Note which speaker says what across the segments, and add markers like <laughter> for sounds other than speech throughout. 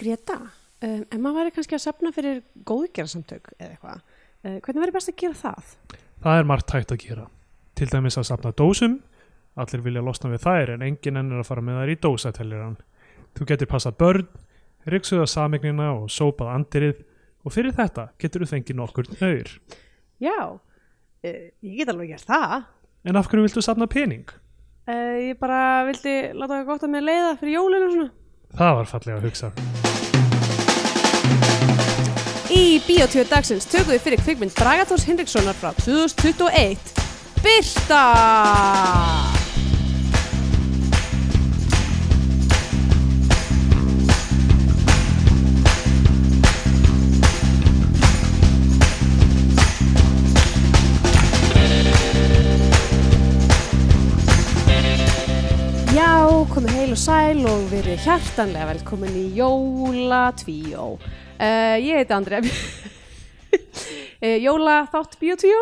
Speaker 1: Greta, um, ef maður væri kannski að safna fyrir góðgerðarsamtök eða eitthvað, uh, hvernig væri best að gera það?
Speaker 2: Það er margt hægt að gera. Til dæmis að safna dósum, allir vilja losna við þær en enginn ennir að fara með þær í dósatelliran. Þú getur passað börn, ryksuða samegnina og sópað andirið og fyrir þetta getur þú fengið nokkur nöyr.
Speaker 1: Já, uh, ég get alveg gert það.
Speaker 2: En af hverju viltu safna pening?
Speaker 1: Uh, ég bara vildi láta það gott að mér leiða fyrir jólinu og svona.
Speaker 2: Það var fallega að hugsa.
Speaker 1: Í Bíotvíu dagsins tökum við fyrir kvikmynd Bragatórs Hinrikssonar frá 2021 Birta! Já, komið heil og sæl og verið hjartanlega velkomin í Jóla Tvíó. Uh, ég heiti Andrea uh, Jóla Þátt Bíotvíó,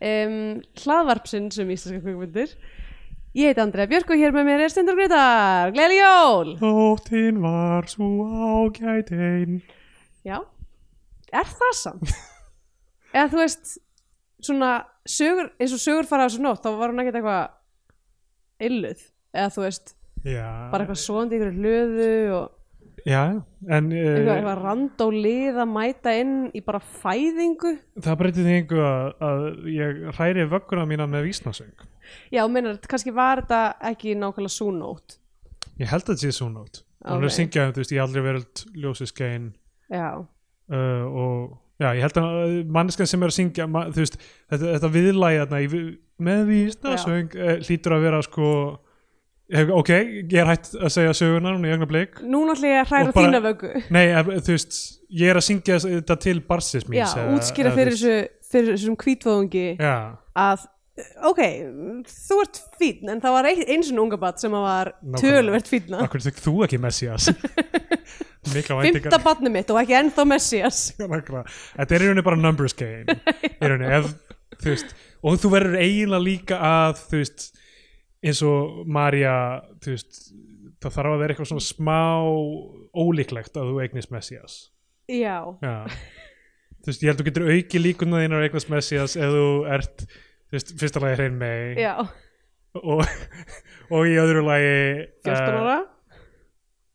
Speaker 1: um, hlaðvarpsinn sem íslenska kvikmyndir. Ég heiti Andrea Björk og hér með mér er Stendur Gretar. Gleðli jól!
Speaker 2: Þóttin var svo ágætein.
Speaker 1: Já, er það samt? Eða þú veist, svona sögur, eins og sögur fara á þessu nótt, þá var hún ekkert eitthvað illuð. Eða þú veist,
Speaker 2: Já,
Speaker 1: bara eitthvað svoandi ykkur hlöðu og
Speaker 2: já en
Speaker 1: eitthvað,
Speaker 2: uh,
Speaker 1: eitthvað rand og lið að mæta inn í bara fæðingu.
Speaker 2: það breytið því einhver að, að ég hræri vögguna mína með vísnasöng.
Speaker 1: Já, meinar, kannski var þetta ekki nákvæmlega súnót.
Speaker 2: Ég held að þetta sé svo nót. Hún er
Speaker 1: Ok.
Speaker 2: að syngja, þú veist, í allri veröld ljósið skein
Speaker 1: Já,
Speaker 2: uh, og já, ég held að manneskan sem er að syngja, ma, þú veist, þetta, þetta viðlægi þarna í vi- með vísnasöng uh, hlýtur að vera sko, hef, ok, ég er hætt að segja söguna núna í ögna bleik.
Speaker 1: núna ætla ég að hræra
Speaker 2: bara-
Speaker 1: þína vöggu.
Speaker 2: Nei, ef, þú veist, ég er að syngja þetta til barsis
Speaker 1: Já,
Speaker 2: míns. eða-
Speaker 1: útskýra fyrir, þessu, fyrir þessum kvítvöðungi
Speaker 2: Já,
Speaker 1: að, ok, þú ert fínn, en það var ein, eins og unga bat sem var töluvert fínna.
Speaker 2: akkur þykk þú ekki Messias? <laughs>
Speaker 1: Fymta batni mitt og ekki ennþá Messias. <laughs>
Speaker 2: Já. Þetta er í rauninni bara numbers game <laughs> í rauninni, og þú verður eiginlega líka að þú veist, eins og Marja, það þarf að vera eitthvað svona smá ólíklegt að þú eignist Messias.
Speaker 1: Já,
Speaker 2: Já. Þú veist, ég held að þú getur auki líkuna þínar að eignast Messias ef þú ert, þú veist, fyrsta lagi hrein mei
Speaker 1: já,
Speaker 2: og, og í öðru lagi
Speaker 1: 14
Speaker 2: uh,
Speaker 1: ára.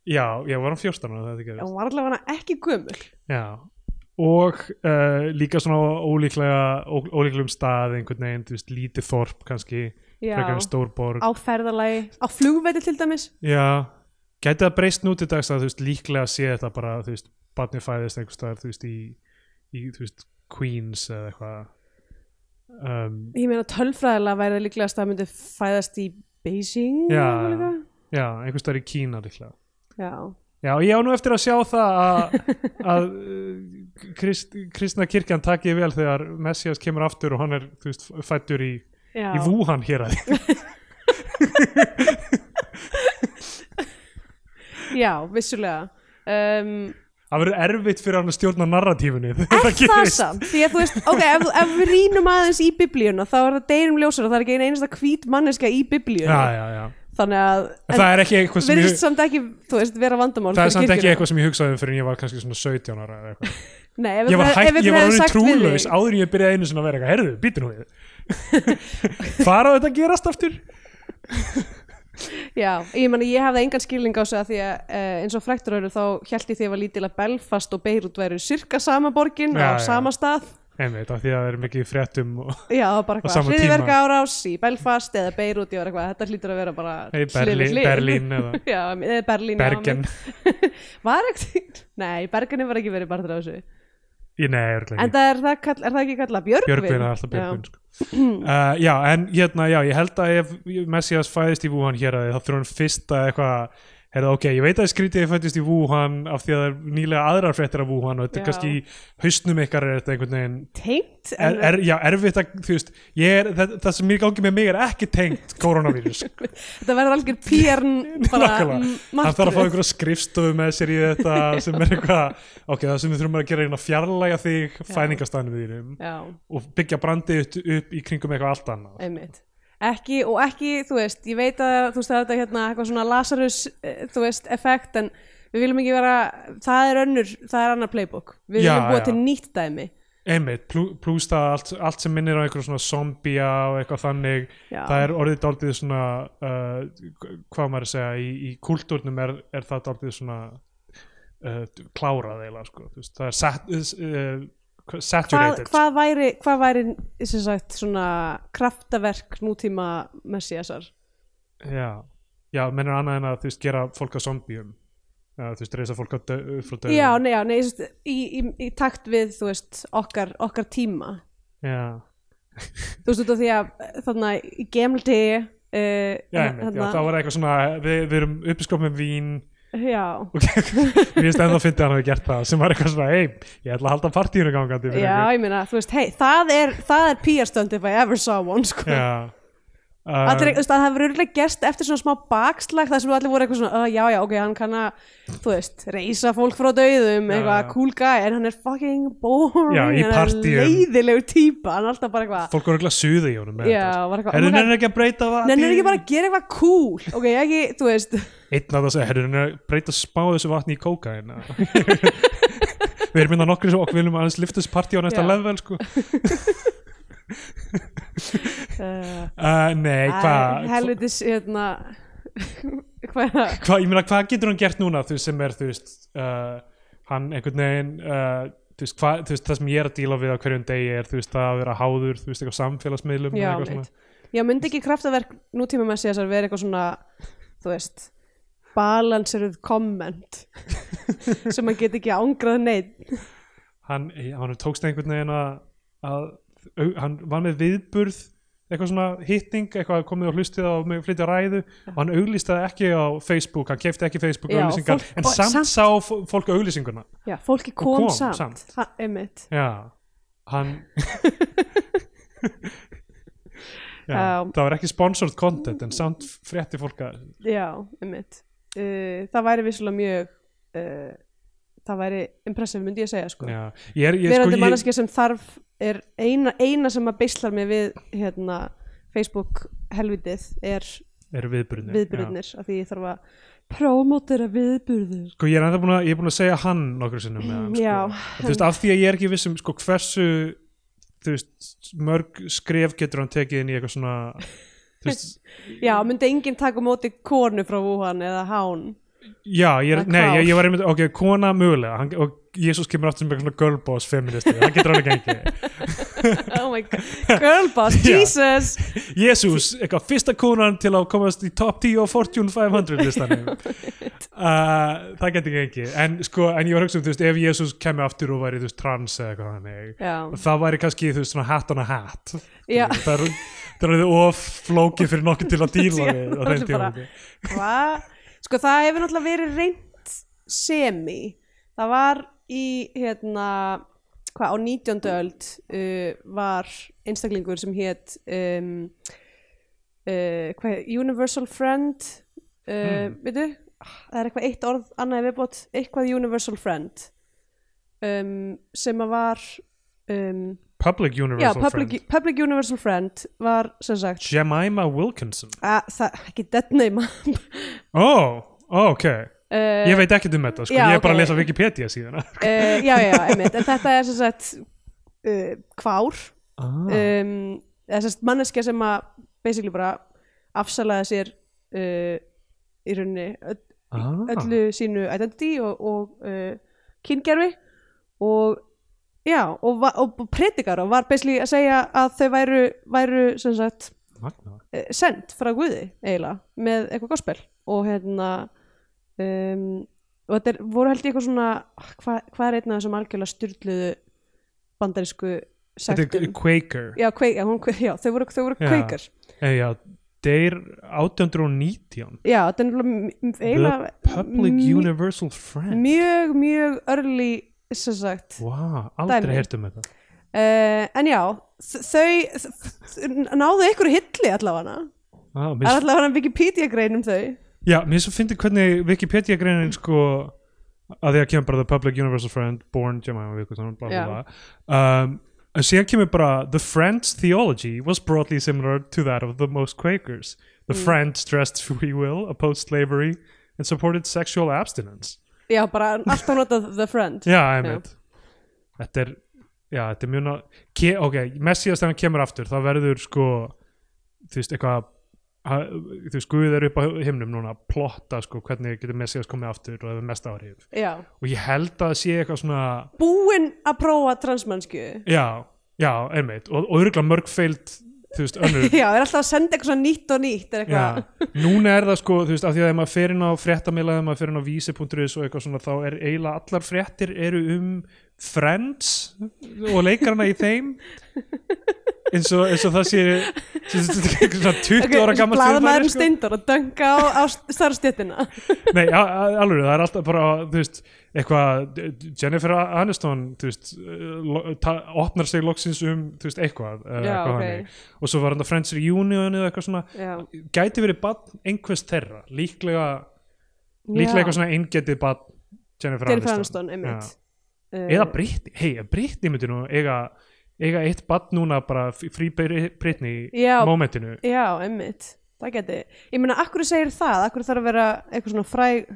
Speaker 2: Já, ég var hann 14 ára
Speaker 1: Já, hún var allavega ekki gömul.
Speaker 2: Já, og uh, líka svona ólíklega ó, ólíklegum stað einhvern veginn, þú veist, lítið þorp kannski,
Speaker 1: Já,
Speaker 2: frekar en stórborg
Speaker 1: á ferðalagi, á flugveiti til dæmis.
Speaker 2: Já, gæti það breyst nú til dags að þú veist, líklega sé þetta bara, þú veist, barni fæðist einhvers staðar, þú veist, í, í þú veist, Queens eða eitthvað um,
Speaker 1: Ég meina tölfræðilega væri það líklegast að það myndi fæðast í Beijing.
Speaker 2: Já.
Speaker 1: eitthvað.
Speaker 2: Já, einhvers staðar í Kína líklega
Speaker 1: Já,
Speaker 2: Já, ég á nú eftir að sjá það að, <laughs> að uh, krist, kristna kirkjan takið vel þegar Messias kemur aftur og hann er, þú veist, fættur í
Speaker 1: já.
Speaker 2: í Wuhan hér að <laughs>
Speaker 1: Já, vissulega. Um,
Speaker 2: það verður erfitt fyrir hann að stjórna narratífunni <laughs>
Speaker 1: er það samt? Því að þú veist, ok, ef, ef við rínum aðeins í biblíuna þá er það deginum ljósar og það er ekki ein einasta hvít manneska í biblíuna.
Speaker 2: já, já, já.
Speaker 1: Þannig að,
Speaker 2: það er ekki eitthvað sem ég,
Speaker 1: samt ekki, þú veist, vera vandamál
Speaker 2: það er samt ekki eitthvað sem ég hugsaði um fyrir en ég var kannski svona 17 ára eða eitthvað.
Speaker 1: Nei, ef
Speaker 2: ég var hægt, ég var
Speaker 1: við
Speaker 2: trúlaus áður en ég byrjaði einu sinni að vera eitthvað, herðu, býtu nú við <laughs> fara á þetta að gerast aftur
Speaker 1: Já, ég meni, ég hafði engan skilning á þessu að því að uh, eins og fræktur eru þá held ég því að var lítil að Belfast og Beirut væru sirka sama borgin
Speaker 2: Já,
Speaker 1: á
Speaker 2: já.
Speaker 1: sama stað
Speaker 2: einmitt, af því að það er mikið fréttum og
Speaker 1: Já, bara
Speaker 2: Á
Speaker 1: eitthvað,
Speaker 2: sama
Speaker 1: hriðverka árás í Belfast eða Beirut, ég var eitthvað, þetta hlýtur að vera bara
Speaker 2: Nei, Berlín. Berlín eða <laughs>
Speaker 1: Já, eða Berlín já,
Speaker 2: Bergen
Speaker 1: einmitt. <laughs> Var ekkert, nei, Bergen var ekki verið partur af þessu
Speaker 2: Nei, örugglega
Speaker 1: En
Speaker 2: ekki.
Speaker 1: það er, það, kall, er það ekki kallað Björgvin?
Speaker 2: Björgvin er alltaf Björgvin sko. uh, Já, en hérna, já, ég held að ef Messias fæðist í Wuhan hér að þá þurfa hann fyrst að eitthvað Heyrðu, ok, ég veit að skrítið fættist í Wuhan af því að það er nýlega aðrar fréttir af Wuhan og þetta er kannski í hausnum ykkar er þetta einhvern veginn
Speaker 1: Tengt?
Speaker 2: er, er, já, erfitt að, þú veist ég er, það, það sem mér gangi með mig er ekki tengt koronavírus <laughs>
Speaker 1: Þetta verður algjör pjörn <laughs> bara
Speaker 2: hann þarf að fá einhverja skrifstofu með sér í þetta sem er eitthvað ok, það sem við þurfum að gera er að fjarlæga þig fæðingastæðinu þínum
Speaker 1: Já,
Speaker 2: og byggja brandið upp, upp í kringum eitthvað allt annað.
Speaker 1: Einmitt ekki, og ekki, þú veist, ég veit að þú veist er þetta hérna eitthvað svona Lazarus eh, þú veist, effekt, en við viljum ekki vera það er önnur, það er annar playbook við viljum búa
Speaker 2: já.
Speaker 1: til nýtt dæmi
Speaker 2: einmitt, plú- plús það allt, allt sem minnir á einhverjum svona zombia og eitthvað þannig
Speaker 1: já,
Speaker 2: það er orðið dálítið svona uh, hvað maður að segja í, í kultúrnum er, er það dálítið svona uh, klárað eiginlega sko. Það er sat, uh, saturated.
Speaker 1: hvað væri hvað væri sagt svona kraftaverk nútíma messiasar?
Speaker 2: Já, já, mennur annað en að þú veist, gera fólk að zombium uh, þú veist, reysa fólk að frá döðum.
Speaker 1: Já, nei, já, nei, í, í, í, í takt við þú veist, okkar, okkar tíma.
Speaker 2: Já,
Speaker 1: þú veist, út af því að þannig í gemldi uh,
Speaker 2: já, einmitt, já, það var eitthvað svona við, við erum uppiskop með vín
Speaker 1: já,
Speaker 2: mér finnst ennþá að fyndi að hann hafi gert það sem var eitthvað svona, hei, ég ætla að halda partíinu gangandi
Speaker 1: já,
Speaker 2: ykkur."
Speaker 1: ég meina, þú veist, hei, það er það er PR-stönd if I ever saw one, sko.
Speaker 2: Já
Speaker 1: Allir, þú veist, það hefur örgulega gerst eftir svona smá bakslag þar sem allir voru eitthvað svona, uh, já, já, ok, hann kann að, þú veist, reysa fólk frá
Speaker 2: Já,
Speaker 1: eitthvað cool guy, en hann er fucking boring,
Speaker 2: Já,
Speaker 1: hann er leiðilegur típa, hann er alltaf bara eitthvað,
Speaker 2: fólk voru ekki að suða í honum
Speaker 1: já, var eitthvað,
Speaker 2: Herru,
Speaker 1: my
Speaker 2: nennir ekki að breyta það?
Speaker 1: Nennir ekki bara að gera eitthvað cool, ok, ekki, þú veist,
Speaker 2: Einn að það segja, herru, nennir að breyta spá þessu vatni í kókain <laughs> Við erum minna nokkri og við viljum aðeins lifta þessu partí á næsta level sko. <laughs>
Speaker 1: uh,
Speaker 2: Nei, hvað
Speaker 1: helvitis, hérna, <laughs> hvað,
Speaker 2: hva, Ég meina, hvað getur hann gert núna þú sem er, þú veist uh, hann einhvern veginn uh, þú veist, hva, þú veist, það sem ég er að díla við á hverjum degi er, þú veist, að vera háður þú veist, eitthvað samfélagsmiðlum
Speaker 1: Já, já, myndi ekki kraftaverk nútíma með sér vera eitthvað svona, þú veist, balanseruð komment <laughs> sem hann get ekki ángrað neitt
Speaker 2: hann, hann tókst einhvern veginn að, að hann var með viðburð eitthvað svona hitting, eitthvað komið og hlustið á flytja ræðu. Og hann auglýstaði ekki á Facebook, hann kefti ekki Facebook
Speaker 1: Já,
Speaker 2: auglýsingar,
Speaker 1: fólk-
Speaker 2: en samt,
Speaker 1: samt-
Speaker 2: sá fólk auglýsinguna.
Speaker 1: Já, fólki kom,
Speaker 2: kom
Speaker 1: samt,
Speaker 2: samt.
Speaker 1: Einmitt.
Speaker 2: Já, hann <laughs> já,
Speaker 1: Já.
Speaker 2: það var ekki sponsored content en samt frétti fólk að
Speaker 1: Já, einmitt. Uh, Það væri vissulega mjög uh, það væri impressive myndi ég segja sko.
Speaker 2: Já, ég er, ég,
Speaker 1: Verandi
Speaker 2: sko, ég,
Speaker 1: manneskja sem þarf er eina, eina sem að beislar mig við hérna Facebook helvitið er
Speaker 2: er viðburðin
Speaker 1: viðburðinir af því ég þarf að promotera viðburðir.
Speaker 2: Sko ég er ennþá búin að, ég er búin að segja hann nokkur sinnum með hann sko.
Speaker 1: Já,
Speaker 2: þú veist, af því að ég er ekki vissum sko, hversu þú veist, mörg skref getur hann tekið inn í eitthvað svona veist, <laughs>
Speaker 1: Já, myndi enginn taka móti konu frá Wuhan eða hán
Speaker 2: já, ég, er, nei, ég, ég var einmitt ok, kona mögulega, hann, og Jésús kemur aftur sem eitthvað svona girl boss feministi, það getur alveg gengið. <laughs>
Speaker 1: Oh my god, girl boss, <laughs>
Speaker 2: Já.
Speaker 1: Jesus.
Speaker 2: Jésús, eitthvað fyrsta konan til að komast í top 10 og Fortune 500 listanum. <laughs> Uh, það getur gengið. En sko, en ég var hugsa um, þú veist, ef Jésús kemur aftur og væri, þú veist, trans eða eitthvað þannig
Speaker 1: Já,
Speaker 2: það væri kannski, þú veist, svona hat on a hat.
Speaker 1: Já,
Speaker 2: það er, er of flókið fyrir nokkuð til að díla við á þeim tíma
Speaker 1: hvað? Sko það hefur náttúrulega verið reynt semi Það var í, hérna, hvað, á 19. öld uh, var einstaklingur sem hét, um, uh, Universal Friend, uh,
Speaker 2: Hmm.
Speaker 1: veitu, það er eitthvað eitt orð, annað viðbót, eitthvað Universal Friend, um, sem að var, um,
Speaker 2: Public
Speaker 1: já,
Speaker 2: Universal
Speaker 1: public,
Speaker 2: Friend.
Speaker 1: Public Universal Friend var, sem sagt,
Speaker 2: Jemima Wilkinson.
Speaker 1: Að, það, ekki dead name,
Speaker 2: Ó, ó, ok.
Speaker 1: Uh,
Speaker 2: Ég veit ekkert um þetta, sko,
Speaker 1: já,
Speaker 2: ég er bara
Speaker 1: ok.
Speaker 2: að lesa Wikipedia síðan.
Speaker 1: Uh, já, já, einmitt, en þetta er sem sagt uh, kvár.
Speaker 2: Ah.
Speaker 1: um, eða sem sagt manneskja sem að basically bara afsalaði sér uh, í rauninni öll,
Speaker 2: ah.
Speaker 1: öllu sínu identity og, og uh, kyngerfi og já, og, og predikar og var basically að segja að þau væru, væru sem sagt
Speaker 2: Magna.
Speaker 1: uh, send frá Guði eiginlega með eitthvað gospel. Og hérna um, og þetta er, voru held ég eitthvað svona hvað hva er einn af þessum algjörlega styrluðu bandarísku
Speaker 2: Þetta
Speaker 1: sektum?
Speaker 2: Er Quaker.
Speaker 1: Já, kveik, já, hún, já, þau voru, þau voru
Speaker 2: Já.
Speaker 1: kveikar
Speaker 2: Eh, Já, deyr 1819
Speaker 1: já, þetta er nefnilega m-
Speaker 2: The
Speaker 1: eiginlega
Speaker 2: Public Universal Friend
Speaker 1: mjög, mjög early sem sagt.
Speaker 2: Vá, aldrei
Speaker 1: Dæmi.
Speaker 2: heyrt um þetta.
Speaker 1: Uh, en já, þau náðu ykkur hilli allavega.
Speaker 2: Ah,
Speaker 1: allavega Wikipedia grein um þau.
Speaker 2: Já, mér svo fyndi hvernig Wikipedia greinin sko að því að kemur bara The Public Universal Friend Born Jemima um, en síðan kemur bara The Friends theology was broadly similar to that of the most Quakers. The
Speaker 1: Mm.
Speaker 2: Friends stressed free will, opposed slavery and supported sexual abstinence
Speaker 1: já, bara alltaf notað the friend.
Speaker 2: Já, einmitt. Þetta er, já, þetta er mjög ná Ke ok, Messias þegar hann kemur aftur þá verður sko þú veist, eitthvað þú veist, Guð er upp á himnum núna að plotta sko hvernig getur Messias komið aftur og hefur mest áhrif.
Speaker 1: Já.
Speaker 2: og ég held að það sé eitthvað svona
Speaker 1: búinn að prófa transmannsku
Speaker 2: já, já, einmitt. Og, og örgulega mörg feild þú veist, önnur <laughs>
Speaker 1: já, er alltaf að senda eitthvað nýtt og nýtt er
Speaker 2: Já, núna er það sko, þú veist, af því að ef maður fer inn á fréttamila, ef maður fer inn á vísi.is og eitthvað svona, þá er eiginlega allar fréttir eru um Friends og leikarana í þeim. Eins og, eins og það sé eitthvað svona 20 ára gammal
Speaker 1: blaðmaðurinn steindor að dönga á, á starfstéttina
Speaker 2: Nei, alveg, það er alltaf bara, þú veist, eitthvað, Jennifer Aniston, þú veist, opnar sig loksins um, þú veist, eitthvað,
Speaker 1: Já,
Speaker 2: eitthvað
Speaker 1: ok.
Speaker 2: þannig. Og svo var hann að Friends Reunion eða eitthvað svona,
Speaker 1: já,
Speaker 2: gæti verið badn einhvers þeirra, líklega, líklega eitthvað svona eingetið badn Jennifer,
Speaker 1: Jennifer
Speaker 2: Aniston.
Speaker 1: Aniston, einmitt
Speaker 2: Eða Brittany, hei, Brittany myndi nú eiga, eiga eitt badn núna bara frí Brittany
Speaker 1: Já.
Speaker 2: momentinu.
Speaker 1: já, einmitt það geti, ég meina, akkur segir það akkur þarf að vera eitthvað svona fræg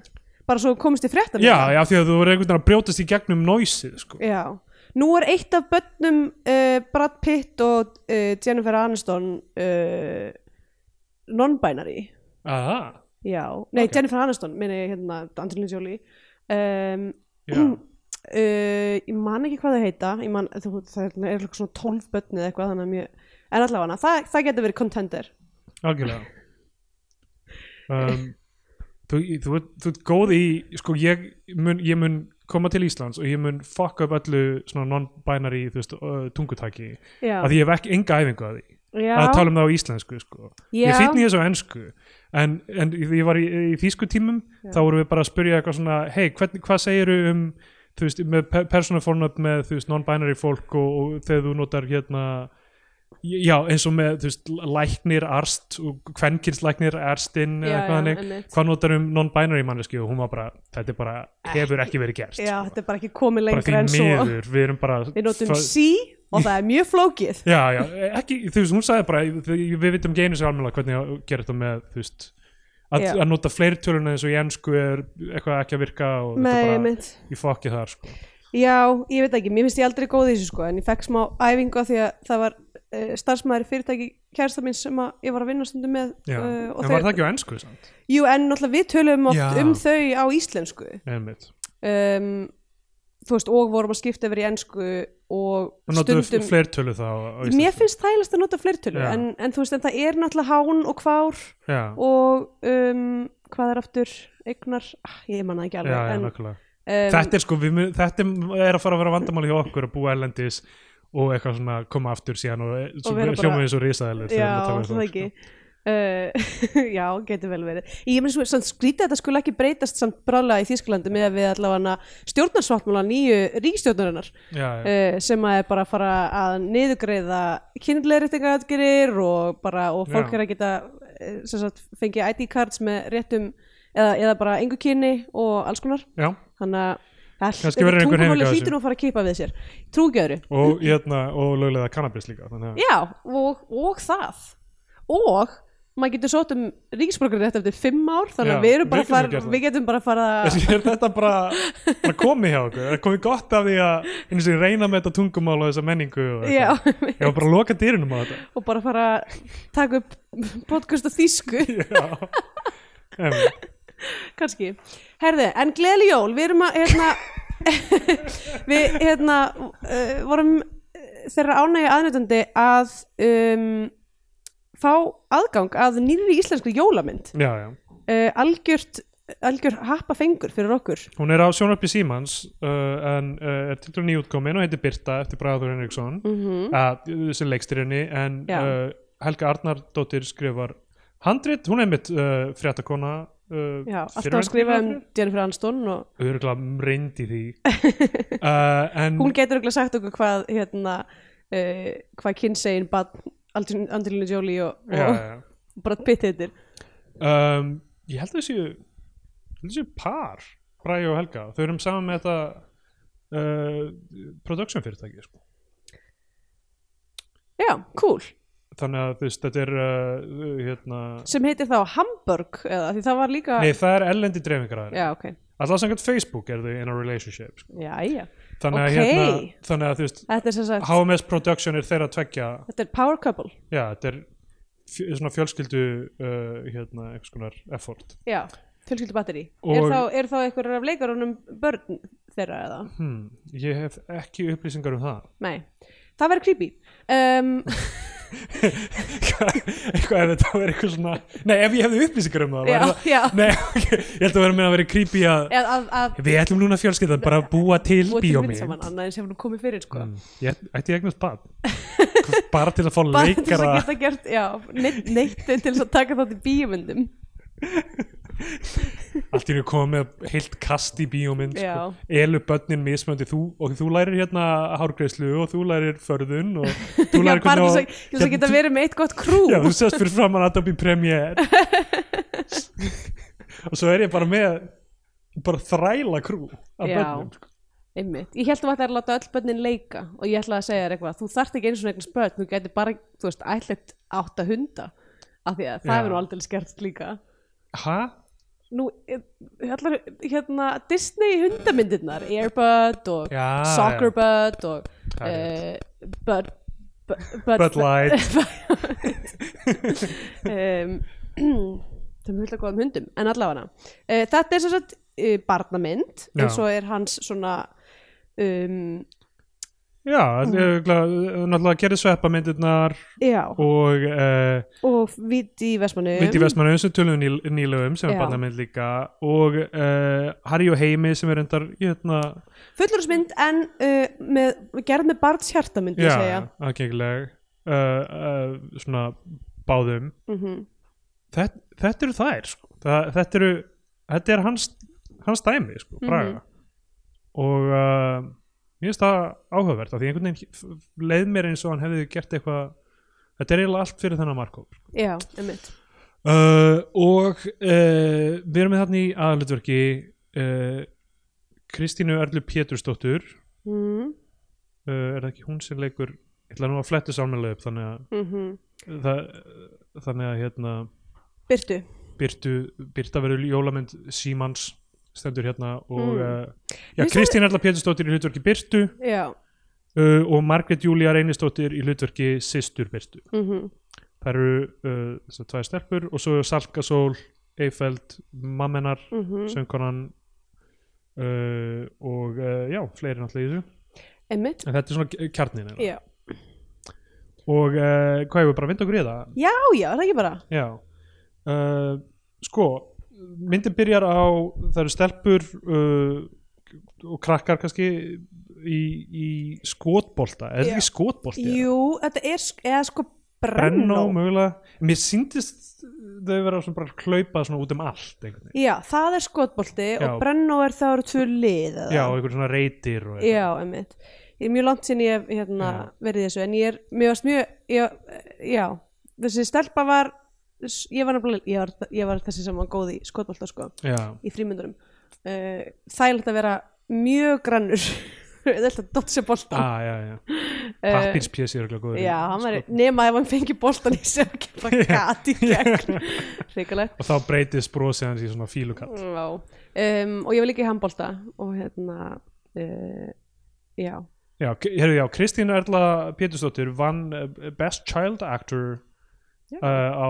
Speaker 1: bara svo komist í fréttan
Speaker 2: Já, já, því að þú verður einhvern veginn að brjótast í gegnum noisið, sko.
Speaker 1: Já, nú er eitt af börnum uh, Brad Pitt og uh, Jennifer Aniston uh, non-binary
Speaker 2: Aha,
Speaker 1: Já, nei
Speaker 2: Ok.
Speaker 1: Jennifer Aniston minni hérna Angelina Jolie um,
Speaker 2: já.
Speaker 1: Uh, ég man ekki hvað þau heita. Man, þú, það er eitthvað svona 12 börn eða eitthvað þannig að mjög en allavega, það, það getur verið contender.
Speaker 2: Algjörlega. Um, þú, þú, þú ert góð í sko ég mun, ég mun koma til Íslands og ég mun fuck up öllu svona non-binary uh, tungutaki
Speaker 1: Já,
Speaker 2: að ég hef ekki enga æfingu að því.
Speaker 1: Já,
Speaker 2: að tala um það á íslensku sko. Ég finn í þessu á ensku. En, en ég var í, í þýsku tímum
Speaker 1: Já.
Speaker 2: þá vorum við bara að spyrja eitthvað svona hei, hvað segiru um þú veist, með pe- persónufornöfn með þú veist, non-binary fólk og, og þegar þú notar hérna já, eins og með, þú veist, læknir arst og kvenkinslæknir erstinn
Speaker 1: Já,
Speaker 2: eða eitthvað hannig, hvað notar um non-binary manneski og hún var bara, þetta er bara hefur ekki verið gerst
Speaker 1: já, þetta er bara ekki komið
Speaker 2: bara
Speaker 1: lengra en
Speaker 2: því
Speaker 1: svo.
Speaker 2: miður, við erum bara
Speaker 1: Við notum sí og það er mjög flókið.
Speaker 2: Já, já, ekki, þú veist, hún sagði bara við, vitum ekki einu sér almennilega hvernig að gera þetta með, þú veist að, að nota fleirtöluna eins og í ensku er eitthvað ekki að virka og
Speaker 1: Nei,
Speaker 2: þetta bara
Speaker 1: einmitt
Speaker 2: í fokki þar, sko
Speaker 1: Já, ég veit ekki, mér finnst ég aldrei góð í þessu sko en ég fekk smá æfingu af því að það var uh, starfsmæður í fyrirtæki kærasta mín sem að ég var að vinna stundum með uh,
Speaker 2: en var það ekki á ensku, samt?
Speaker 1: Jú, en náttúrulega við tölum oft
Speaker 2: Já.
Speaker 1: um þau á íslensku
Speaker 2: Einmitt.
Speaker 1: um, þú veist, og vorum að skipta yfir í ensku og
Speaker 2: og
Speaker 1: stundum
Speaker 2: fleirtölu þá
Speaker 1: Mér finnst þægilegst að nota fleirtölu
Speaker 2: Já.
Speaker 1: en, en þú veist, en það er náttúrulega hán og kvár
Speaker 2: já,
Speaker 1: og um, hvað er aftur? Eignar, ah, ég manna ekki alveg
Speaker 2: já,
Speaker 1: en, um,
Speaker 2: þetta er sko, við, þetta er að fara að vera vandamáli hjá okkur að búa erlendis og eitthvað svona koma aftur síðan og, og
Speaker 1: vera bara-
Speaker 2: hljóma eins og risaðelir
Speaker 1: Já, það ekki uh, <laughs> Já, getur vel verið Ég meina svo, samt skrítið að þetta skulle ekki breytast samt brálega í Þýskalandi með að við allavega stjórnarsvartmála nýju
Speaker 2: já,
Speaker 1: uh, sem að er bara að fara að niðurgreiða kynleiritingaratgerir og bara, og fólk
Speaker 2: Já.
Speaker 1: er að geta eh, sagt, fengið ID cards með réttum eða, eða bara engu kyni og alls konar
Speaker 2: já.
Speaker 1: þannig að
Speaker 2: þessu.
Speaker 1: hlýtur nú að fara að kipa við sér trúgjöru
Speaker 2: og, hérna, og löglega kannabis líka
Speaker 1: Já, og, og það og maður getur sótt um ríkisborgarrétt eftir fimm ár þannig að við, erum bara
Speaker 2: við
Speaker 1: far, við getum bara fara
Speaker 2: Þessi, er þetta bara, bara komið hjá okkur? Er komið gott af því að og reyna með þetta tungumál og þessa menningu og
Speaker 1: Já,
Speaker 2: ég var bara að loka dyrunum á þetta.
Speaker 1: Og bara fara að taka upp podcast á þýsku. <laughs> Kannski. Herði, en gleðli jól. Við erum að hérna, <laughs> við hérna uh, vorum uh, þeirra ánægja aðnætandi að um, fá aðgang að nýri íslenskri jólamynd
Speaker 2: já, já
Speaker 1: uh, algjört algjör happa fengur fyrir okkur
Speaker 2: hún er á sjónarpi Símans uh, en uh, er til dæru nýjútkomin og heitir Birta eftir Bræður Henriksson mm. -hmm. sem leikstyrinni en
Speaker 1: Já.
Speaker 2: uh, Helga Arnardóttir skrifar handrit, hún er mitt fréttakona
Speaker 1: Já, alltaf að skrifa um Jennifer Aniston og
Speaker 2: örgulega reyndi því <laughs> en
Speaker 1: hún getur örugglega sagt okkur hvað hérna, hvað kynsegin bad Angelina Jolie og, og
Speaker 2: já, já.
Speaker 1: Brad Pitt heitir
Speaker 2: Um, ég held að þessu þessu par Bræði og Helga, þau erum saman með þetta uh, production fyrirtæki sko.
Speaker 1: Já, cool
Speaker 2: þannig að veist, þetta er uh, hérna,
Speaker 1: sem heitir þá Hamburg eða því það var líka
Speaker 2: nei það er ellendi dreifingar
Speaker 1: Já, ok
Speaker 2: alltaf samkvæmt Facebook er þau in a relationship sko.
Speaker 1: Jæja,
Speaker 2: þannig að
Speaker 1: Ok.
Speaker 2: hérna þannig að þú veist HMS Production er þeirra tveggja.
Speaker 1: Þetta er power couple.
Speaker 2: Já, þetta er svona fjölskyldu uh, hérna, einhvers konar effort.
Speaker 1: Já, fjölskyldu batteri Er þá, er þá einhverjar af leikarunum börn þeirra eða?
Speaker 2: hmm, ég hef ekki upplýsingar um það.
Speaker 1: Nei, það verður creepy. Um, <laughs>
Speaker 2: eitthvað ef þetta verður eitthvað svona nei, ef ég hefði upplýsingar um það
Speaker 1: Já,
Speaker 2: það,
Speaker 1: já.
Speaker 2: Nei, ok, ég held að vera með að vera creepy að
Speaker 1: að, að, að
Speaker 2: við ætlum núna fjölskyldan bara að búa til
Speaker 1: til fyrir sko.
Speaker 2: Mm, ég ætti eignast bad bara til að fá <laughs>
Speaker 1: bara til
Speaker 2: leikara
Speaker 1: að geta gert já, neitt, neittin til að taka þátt í bíumyndum
Speaker 2: allt í einu koma með heilt kast í bíómynd sko. Elu börnin mismöndi þú og þú lærir hérna hárgreislu og þú lærir förðun og <laughs> þú lærir
Speaker 1: þess að- til þess að geta verið með eitt gott krú
Speaker 2: já, þú sést fyrir framann Adobe Premiere <laughs> og svo er ég bara með bara þræla krú af
Speaker 1: Já.
Speaker 2: börnum sko.
Speaker 1: Einmitt. Ég held að þetta er að láta öll börnin leika og ég ætla að segja þér eitthvað, þú þarft ekki einu svona eignast börn, þú getur bara, þú veist, ætlet átta hunda, af því að það er nú aldrei skert líka.
Speaker 2: ha?
Speaker 1: Nú, allar, hérna, Disney hundamyndirnar, Airbud og
Speaker 2: Já,
Speaker 1: Soccerbud og
Speaker 2: Það er
Speaker 1: uh, Bud, Bud,
Speaker 2: Light. <laughs>
Speaker 1: Um, <laughs> það <clears throat> er mjög góðum hundum en allavega. Uh, þetta er sem sagt uh, barnamynd
Speaker 2: Já.
Speaker 1: eins og er hans svona um,
Speaker 2: já, er örugglega- náttúrulega gerði sveppa myndirnar
Speaker 1: já,
Speaker 2: og uh,
Speaker 1: og Viti í Vestmannu
Speaker 2: Viti Vestmannu sem tölum ný, nýlegum sem er
Speaker 1: Já.
Speaker 2: barnamynd líka. Og uh, Harry og Heimi sem er endar hérna,
Speaker 1: fullurusmynd en uh, með, gerð með barns hjarta myndi ég
Speaker 2: já,
Speaker 1: segja.
Speaker 2: aðgengileg uh, uh, svona báðum.
Speaker 1: Mm
Speaker 2: þetta, þetta eru þær sko. það, þetta eru þetta er hans, hans dæmi sko, Braga. Og uh, mér finnst það áhugavert af því einhvern veginn leið mér eins og hann hefði gert eitthvað þetta er eiginlega allt fyrir þennan Markov
Speaker 1: já, einmitt.
Speaker 2: Uh, og uh, við erum með þarna í aðalutverki uh, Kristínu Erlu Pétursdóttur.
Speaker 1: Mm.
Speaker 2: Uh, er það ekki hún sem leikur ég ætla nú að flettu sámælega upp þannig að,
Speaker 1: -hmm.
Speaker 2: það, þannig að hérna
Speaker 1: Byrtu
Speaker 2: Byrtu, Byrta verður jólamynd Símans stendur hérna og
Speaker 1: Mm.
Speaker 2: uh, já, Kristín Erla Pétursdóttir í hlutverki Byrtu uh, og Margrét Júlía Reynisdóttir í hlutverki Sistur Byrtu
Speaker 1: mm
Speaker 2: það eru uh, þessar tvær stelpur og svo Salka Sól, Eifeld mammenar,
Speaker 1: -hmm.
Speaker 2: söngkonan uh, og já, fleiri náttúrulega í þessu
Speaker 1: einmitt
Speaker 2: en þetta er svona kjarnin
Speaker 1: já.
Speaker 2: og hvað hefur bara vind í það?
Speaker 1: já, já, er það ekki bara
Speaker 2: Já Sko myndin byrjar á það eru stelpur uh, og krakkar kannski í, í skotbolta er
Speaker 1: Já.
Speaker 2: þetta ekki skotbolti?
Speaker 1: jú, þetta er eða sko
Speaker 2: Brennó
Speaker 1: brennó
Speaker 2: Mér síndist þau vera svona bara að klaupa svona út um allt einhvern veginn.
Speaker 1: Já, það er skotbolti
Speaker 2: Já.
Speaker 1: og brennó er það eru tvö lið eða?
Speaker 2: Já, og einhver svona reytir.
Speaker 1: Já, einmitt. Ég er mjög langt sinni ég hef hérna,
Speaker 2: Já.
Speaker 1: verið þessu en ég er, varst mjög, ég, já, þessi stelpa var, ég var ég var, ég var þessi sem var góð í skotbolta sko, í frímyndurum. Uh, þægilegt að vera mjög grannur, <laughs> þetta að dotsa boltan.
Speaker 2: Ah, já. Pappírspjessi er ekki góður
Speaker 1: nema ef hann fengi boltan í sig og bara <laughs> gat í gegn. <laughs>
Speaker 2: Og þá breytist brosið hans í svona fílukall
Speaker 1: Já, um, og ég var líka í handbolta og hérna uh, já,
Speaker 2: Já, já, Kristín Erla Pétursdóttir vann Best Child Actor. Uh, á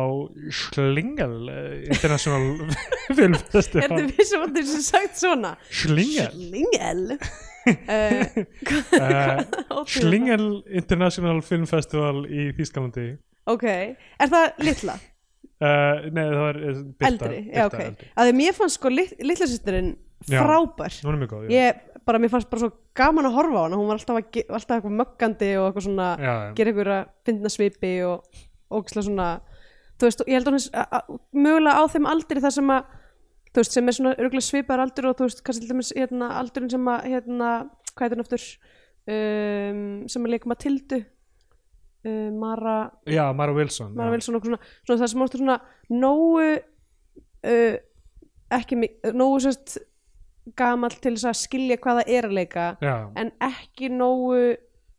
Speaker 2: Schlingel uh, International <laughs> Film
Speaker 1: er
Speaker 2: Festival
Speaker 1: þið vissum að þessu sagt svona?
Speaker 2: Schlingel.
Speaker 1: Slingel uh,
Speaker 2: uh, Schlingel International Film Festival í Þýskalandi.
Speaker 1: Ok, er það litla?
Speaker 2: Nei, það var Birta,
Speaker 1: eldri,
Speaker 2: Birta,
Speaker 1: já ok.
Speaker 2: eldri.
Speaker 1: að mér fannst sko lit, litla sýsturinn
Speaker 2: Já.
Speaker 1: frábær.
Speaker 2: Hún er mjög góð,
Speaker 1: ég bara, mér fannst bara svo gaman að horfa á hana. Hún var alltaf, alltaf eitthvað möggandi og eitthvað svona,
Speaker 2: já, já.
Speaker 1: gera eitthvað að finna svipi og ógislega svona þú veist, ég held að hún er mögulega á þeim aldri þar sem að þú veist, sem er svona örgulega svipar aldur og þú veist, kannski til dæmis hérna, aldurinn sem að hérna, hvað heitir hann aftur? Um, sem að leika Matildu um, Mara
Speaker 2: já, Mara Wilson
Speaker 1: Mara
Speaker 2: já.
Speaker 1: Wilson og svona, svona það sem áttu svona nógu uh, ekki mi- nógu sérst gamall til þess að skilja hvað það er að leika
Speaker 2: Já,
Speaker 1: en ekki nógu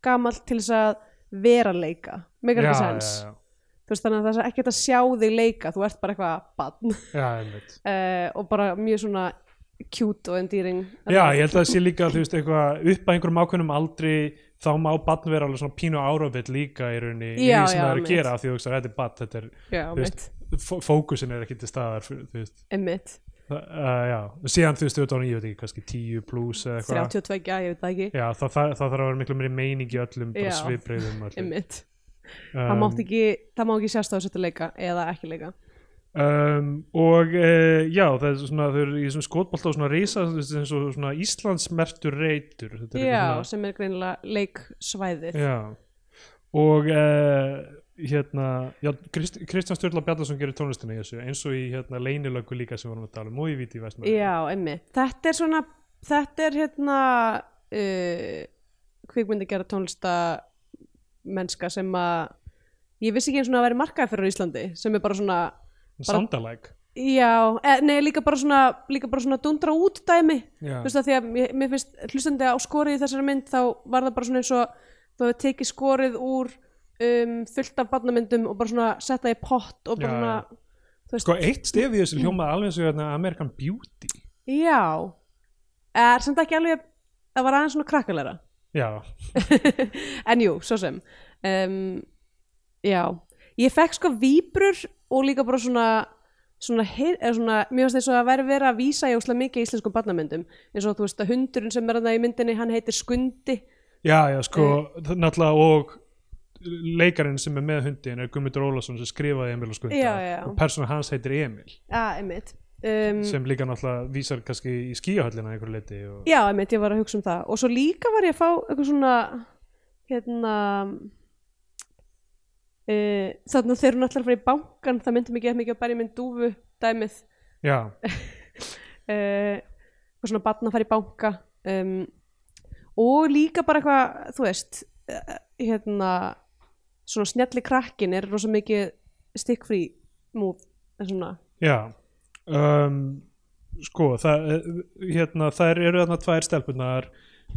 Speaker 1: gamall til þess að vera að leika. Megar
Speaker 2: já,
Speaker 1: ekki
Speaker 2: já,
Speaker 1: sens
Speaker 2: já,
Speaker 1: þú veist þannig að það er ekki hægt að sjá þig leika þú ert bara eitthvað bann
Speaker 2: já,
Speaker 1: uh, <laughs> og bara mjög svona cute og endearing.
Speaker 2: Já, ég held að það sé líka veist, eitthvað upp að einhverjum ákveðnum aldri þá má barn vera alveg svona pínu árafill líka í rauninni í
Speaker 1: Já,
Speaker 2: því sem
Speaker 1: já,
Speaker 2: það er að gera af því að þetta er barn, þetta er,
Speaker 1: já,
Speaker 2: þú veist, fó- fókusin er ekki til staðar
Speaker 1: emmitt,
Speaker 2: uh, já, síðan þú veist, auðvitað hún, ég veit ekki, kannski 10 pluss eða eitthvað.
Speaker 1: 32, ég veit það ekki.
Speaker 2: Já, það, það, það þarf að vera miklu meiri meining í öllum bara
Speaker 1: Já.
Speaker 2: svipbreyðum öllum.
Speaker 1: emmitt,
Speaker 2: um,
Speaker 1: það ekki það má ekki sérst á þessu leika eða ekki leika
Speaker 2: um, og uh, já, það er svona þau eru í þessum skotbolta og svona risa eins og svona Íslandsmertur reytur
Speaker 1: já,
Speaker 2: eitthvað
Speaker 1: sem er greinilega leiksvæðið
Speaker 2: svona, já. og uh, hérna já, Krist, Kristján Sturla Bjarnason gerir tónlistina í þessu eins og í hérna leinilöggu líka sem við vorum að tala um og í Víti í Vestmann
Speaker 1: Já, emmi. Þetta er svona, þetta er hérna uh, kvikmyndi gera tónlista mennska sem að ég vissi ekki eins og að vera markaði fyrir Íslandi sem er bara svona,
Speaker 2: Soundalæk
Speaker 1: já, e, nei líka bara svona líka bara svona dundra út dæmi
Speaker 2: Já.
Speaker 1: þú veist að því að mér, finnst hlustandi á skorið í þessari mynd þá var það bara svona eins og þú hefur tekið skorið úr um, fullt af barnamyndum og bara svona setta í pott og bara
Speaker 2: Já,
Speaker 1: svona veist,
Speaker 2: Sko eitt stef í þessu hljómaði alveg og hérna American Beauty.
Speaker 1: Já. Er samt ekki alveg það var aðeins svona krakkalega
Speaker 2: Já, <laughs>
Speaker 1: en jú, svo sem. Um, já, ég fekk sko víbrur og líka bara svona svona, svona finnst þess að það væri verið að vísa í óslega mikið íslenskum barnamyndum. Eins og þú veist að hundurinn sem er þarna í myndinni hann heitir Skundi.
Speaker 2: Já, já, sko það- náttúrulega og leikarinn sem er með hundin er Guðmundur Ólafsson sem skrifaði Emil og Skunda
Speaker 1: Já, já.
Speaker 2: og persóna hans heitir Emil.
Speaker 1: Að, einmitt um,
Speaker 2: sem líka náttúrulega vísar kannski í skíahöllina einhver leiti og...
Speaker 1: já, einmitt, ég var að hugsa um það. Og svo líka var ég að fá eitthvað svona hérna uh, þannig að þeir eru náttúrulega að fara í bankan það myndi mikið mikið að bæri minn dúfu dæmið.
Speaker 2: Já,
Speaker 1: uh, <laughs> eitthvað svona barn að fara í banka. Um, og líka bara eitthvað þú veist uh, hérna svona snjalli krakkin er rosa mikið stikkfrí múð svona.
Speaker 2: Já um, sko það, eh, hérna, þær eru þarna tvær stelpunar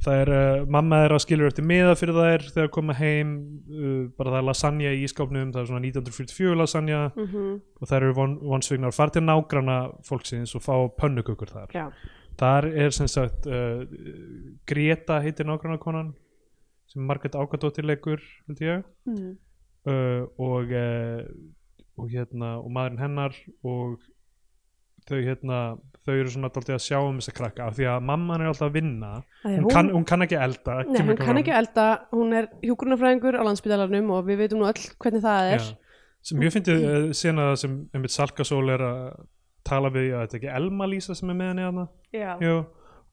Speaker 2: það er, uh, mamma er að skilur eftir miða fyrir þær þegar koma heim uh, bara það er lasagna í ískápnum það er svona 1944 lasagna.
Speaker 1: Mm
Speaker 2: og þær eru von, vonsvignar fara til nágrana fólksins og fá pönnukökur þar.
Speaker 1: Já,
Speaker 2: Þar er sem sagt uh, Greta heitir nágranna konan sem Margrét Ákadóttir leikur held ég.
Speaker 1: Mm.
Speaker 2: uh, og uh, og hérna og maðurinn hennar og þau hérna þau eru svona dálítið að sjá um þessa krakka af því að mamman er alltaf að vinna.
Speaker 1: Æ,
Speaker 2: hún, kann, hún kann ekki elda
Speaker 1: Nei,
Speaker 2: kemur
Speaker 1: hún kann ekki elda, hún er hjúgrunafræðingur á landsbytalarnum og við veitum nú öll hvernig það er.
Speaker 2: Já. sem ég fyndi uh, sena sem einmitt Salkasól er að tala við að þetta er ekki Elma Lísa sem er með henni
Speaker 1: Já.
Speaker 2: Jú,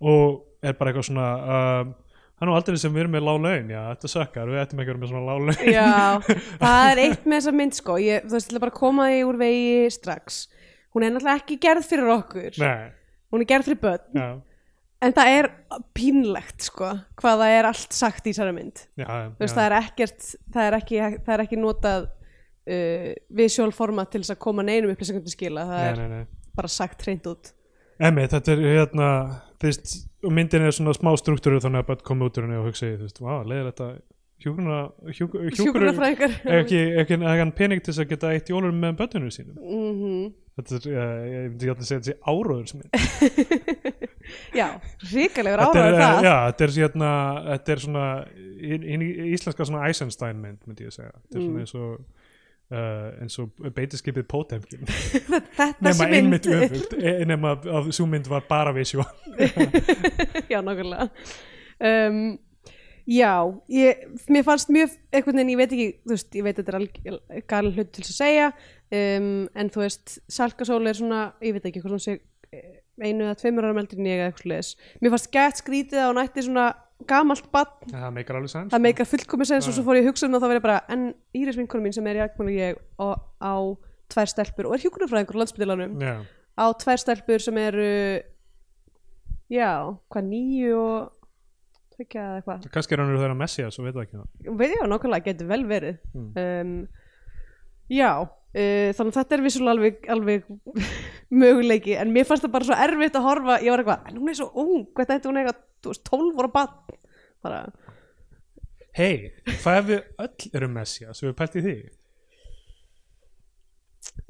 Speaker 2: og er bara eitthvað svona um, hann og aldrei sem við erum með lág laun. Já, þetta sökkar, við ættum ekki að vera með svona lág laun.
Speaker 1: Já, <laughs> það er eitt með þessa mynd sko. Ég, þú veist, ég ætla bara að koma því úr vegi strax hún er náttúrulega ekki gerð fyrir okkur.
Speaker 2: Nei,
Speaker 1: hún er gerð fyrir börn.
Speaker 2: Já,
Speaker 1: en það er pínlegt sko hvað það er allt sagt í þessari mynd.
Speaker 2: Já,
Speaker 1: veist,
Speaker 2: já.
Speaker 1: það er ekkert það er ekki, það er ekki notað uh, visual format til þess að koma neinum upplýsingum til skila, það
Speaker 2: nei,
Speaker 1: er
Speaker 2: nei, nei.
Speaker 1: bara sagt hreint út.
Speaker 2: Emi, þetta er hérna veist, og myndin er svona smá struktúru þannig að börn koma út úr henni og hugsa þú veist, vá, leiðir þetta hjúgruna hjúgruna, hjúgruna
Speaker 1: hjúgrunafræðingar
Speaker 2: ekki, ekki, ekki hann pening til þess að geta eitt jólur með börnunum sínum.
Speaker 1: Mm
Speaker 2: þetta er, uh, ég myndi ekki alltaf segja þetta sé áróður sem mynd <laughs>
Speaker 1: já, ríkalegur áraður
Speaker 2: uh,
Speaker 1: það.
Speaker 2: já, þetta er hérna þetta er svona í, í, íslenska svona Eisenstein mynd myndi ég að segja. Þetta er svona
Speaker 1: Mm.
Speaker 2: eins og uh, eins og beitiskipið Potemkin. <laughs> Nema einmitt öfugt. E- nema að svo mynd var bara visual <laughs>
Speaker 1: já, nákvæmlega. Um, já, ég, mér fannst mjög einhvern veginn, ég veit ekki, þú veist ég veit að þetta er alg- galin hlut til að segja um, en þú veist, Salkasól er svona, ég veit ekki, hvað svona sé eh, einu eða tveimur ára meldur en ég eða eitthvað leis mér fannst gett skrítið að hún ætti svona gamalt bann,
Speaker 2: það meikar alveg sens.
Speaker 1: Það meikar fullkomis sens og svo fór ég að hugsa um það þá verið bara, en Íris vinkonum mín sem er jægmál og ég og á tvær stelpur og er hjúkunarfræðingur á landsbytilanum
Speaker 2: já,
Speaker 1: á tvær stelpur sem eru já, hvað nýju og tvekja eða eitthvað.
Speaker 2: Kannski er hann þeirra Messias og veit það ekki það
Speaker 1: veit ég að nákvæmlega getur vel verið.
Speaker 2: Mm.
Speaker 1: um, já uh, þannig að þetta er vissulega alveg, alveg <laughs> möguleiki en mér fannst það bara svo erfitt að horfa ég var eitthvað, en hún er svo ung hvað þetta hún er eitthvað, þú veist, 12 voru bann bara,
Speaker 2: hei, hvað ef við öll erum Messias og við pælt í því?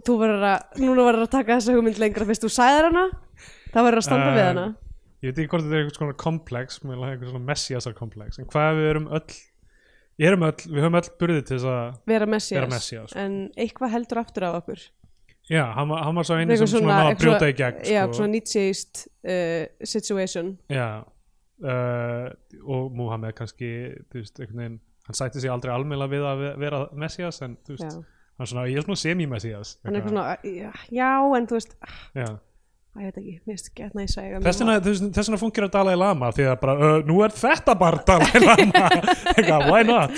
Speaker 1: Þú verður að núna verður að taka þessa hugmynd lengra fyrst þú sagðir hana það verður að standa við
Speaker 2: Um,
Speaker 1: hana.
Speaker 2: ég veit ekki hvort þetta er eitthvað svona komplex mér er eitthvað svona messiasar komplex en hvað ef við erum öll öll, við höfum öll burðið til þess að
Speaker 1: vera
Speaker 2: vera messias.
Speaker 1: en eitthvað heldur aftur af okkur
Speaker 2: já, hann, hann var svo eini sem svona, náði að brjóta í gegn
Speaker 1: já,
Speaker 2: sko.
Speaker 1: svona Nietzscheist uh, situation
Speaker 2: já uh, og Muhammed kannski þú veist, einhvern veginn hann sætti sig aldrei almennilega við að ve- vera messias en þú
Speaker 1: já.
Speaker 2: veist, hann er svona, ég er svona
Speaker 1: er já, já, en þú veist
Speaker 2: já
Speaker 1: að ég veit ekki, mér finnst ekki að næsa
Speaker 2: Þess vegna, funkir að Dalai Lama því að bara, uh, nú er þetta bara Dalai Lama. <laughs> Eitthvað, why not,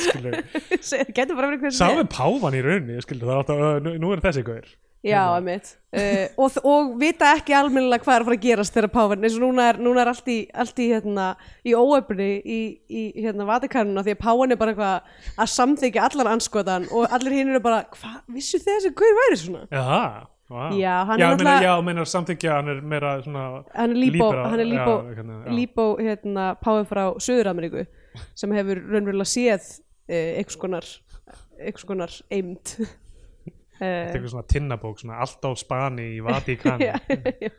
Speaker 1: getur <laughs> bara verið hversu
Speaker 2: Sáum páfan í rauninni, það er alltaf, uh, nú, er þessi gaur.
Speaker 1: Já, einmitt. Uh, og, og vita ekki almennilega hvað er að fara að gerast þegar páfinn, eins og núna er, núna er allt í, allt í, hérna, í óöfni í, í hérna, Vatikanuna því að páfinn er bara eitthvað að samþykja allan anskotan og allir hinn eru bara hvað, vissu þessi hver væri svona?
Speaker 2: Jaha, wow.
Speaker 1: Já, hann er
Speaker 2: já, meina,
Speaker 1: náttúrulega-
Speaker 2: já, meinar samþykja, hann er meira svona
Speaker 1: Hann er líbó,
Speaker 2: líbera-
Speaker 1: hann er líbó,
Speaker 2: já, hérna,
Speaker 1: líbó hérna, páfinn frá Suður-Ameríku sem hefur raunverulega séð uh, einhvers konar einhvers konar eimd <laughs>
Speaker 2: Þetta er eitthvað svona tinnabók, svona allt á Spani í <laughs> Vatikan
Speaker 1: já, já.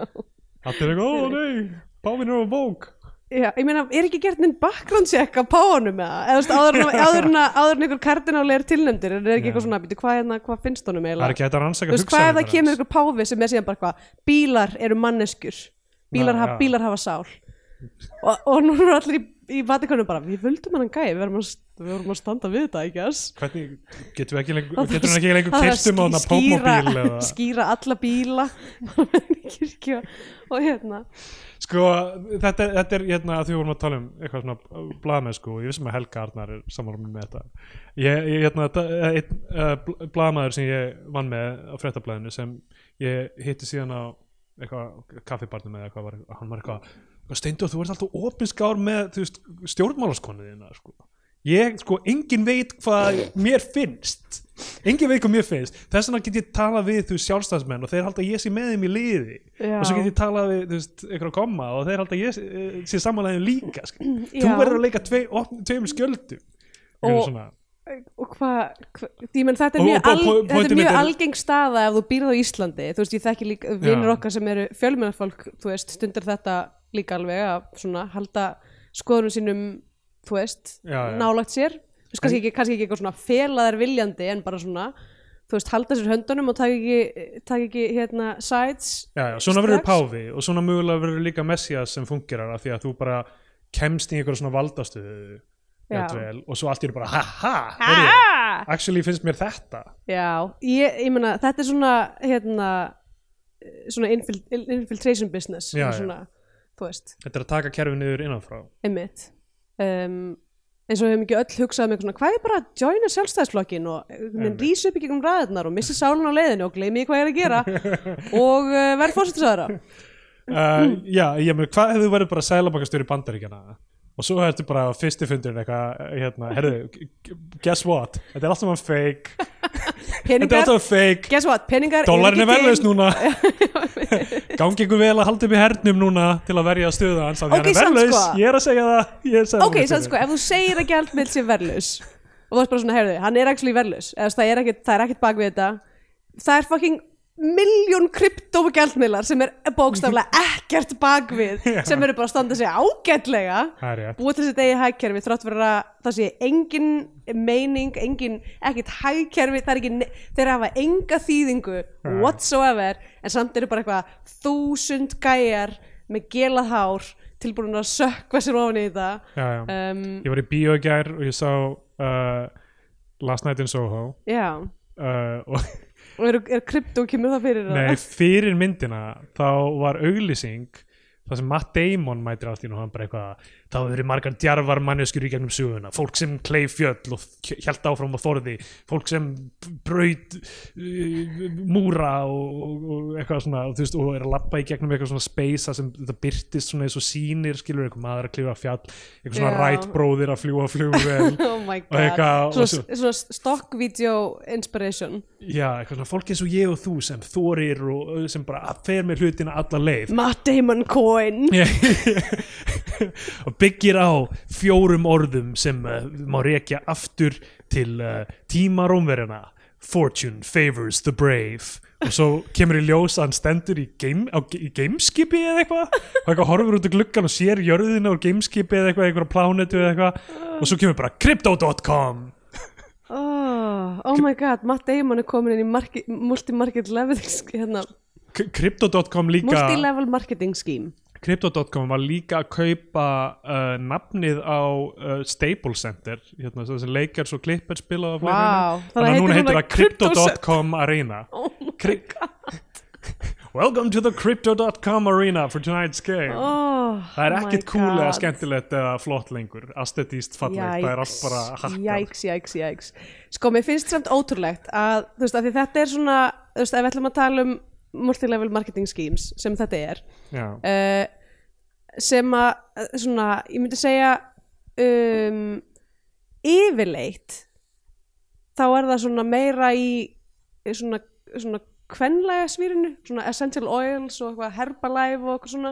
Speaker 2: Allt er eitthvað, ó nei, páfin er á bók
Speaker 1: Já, ég meina, er ekki gert background check á páanum eða, eða <laughs> áður en, einhver kardinál er tilnefndir, er ekki eitthvað svona, býtu, hvað, hérna, hvað finnst honum
Speaker 2: er
Speaker 1: veist, hvað ef það kemur einhver páfi sem er síðan bara hvað, bílar eru manneskjur, bílar,
Speaker 2: já.
Speaker 1: bílar hafa sál. Og, og nú eru allir í, í Vatikanum bara, við völdum hann gæði, við við verðum að standa við þetta, ekki ass?
Speaker 2: Hvernig, getur við ekki lengur, ekki lengur
Speaker 1: það
Speaker 2: á hana
Speaker 1: ský- skýra-
Speaker 2: eða
Speaker 1: alla bíla. <laughs> Og hérna
Speaker 2: Sko, þetta, þetta er hérna að því vorum að tala um eitthvað svona blaðmennsku og ég vissum að Helga Arnar er sammála með þetta ég, ég hérna, þetta- einn uh, blaðmaður sem ég vann með á fréttablaðinu sem ég hitti síðan á eitthvað kaffibarnum eða eitthvað var, hann var eitthvað, eitthvað steindu þú ert alltaf opinskár með þú veist, stjórnmálaskonniðina sko. Ég, sko, engin veit hvað mér finnst. Engin veit hvað mér finnst. Þess vegna get ég talað við þú veist, sjálfstæðsmenn og þeir halda að ég sé með þeim í liði.
Speaker 1: Já.
Speaker 2: og svo get ég talað við þú veist, eitthvað koma og þeir halda að ég sé, eh, samanlegin líka skil. þú verður að leika tvei, tveimur skjöldum.
Speaker 1: Og-
Speaker 2: og,
Speaker 1: hvað, hva, þetta er mjög, al, mjög algeng staða ef þú býrð á Íslandi, þú veist ég þekki líka vinnur okkar sem eru fjölmennafólk þú veist, stundir þetta líka alveg að svona halda skoðunum sínum þú veist,
Speaker 2: Já, já.
Speaker 1: nálagt sér. Þú veist, kannski ekki, kannski ekki eitthvað svona felaðar viljandi en bara svona, þú veist, halda sér höndunum og taka ekki, taka ekki hérna sides.
Speaker 2: Já, já, svona verður páfi og svona mögulega verður líka messias sem fungerar af því að þú bara kemst í einhverja svona jafnvel, og svo allt er bara ha ha,
Speaker 1: Ha!
Speaker 2: heyrðu, actually finnst mér þetta.
Speaker 1: Já, ég, ég meina, þetta er svona hérna svona infil, infiltration business
Speaker 2: Já, já.
Speaker 1: svona, þú veist.
Speaker 2: Þetta er að taka kerfi niður innanfrá.
Speaker 1: Einmitt um, eins og við hefum ekki öll hugsað um eitthvað svona, hvað er bara að joina sjálfstæðsflokkin og
Speaker 2: Einmitt.
Speaker 1: rýsa upp í gegnum ræðunar og missi sálun á leiðinu og gleymi hvað ég er að gera. Og uh, verð fórsettisæðara <laughs>
Speaker 2: uh, já, ég með, hvað hefðu verið bara sælabakastjóri bandaríkjana og svo ertu bara á fyrsti fundurinn eitthvað, hérna, herðu, guess what? Þetta er alltaf mann fake. <laughs> Þetta er alltaf fake.
Speaker 1: guess what, peningar
Speaker 2: Dólarinn
Speaker 1: eru
Speaker 2: er
Speaker 1: til.
Speaker 2: núna. <laughs> Gangi ykkur vel að halda upp í hernum núna til að verja stöðu hans af því
Speaker 1: Ok,
Speaker 2: hann er verðlaus,
Speaker 1: sko.
Speaker 2: ég er að segja það. Að
Speaker 1: ok, sann sko, ef þú segir að gjaldmiðl sé verðlaus og þú veist bara svona, heyrðu, hann er actually veist, það er er ekkit bak við þetta það er fucking miljón kryptógjaldmiðlar sem er bókstaflega ekkert bak við <laughs> sem eru bara að standa sig ágætlega.
Speaker 2: Það
Speaker 1: búið til þessi degi hagkerfi þrátt fyrir að það sé engin meining, engin ekkert hagkerfi, það er ekki þeir hafa enga þýðingu
Speaker 2: Nei.
Speaker 1: whatsoever, en samt eru bara eitthvað þúsund gæjar með gelað hár tilbúin að sökva sér ofan í þetta.
Speaker 2: Já, já.
Speaker 1: um,
Speaker 2: Ég var í gær og ég sá uh, Last Night in Soho.
Speaker 1: Já,
Speaker 2: uh, og
Speaker 1: og er, er krypto kemur það fyrir
Speaker 2: nei,
Speaker 1: það?
Speaker 2: fyrir myndina þá var auglýsing það sem Matt Damon mætir allt í nú hann bara eitthvað, þá hefur verið margar djarfar manneskjur í gegnum söguna, fólk sem kleif fjöll og hjælt áfram á þorði. Fólk sem braut uh, múra og, og, eitthvað svona, veist, og er að lappa í gegnum eitthvað svona space sem þetta byrtist svona eins og sýnir, skilur eitthvað maður að klifa fjall eitthvað svona
Speaker 1: Já.
Speaker 2: rætbróðir að fljúa flugvel <laughs>
Speaker 1: oh
Speaker 2: Og eitthvað-
Speaker 1: svona, svona stock video inspiration.
Speaker 2: Já, eitthvað svona fólk eins og ég og þú sem þorir og og sem bara fer með hlutina alla leið.
Speaker 1: Matt Damon coin. <laughs> <laughs>
Speaker 2: Og byggir á fjórum orðum sem uh, má rekja aftur til uh, tíma rómverjana fortune favors the brave. Og svo kemur í ljós að hann stendur í, game, á, í gameskipi eða eitthvað. Og eitthvað horfur út í gluggan og sér jörðina úr gameskipi eða eitthvað, eitthvað plánetu eða eitthvað. Og svo kemur bara crypto.com
Speaker 1: oh, oh my god, Matt Damon er komin inn í multi-market level hérna,
Speaker 2: crypto.com líka.
Speaker 1: Multi-level marketing scheme
Speaker 2: Crypto.com var líka að kaupa uh, nafnið á uh, Staples Center hérna, þessi leikars og klippar spila á wow.
Speaker 1: þannig
Speaker 2: þannig
Speaker 1: að
Speaker 2: að núna
Speaker 1: heitir
Speaker 2: það Crypto.com Arena. <laughs>
Speaker 1: Oh my
Speaker 2: Cri- <laughs> Welcome to the Crypto.com Arena for tonight's game.
Speaker 1: Oh,
Speaker 2: Það er ekkit kúlega
Speaker 1: God.
Speaker 2: skemmtilegt eða flott lengur. Aesthetíst fallegt, það er allt bara hakkað.
Speaker 1: Jæks, jæks, jæks Sko, mér finnst samt ótrúlegt að, veist, að þetta er svona þú veist, ef við ætlum að tala um multilevel marketing schemes sem þetta er uh, sem að uh, svona, ég myndi segja um, yfirleitt þá er það svona meira í svona, svona kvenlega svýrinu, svona essential oils og herbalife og eitthvað svona.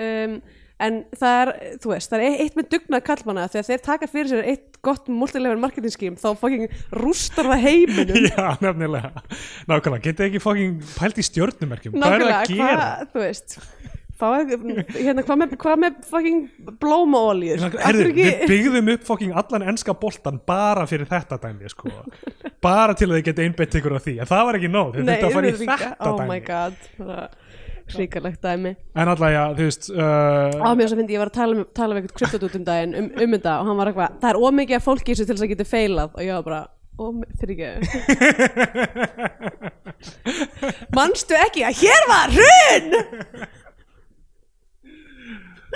Speaker 1: Um, en það er, þú veist, það er eitt með dugnað kallmanna þegar þeir taka fyrir sér eitt gott multilevel marketing scheme þá fucking rústar það heiminum. <laughs>
Speaker 2: Já, nefnilega. Nákvæmlega, getið ekki fucking pælt í stjórnumerkjum Hvað er það að
Speaker 1: Nákvæmlega,
Speaker 2: gera?
Speaker 1: hvað, þú veist hérna, hvað með, hvað með fucking blómaolíur?
Speaker 2: Herðu, við byggðum upp fokking allan enska boltan bara fyrir þetta dæmi sko. bara til að þið geta einbeitt ykkur á því. En það var ekki nóg, þið þurftu að fara í þetta
Speaker 1: oh
Speaker 2: dæmi
Speaker 1: hríkalegt dæmi.
Speaker 2: En alltaf já, þú veist uh,
Speaker 1: á mér svo fyndi ég var að tala, um, tala við eitthvað kryptodút um daginn um, um þetta og hann var eitthvað það er ómikið af fólki þessu til þess að geta feilað og ég var bara ó, fyrir ekki. <laughs> Manstu ekki að hér var hrun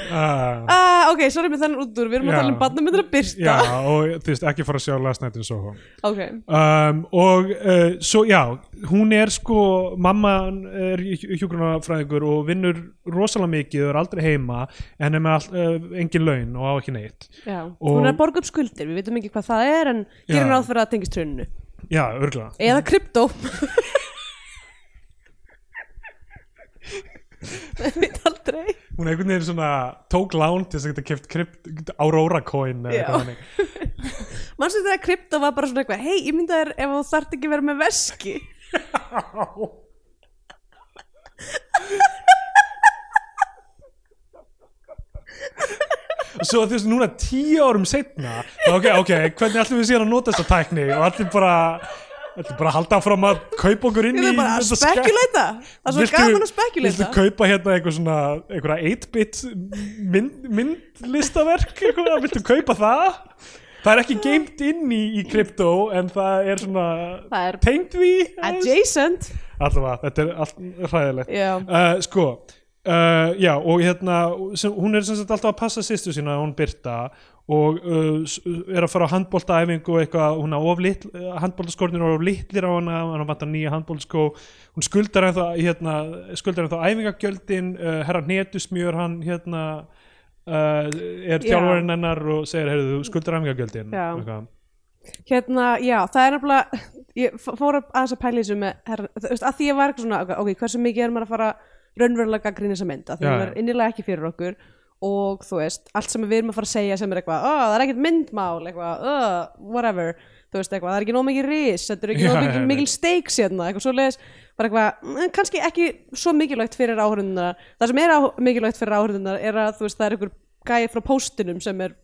Speaker 2: uh,
Speaker 1: ah, ok, sorry með þennan út úr. Við erum
Speaker 2: Já.
Speaker 1: að tala um barnamyndir að byrta
Speaker 2: já, og þú veist, ekki fara að sjá Last Night in Soho.
Speaker 1: Ok,
Speaker 2: um, og uh, svo já hún er sko, mamma er hjúgrunafræðingur og vinnur rosalega mikið og er aldrei heima en er með uh, engin laun og á ekki neitt.
Speaker 1: Já.
Speaker 2: Og-
Speaker 1: hún er að borga upp skuldir, við veitum ekki hvað það er en gerum ráð fyrir að tengist hruninu.
Speaker 2: Já, örgulega
Speaker 1: eða kryptó <laughs> við veit aldrei.
Speaker 2: Hún er einhvern veginn svona tók lán til þess að geta krypt, Aurora coin <laughs>
Speaker 1: mannstu þegar kryptó var bara svona eitthvað hei, ég myndi þér ef þú þarft ekki vera með veski.
Speaker 2: Og <laughs> svo þú veist núna tíu árum setna ok, ok, hvernig ætlum við síðan að nota þessa tækni? Og allir bara ætlum bara að halda áfram að kaupa okkur inn í
Speaker 1: er bara að
Speaker 2: þetta
Speaker 1: spekuleita Það er svo
Speaker 2: Viltu-
Speaker 1: gaman að
Speaker 2: Viltu
Speaker 1: spekuleita
Speaker 2: kaupa hérna eitthvað svona einhverja 8-bit mynd, myndlistaverk eitthvað, viltu kaupa það? Það er ekki geimt inn í, í krypto en það er svona
Speaker 1: Það er
Speaker 2: tengt því
Speaker 1: adjacent.
Speaker 2: Allavega, þetta er allt hræðilegt.
Speaker 1: Já,
Speaker 2: uh, sko uh, já og hérna sem, hún er sem sagt alltaf að passa sýstu sína hún Birta og uh, s- er að fara á handbóltaæfingu og eitthvað, hún er of litl handbóltaskornir eru of litlir á hana hann vantar nýja handbóltaskó hún skuldar ennþá hérna, skuldar ennþá æfingagjöldin uh, herra hnetusmjör hann hérna uh, er
Speaker 1: Já.
Speaker 2: þjálfarinn hennar og segir, heyrðu, skuldar æfingagjöldin.
Speaker 1: Já. Hérna, já, það er nefnilega Ég fór að aðeins að pæla þessu með herra, Þú veist, að því ég var eitthvað svona Ok, hversu mikið er maður að fara raunverulega gagnrýna þessa mynd að því hún er innilega ekki fyrir okkur og þú veist, allt sem við erum að fara að segja sem er eitthvað, oh, það er ekkert myndmál eitthvað, oh, whatever þú veist eitthvað, það er ekki nóg mikið ris, þetta er ekki nóg mikið, mikil stakes hérna, eitthvað svo leiðis, bara eitthvað mm, kannski ekki svo mikilvægt fyrir áhörðunar það sem er á, mikilvægt fyrir áhörðunar er að þú veist, það er einhver gæði frá póstunum sem er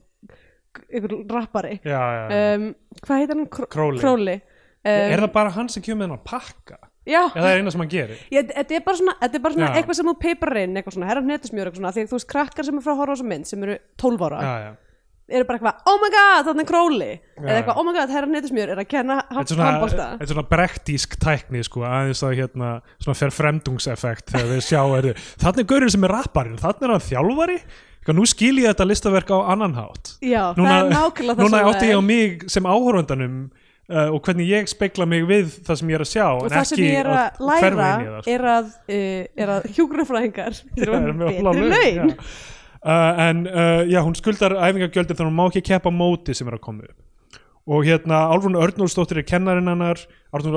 Speaker 1: einhver rappari
Speaker 2: já, já, já.
Speaker 1: um, hvað heitir hann? Kró-
Speaker 2: Crowley.
Speaker 1: Crowley.
Speaker 2: er
Speaker 1: Um,
Speaker 2: það bara hann sem kemur með hann að pakka
Speaker 1: já,
Speaker 2: eða það er eina sem hann gerir.
Speaker 1: Ég, þetta er bara svona, þetta er bara svona
Speaker 2: Já.
Speaker 1: eitthvað sem þú peipar inn, eitthvað svona, herra hnetusmjör eitthvað svona, því að þú veist krakkar sem er frá horfa á þessa mynd sem eru 12 ára,
Speaker 2: já, já.
Speaker 1: eru bara eitthvað oh my god, þannig er
Speaker 2: Já.
Speaker 1: eða eitthvað, oh my god, herra hnetusmjör er að kenna
Speaker 2: Þetta er svona,
Speaker 1: handbólta
Speaker 2: þetta er svona brektísk tækni sko, aðeins að hérna svona fer fremdungseffekt þegar við sjá er, þannig er gaurinn sem er rapparinn, þannig er hann þjálfari. Eitthvað, nú skil ég þetta listaverk á annan hátt.
Speaker 1: Já, það er nákvæmlega það
Speaker 2: núna
Speaker 1: sem
Speaker 2: átti
Speaker 1: það
Speaker 2: ég á mig sem áhorfandanum uh, og hvernig ég spekla mig við það sem ég er að sjá
Speaker 1: og það sem ég er að læra
Speaker 2: það, sko.
Speaker 1: er að, uh, er að
Speaker 2: við <laughs> að
Speaker 1: betri
Speaker 2: laun. Uh, en já, hún skuldar æfingagjöldin þannig að hún má ekki keppa móti sem er að koma upp og hérna Álfrún Örnólfsdóttir er kennarinn hennar. Álfrún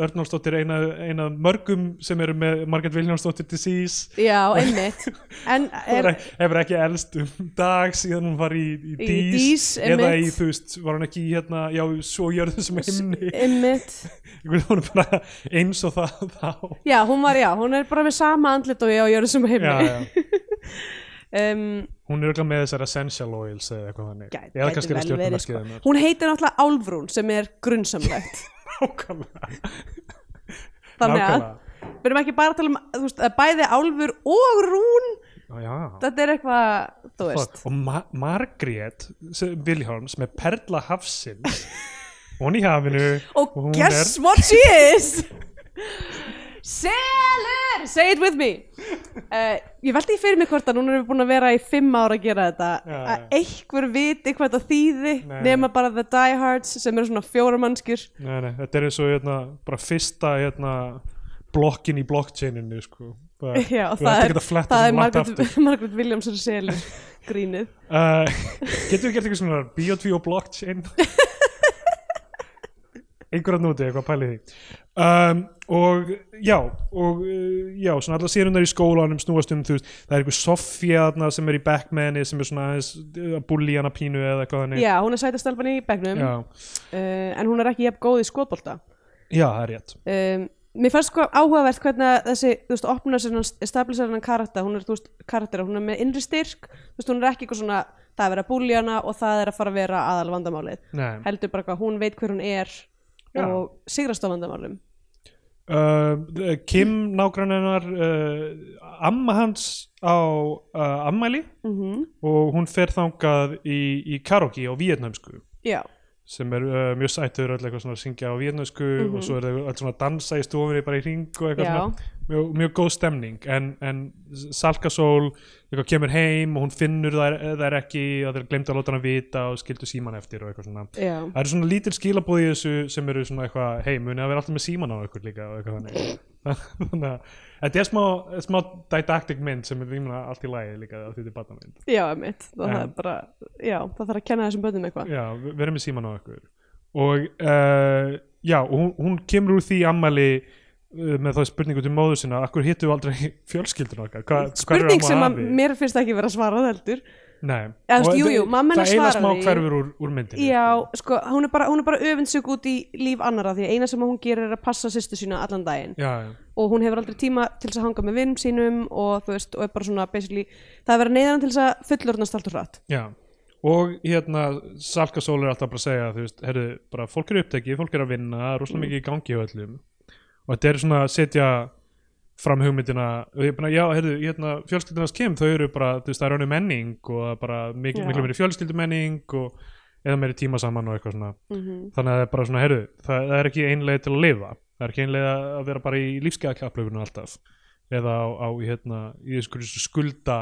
Speaker 2: Örnólfsdóttir er eina, eina mörgum sem eru með Margaret Viljánsdóttir disease
Speaker 1: já, einmitt. En <laughs>
Speaker 2: er, hefur ekki elst um dag síðan hún var í, í,
Speaker 1: Í
Speaker 2: dís,
Speaker 1: Dís,
Speaker 2: eða í þú veist var hún ekki í hérna, já, svo jörðu sem himni.
Speaker 1: einmitt. <laughs>
Speaker 2: Hún er bara eins og það þá.
Speaker 1: Já, hún var, já, hún er bara með sama andlit og ég á jörðu sem
Speaker 2: já,
Speaker 1: heimni
Speaker 2: já. <laughs>
Speaker 1: um,
Speaker 2: hún er örugglega með þessar essential oils eða eitthvað þannig.
Speaker 1: Gæti-
Speaker 2: eða kannski er það
Speaker 1: verið,
Speaker 2: stjórnumerkið
Speaker 1: sko. hún heitir náttúrulega Álfrún sem er grunnsamlegt <laughs> þannig að við erum ekki bara að tala um veist, að bæði Álfur og Rún
Speaker 2: Já, já.
Speaker 1: þetta er eitthvað, þú veist.
Speaker 2: Og Ma Margrét sem- Vilhjálms með Perla Hafsins. Hún í hafinu. <laughs>
Speaker 1: Og
Speaker 2: hún
Speaker 1: guess what she is <laughs> Selur! Say it with me. Uh, <laughs> ég veldi því fyrir mig hvort að núna erum við búin að vera í fimm ára að gera þetta.
Speaker 2: Já,
Speaker 1: að
Speaker 2: já.
Speaker 1: einhver viti hvað þetta þýði
Speaker 2: Nei.
Speaker 1: nema bara the diehards sem eru svona fjóramannskjur
Speaker 2: nei, nei, þetta er eins og hérna, bara fyrsta hérna, blokkin í blockchaininu sko. <laughs> það,
Speaker 1: Já, það er, það er Margaret, Williamson selur <laughs> grínið.
Speaker 2: Uh, getur við gert eitthvað svona biotví og blockchain einhverja núti, eitthvað pælið því. Um, og já og uh, já, svona allar sérundar í skólanum snúast um, þú veist, það er einhver þarna sem er í backmanni sem er svona að bulli hana pínu eða eitthvað þannig.
Speaker 1: Já, hún er sætastelpan í bekknum
Speaker 2: já,
Speaker 1: uh, en hún er ekki jafn góð í skotbolta.
Speaker 2: Já, það er rétt.
Speaker 1: Um, Mér fannst sko áhugavert hvernig þessi, þú veist, opnar sér stabilisar hennan karakter, hún er, þú veist, karakter hún er með innri styrk, þú veist, hún er ekki eitthvað svona, það er að vera að búlja hana og það er að fara að vera aðal vandamálið,
Speaker 2: Nei.
Speaker 1: heldur bara hvað hún veit hver hún er
Speaker 2: Já.
Speaker 1: og sigrast á vandamálum
Speaker 2: Uh, Kim nágranninnar uh, amma hans á uh, ammæli
Speaker 1: mm
Speaker 2: og hún fer þangað í, í karaoke á vietnamsku
Speaker 1: Já,
Speaker 2: sem er uh, mjög sættur öll eitthvað svona að syngja á vietnamsku og svo er það öll svona að dansa í stofunni bara í ring og eitthvað
Speaker 1: Mhm. Já.
Speaker 2: svona mjög, mjög góð stemning. En, en Salka Sól eitthvað kemur heim og hún finnur þær, þær ekki og þeir glemt að láta hana vita og skildu síman eftir og eitthvað svona.
Speaker 1: Já,
Speaker 2: það eru svona lítil skilabóð í þessu sem eru svona eitthvað, hei, munið að vera alltaf með síman á ykkur líka og eitthvað þannig þannig að þetta er smá, smá didactic mynd sem er rýmuna allt í lagi líka að þetta er batnamynd
Speaker 1: já, mitt það,
Speaker 2: En-
Speaker 1: er bara, já, það þarf að kenna þessum bönnum eitthvað.
Speaker 2: Já, ve- vera með síman á ykkur. Og uh, já, hún, hún kemur úr því ammæli uh, með þá spurningu til móður sinna akkur hittu okkar <laughs> fjölskyldun okkar? Hva,
Speaker 1: Spurning sem að mér finnst ekki vera svarað heldur
Speaker 2: Nei,
Speaker 1: Eða,
Speaker 2: Og
Speaker 1: jú, jú,
Speaker 2: það eina smá hverfur úr, úr myndinni.
Speaker 1: Já, sko, hún er bara, bara öfundsök út í líf annara því að eina sem hún gerir er að passa sýstu sína allan daginn.
Speaker 2: Já, já.
Speaker 1: og hún hefur aldrei tíma til þess að hanga með vinnum sínum og þú veist, og er bara svona basically, það er verið neyðan til þess að fullorðnast allt og hratt.
Speaker 2: Já, og hérna Salka Sól er alltaf bara að segja þú veist, herru, bara fólk er upptekið, fólk er að vinna rosalega mikið í gangi hjá öllum. Og þetta er svona að setja fram hugmyndina og ég er bara, já, herru, hérna fjölskyldunars kem, þau eru bara, þú veist, það er önnu menning og bara mikil,
Speaker 1: Já.
Speaker 2: miklu meiri fjölskyldumenning og eða meiri tíma saman og eitthvað svona
Speaker 1: mm
Speaker 2: þannig að það er bara svona, herru, það, það er ekki einlega til að lifa, það er ekki einlega að vera bara í lífsgæðakapplöfunum alltaf eða á, á hérna, í skulda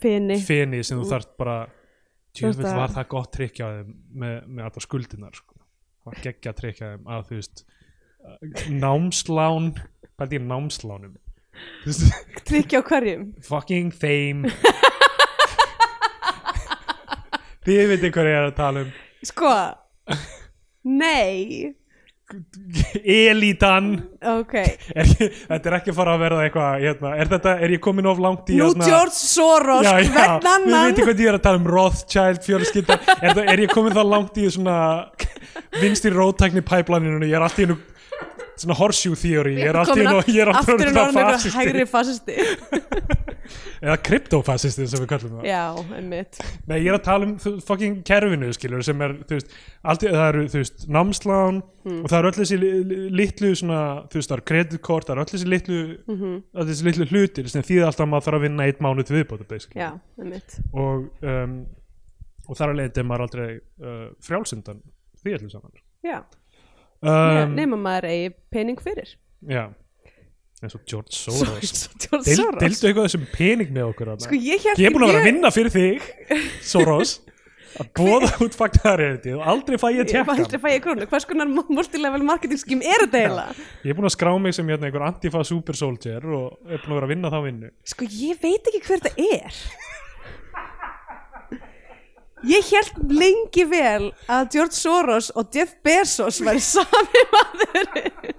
Speaker 1: Fini,
Speaker 2: feni sem þú
Speaker 1: Mm.
Speaker 2: þarft bara tjóðvill var það gott þeim með, með alltaf skuldinar sko. var geggja þeim að þú veist námslán hvað er námslánum
Speaker 1: Trykki á hverjum?
Speaker 2: Fucking þeim þið veitir hvað ég er að tala um.
Speaker 1: Sko, nei.
Speaker 2: Elitan.
Speaker 1: Ok,
Speaker 2: er, þetta er ekki fara að verða eitthvað hérna, er, þetta, er ég komin of langt í
Speaker 1: nú
Speaker 2: hérna-
Speaker 1: George Soros hvern
Speaker 2: við
Speaker 1: annan
Speaker 2: veitum hvað ég er að tala um Rothschild fjölskylda. Er, er ég komin það langt í svona vinstri rótækni pæplaninu ég er alltaf í einu svona horseshoe theory ég er alltaf er alltaf
Speaker 1: eitthvað
Speaker 2: fasisti
Speaker 1: hægri fasisti. <laughs>
Speaker 2: Eða kryptofasisti sem við kallum það.
Speaker 1: Já, einmitt.
Speaker 2: Nei, ég er að tala um fucking kerfinu skilur sem er, þú veist, allt, það eru þú veist, námslán
Speaker 1: Hmm.
Speaker 2: og það eru öll þessi li- li- litlu svona, þú veist, það eru kreditkort, það eru öll þessi litlu
Speaker 1: Mhm.
Speaker 2: öll þessi litlu hlutir sem þýða alltaf að maður þarf að vinna eitt mánuð til viðbóta
Speaker 1: Já, einmitt.
Speaker 2: Og, um, og þar að leiðin er maður aldrei uh, frjálsundan því allir saman.
Speaker 1: Já, um, nema maður eigi pening fyrir.
Speaker 2: Já. Eins og George Soros.
Speaker 1: George
Speaker 2: Deil,
Speaker 1: Soros.
Speaker 2: deildu eitthvað þessum pening með okkur þarna?
Speaker 1: Sko ég hélt
Speaker 2: ég er búin að vera að vinna fyrir þig Soros. <laughs> Að bóða út fagnaðaréttið og aldrei fæ ég
Speaker 1: Ég
Speaker 2: tjekka
Speaker 1: aldrei fæ ég krónu, hvers konar multilevel marketing skim er þetta eiginlega?
Speaker 2: ég er búin að skrá mig sem hérna, einhver antifa super soldier og er búin að vera að vinna þá vinnu.
Speaker 1: Sko ég veit ekki hver þetta er ég held lengi vel að George Soros og Jeff Bezos væri sami maður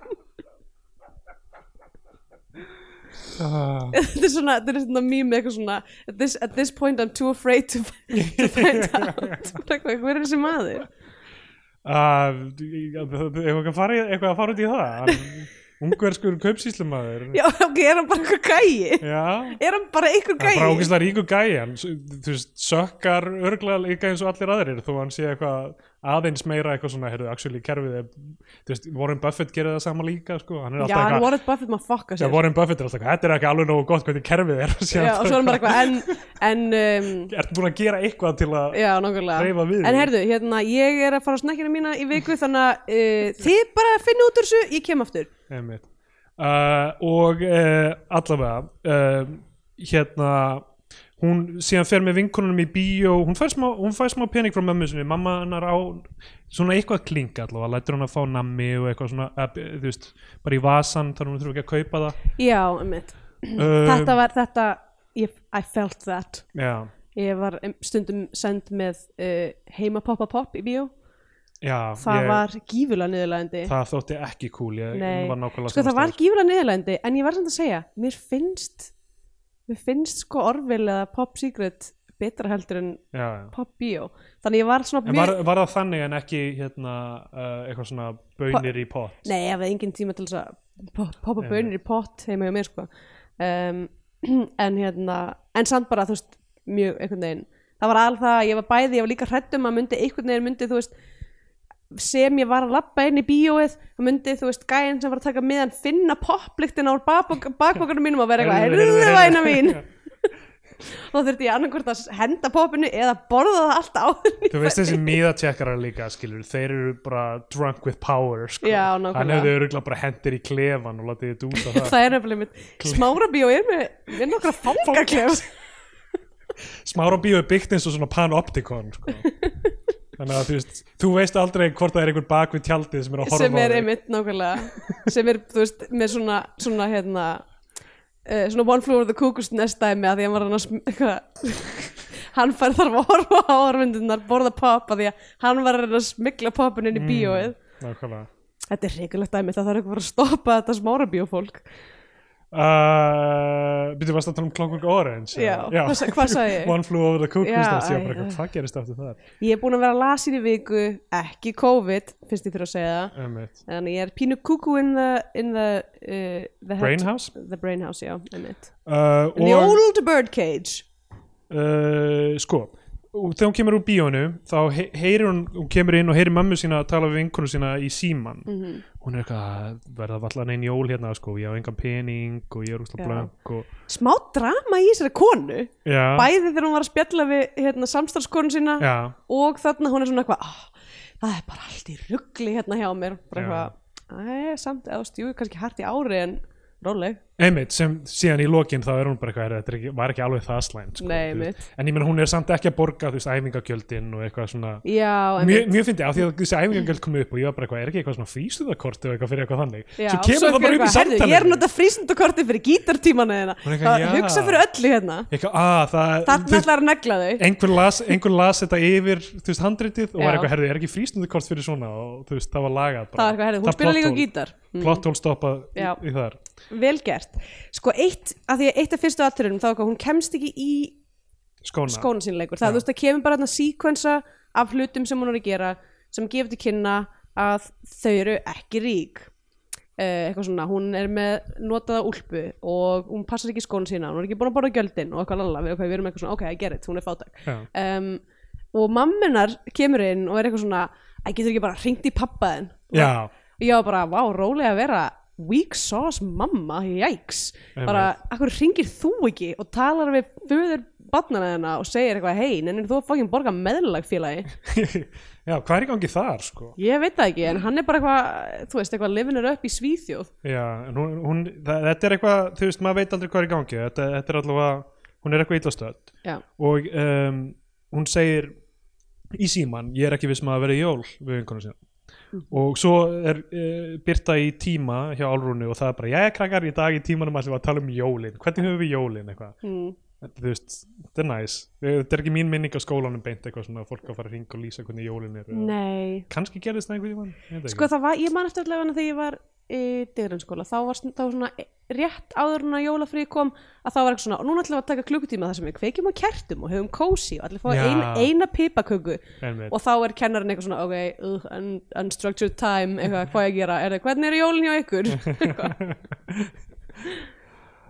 Speaker 2: Ah,
Speaker 1: þetta er svona, þetta er svona mým eitthvað svona at this, at this point I'm too afraid to, to find <laughs> out. Hver er þessi maður?
Speaker 2: Uh, eitthvað eitthvað að fara út í það ungverskur kaupsýslumæður
Speaker 1: já, ok, er hann bara eitthvað gæi?
Speaker 2: Já.
Speaker 1: Er hann bara einhver
Speaker 2: Það er bara
Speaker 1: gæi?
Speaker 2: ógeðslega ríku gæi hann, þú veist, sökkar örglega líka eins og allir aðrir þó hann sé eitthvað aðeins meira eitthvað svona, heyrðu, actually kerfið er, þú veist, Warren Buffett gerir það sama líka, sko, hann
Speaker 1: já, hann Warren Buffett maður fokka
Speaker 2: Já,
Speaker 1: sér.
Speaker 2: Warren Buffett er alltaf eitthvað, þetta er ekki alveg nógu gott hvernig kerfið er. <laughs>
Speaker 1: Já, og svo er hann bara eitthvað en, <laughs> en um,
Speaker 2: Ertu búin að gera eitthvað til að
Speaker 1: já,
Speaker 2: Dreifa við
Speaker 1: en
Speaker 2: þig.
Speaker 1: herðu, hérna, ég er að fara á snakkina mína í viku þannig að uh, þið bara finna út úr þessu, ég kem aftur
Speaker 2: Einmitt. Uh, og uh, allavega uh, hérna hún síðan fer með vinkonunum í bíó hún fær smá, hún fær smá pening frá mömmu sinni mamma hennar á svona eitthvað kling allavega, lætur hann að fá nammi og eitthvað svona, uh, þú veist, bara í vasan þar hún þurfa ekki að kaupa það.
Speaker 1: Já, einmitt. Þetta var, þetta ég, I felt that.
Speaker 2: Já,
Speaker 1: ég var stundum send með heima poppa pop í bíó
Speaker 2: já,
Speaker 1: það
Speaker 2: ég,
Speaker 1: var gífulega niðurlægandi
Speaker 2: það þótti ekki cool ég var
Speaker 1: sko það var gífulega niðurlægandi en ég var samt að segja, mér finnst mér finnst sko Orville eða Pop Secret betra heldur en
Speaker 2: já, já.
Speaker 1: Pop Bio. Þannig ég var svona
Speaker 2: En var, var það þannig en ekki hérna, uh, eitthvað svona bönir í pott?
Speaker 1: nei, ég hafði engin tíma til að po- poppa bönir í pott heima hjá mér sko. Um, <clears throat> en hérna en samt bara þú veist mjög einhvern veginn. Það var alveg það, ég var bæði, ég var líka hrættum að myndi einhvern veginn myndi þú veist sem ég var að lappa inn í bíóið og myndi þú veist gæinn sem var að taka miðan finna popliktin á bakbókarnum mínum og vera eitthvað,
Speaker 2: Heyrðu,
Speaker 1: heyrðu
Speaker 2: heyrðu,
Speaker 1: væna mín. Og <laughs> þurfti ég annarkvort að henda popinu eða borða það allt ég
Speaker 2: Þú veist þessi miðatjekkarar líka skilur, þeir eru bara drunk with power sko.
Speaker 1: Já,
Speaker 2: Hann
Speaker 1: nákvæmlega.
Speaker 2: hefði öruglega bara hendir í klefan og látið þið dúsa það.
Speaker 1: Það er nefnilega mitt. Smára bíó er með, með nokkra fangaklef.
Speaker 2: Smára bíó er byggt eins og svona panoptikon sko. <laughs> Þannig að þú veist þú veist aldrei hvort það er einhver bak við tjaldið sem er að horfa
Speaker 1: sem er
Speaker 2: á þig.
Speaker 1: einmitt nákvæmlega sem er, þú veist, með svona svona hérna uh, svona one floor of the cuckoo's nest dæmi að því að hann var hann að eitthvað hann fær þarf að horfa á orðmyndunar borða pop að því að hann var að að smigla popin inn í
Speaker 2: Mm.
Speaker 1: bíóið
Speaker 2: Nákvæmlega.
Speaker 1: þetta er reikulegt dæmi, það þarf eitthvað að stoppa þetta smára bíófólk
Speaker 2: Býttu varst að tala um Clockwork Orange
Speaker 1: Já,
Speaker 2: eða?
Speaker 1: hvað hvað sagði ég? <laughs>
Speaker 2: One flew over the cuckoo's
Speaker 1: Já,
Speaker 2: nest hvað gerist eftir það?
Speaker 1: ég er búin að vera lasin í viku ekki COVID, finnst ég þurfa að segja það
Speaker 2: Einmitt.
Speaker 1: þannig ég er pínu kuku in the, in the, uh, the head-
Speaker 2: Brain House?
Speaker 1: the brain house, já, einmitt
Speaker 2: Uh,
Speaker 1: in the old birdcage
Speaker 2: uh, sko og þegar hún kemur úr bíónu þá he heyrir hún, hún kemur inn og heyrir mömmu sína að tala við vinkonu sína í síman
Speaker 1: Mhm.
Speaker 2: hún er eitthvað að verða vallan einn jól hérna sko, ég á engan pening og ég er úrslega blank og
Speaker 1: smá drama í þessari konu.
Speaker 2: Já,
Speaker 1: bæði þegar hún var að spjalla við hérna, samstarfskonu sína
Speaker 2: já,
Speaker 1: og þarna hún er svona eitthvað ah, það er bara allt í ruggli hérna hjá mér. Bara eitthvað, samt eða stjú, kannski hart í ári en róleg
Speaker 2: einmitt sem síðan í lokin þá er hún bara eitthvað, þetta ekki, var ekki alveg það slæmt sko,
Speaker 1: Nei,
Speaker 2: þú
Speaker 1: einmitt.
Speaker 2: veist. en ég menn hún er samt ekki að borga þú veist, æfingagjöldin og eitthvað svona.
Speaker 1: Já,
Speaker 2: mjög,
Speaker 1: einmitt.
Speaker 2: mjög fyndi á því að þessi æfingagjöld kom upp og ég var bara eitthvað, er ekki eitthvað svona frístuðakort eða eitthvað fyrir eitthvað þannig?
Speaker 1: Já,
Speaker 2: svo kemur það bara upp í
Speaker 1: herðu,
Speaker 2: samtalið
Speaker 1: ég er notað frísundakorti fyrir gítartímana þeina
Speaker 2: Hún er eitthvað, já.
Speaker 1: hugsa fyrir öllu hérna.
Speaker 2: Eitthvað, að það,
Speaker 1: þarna ætlar að negla þau.
Speaker 2: einhver las, einhver las þetta yfir þú veist, handritið og
Speaker 1: Já.
Speaker 2: var eitthvað, herði, er ekki frístundukort fyrir svona? Og þú veist, það var lagað
Speaker 1: það var eitthvað, herðu, hún
Speaker 2: Það
Speaker 1: spila líka
Speaker 2: plot hole-
Speaker 1: gítar. Mm,
Speaker 2: plot hole stoppað í,
Speaker 1: Já.
Speaker 2: í þar.
Speaker 1: Vel gert sko eitt, að því að eitt af fyrstu aðturum þá er eitthvað, hún kemst ekki í
Speaker 2: skóna,
Speaker 1: skóna sín leikur. Það,
Speaker 2: Já.
Speaker 1: þú veist, það kemur bara þarna síkvensa af hlutum sem hún er að gera sem gefur til kynna að þau eru ekki rík. Uh, eitthvað svona, hún er með notaða úlpu og hún passar ekki í skóna sína hún er ekki búin að borða gjöldin og eitthvað lalla við, okay, við erum eitthvað svona, ok, I get it, hún er fátæk.
Speaker 2: Já.
Speaker 1: um, og mamminar kemur inn og er eitthvað svona, að getur ekki bara hringt í pappaðin
Speaker 2: já,
Speaker 1: og ég var bara, vá, rólega að vera weak sauce mamma, jæks bara, akkur ringir þú ekki og talar við föður barnana þennan og segir eitthvað, hei, nennir þú að fokkin borga meðlag félagi, <laughs>
Speaker 2: já, hvað er í gangi þar sko?
Speaker 1: ég veit það ekki en hann er bara eitthvað, þú veist, eitthvað livin er upp í Svíþjóð.
Speaker 2: Já, en hún, hún það, þetta er eitthvað, þú veist, maður veit aldrei hvað er í gangi. Þetta, þetta er allavega, hún er eitthvað illastöð
Speaker 1: já,
Speaker 2: og um, hún segir í síman, ég er ekki viss maður að vera jól við sína.
Speaker 1: Mhm.
Speaker 2: Og svo er uh, byrta í tíma hjá Álrúnu og það er bara, jæja krakkar í dag í tímanum við að tala um jólin. Hvernig höfum við jólin? eitthvað.
Speaker 1: Mm.
Speaker 2: Þetta, er næs þetta er ekki mín minning á skólanum beint eitthvað svona að fólk að fara að ringa og lýsa hvernig jólin er kannski gerðist það einhvern ég ekki.
Speaker 1: sko það var, ég man eftir allavega þegar ég var í dyrranskóla, þá var, þá var svona rétt áður en að jólafrí kom að þá var eitthvað svona, og núna ætlum við að taka klukkutíma þar sem við kveikjum á kertum og höfum kósi og allir fá
Speaker 2: Já.
Speaker 1: ein, eina pipaköku og þá er kennarinn eitthvað svona, ok, uh, un, unstructured time, eitthvað, hvað ég að gera, er það, hvernig eru jólin hjá ykkur? <laughs>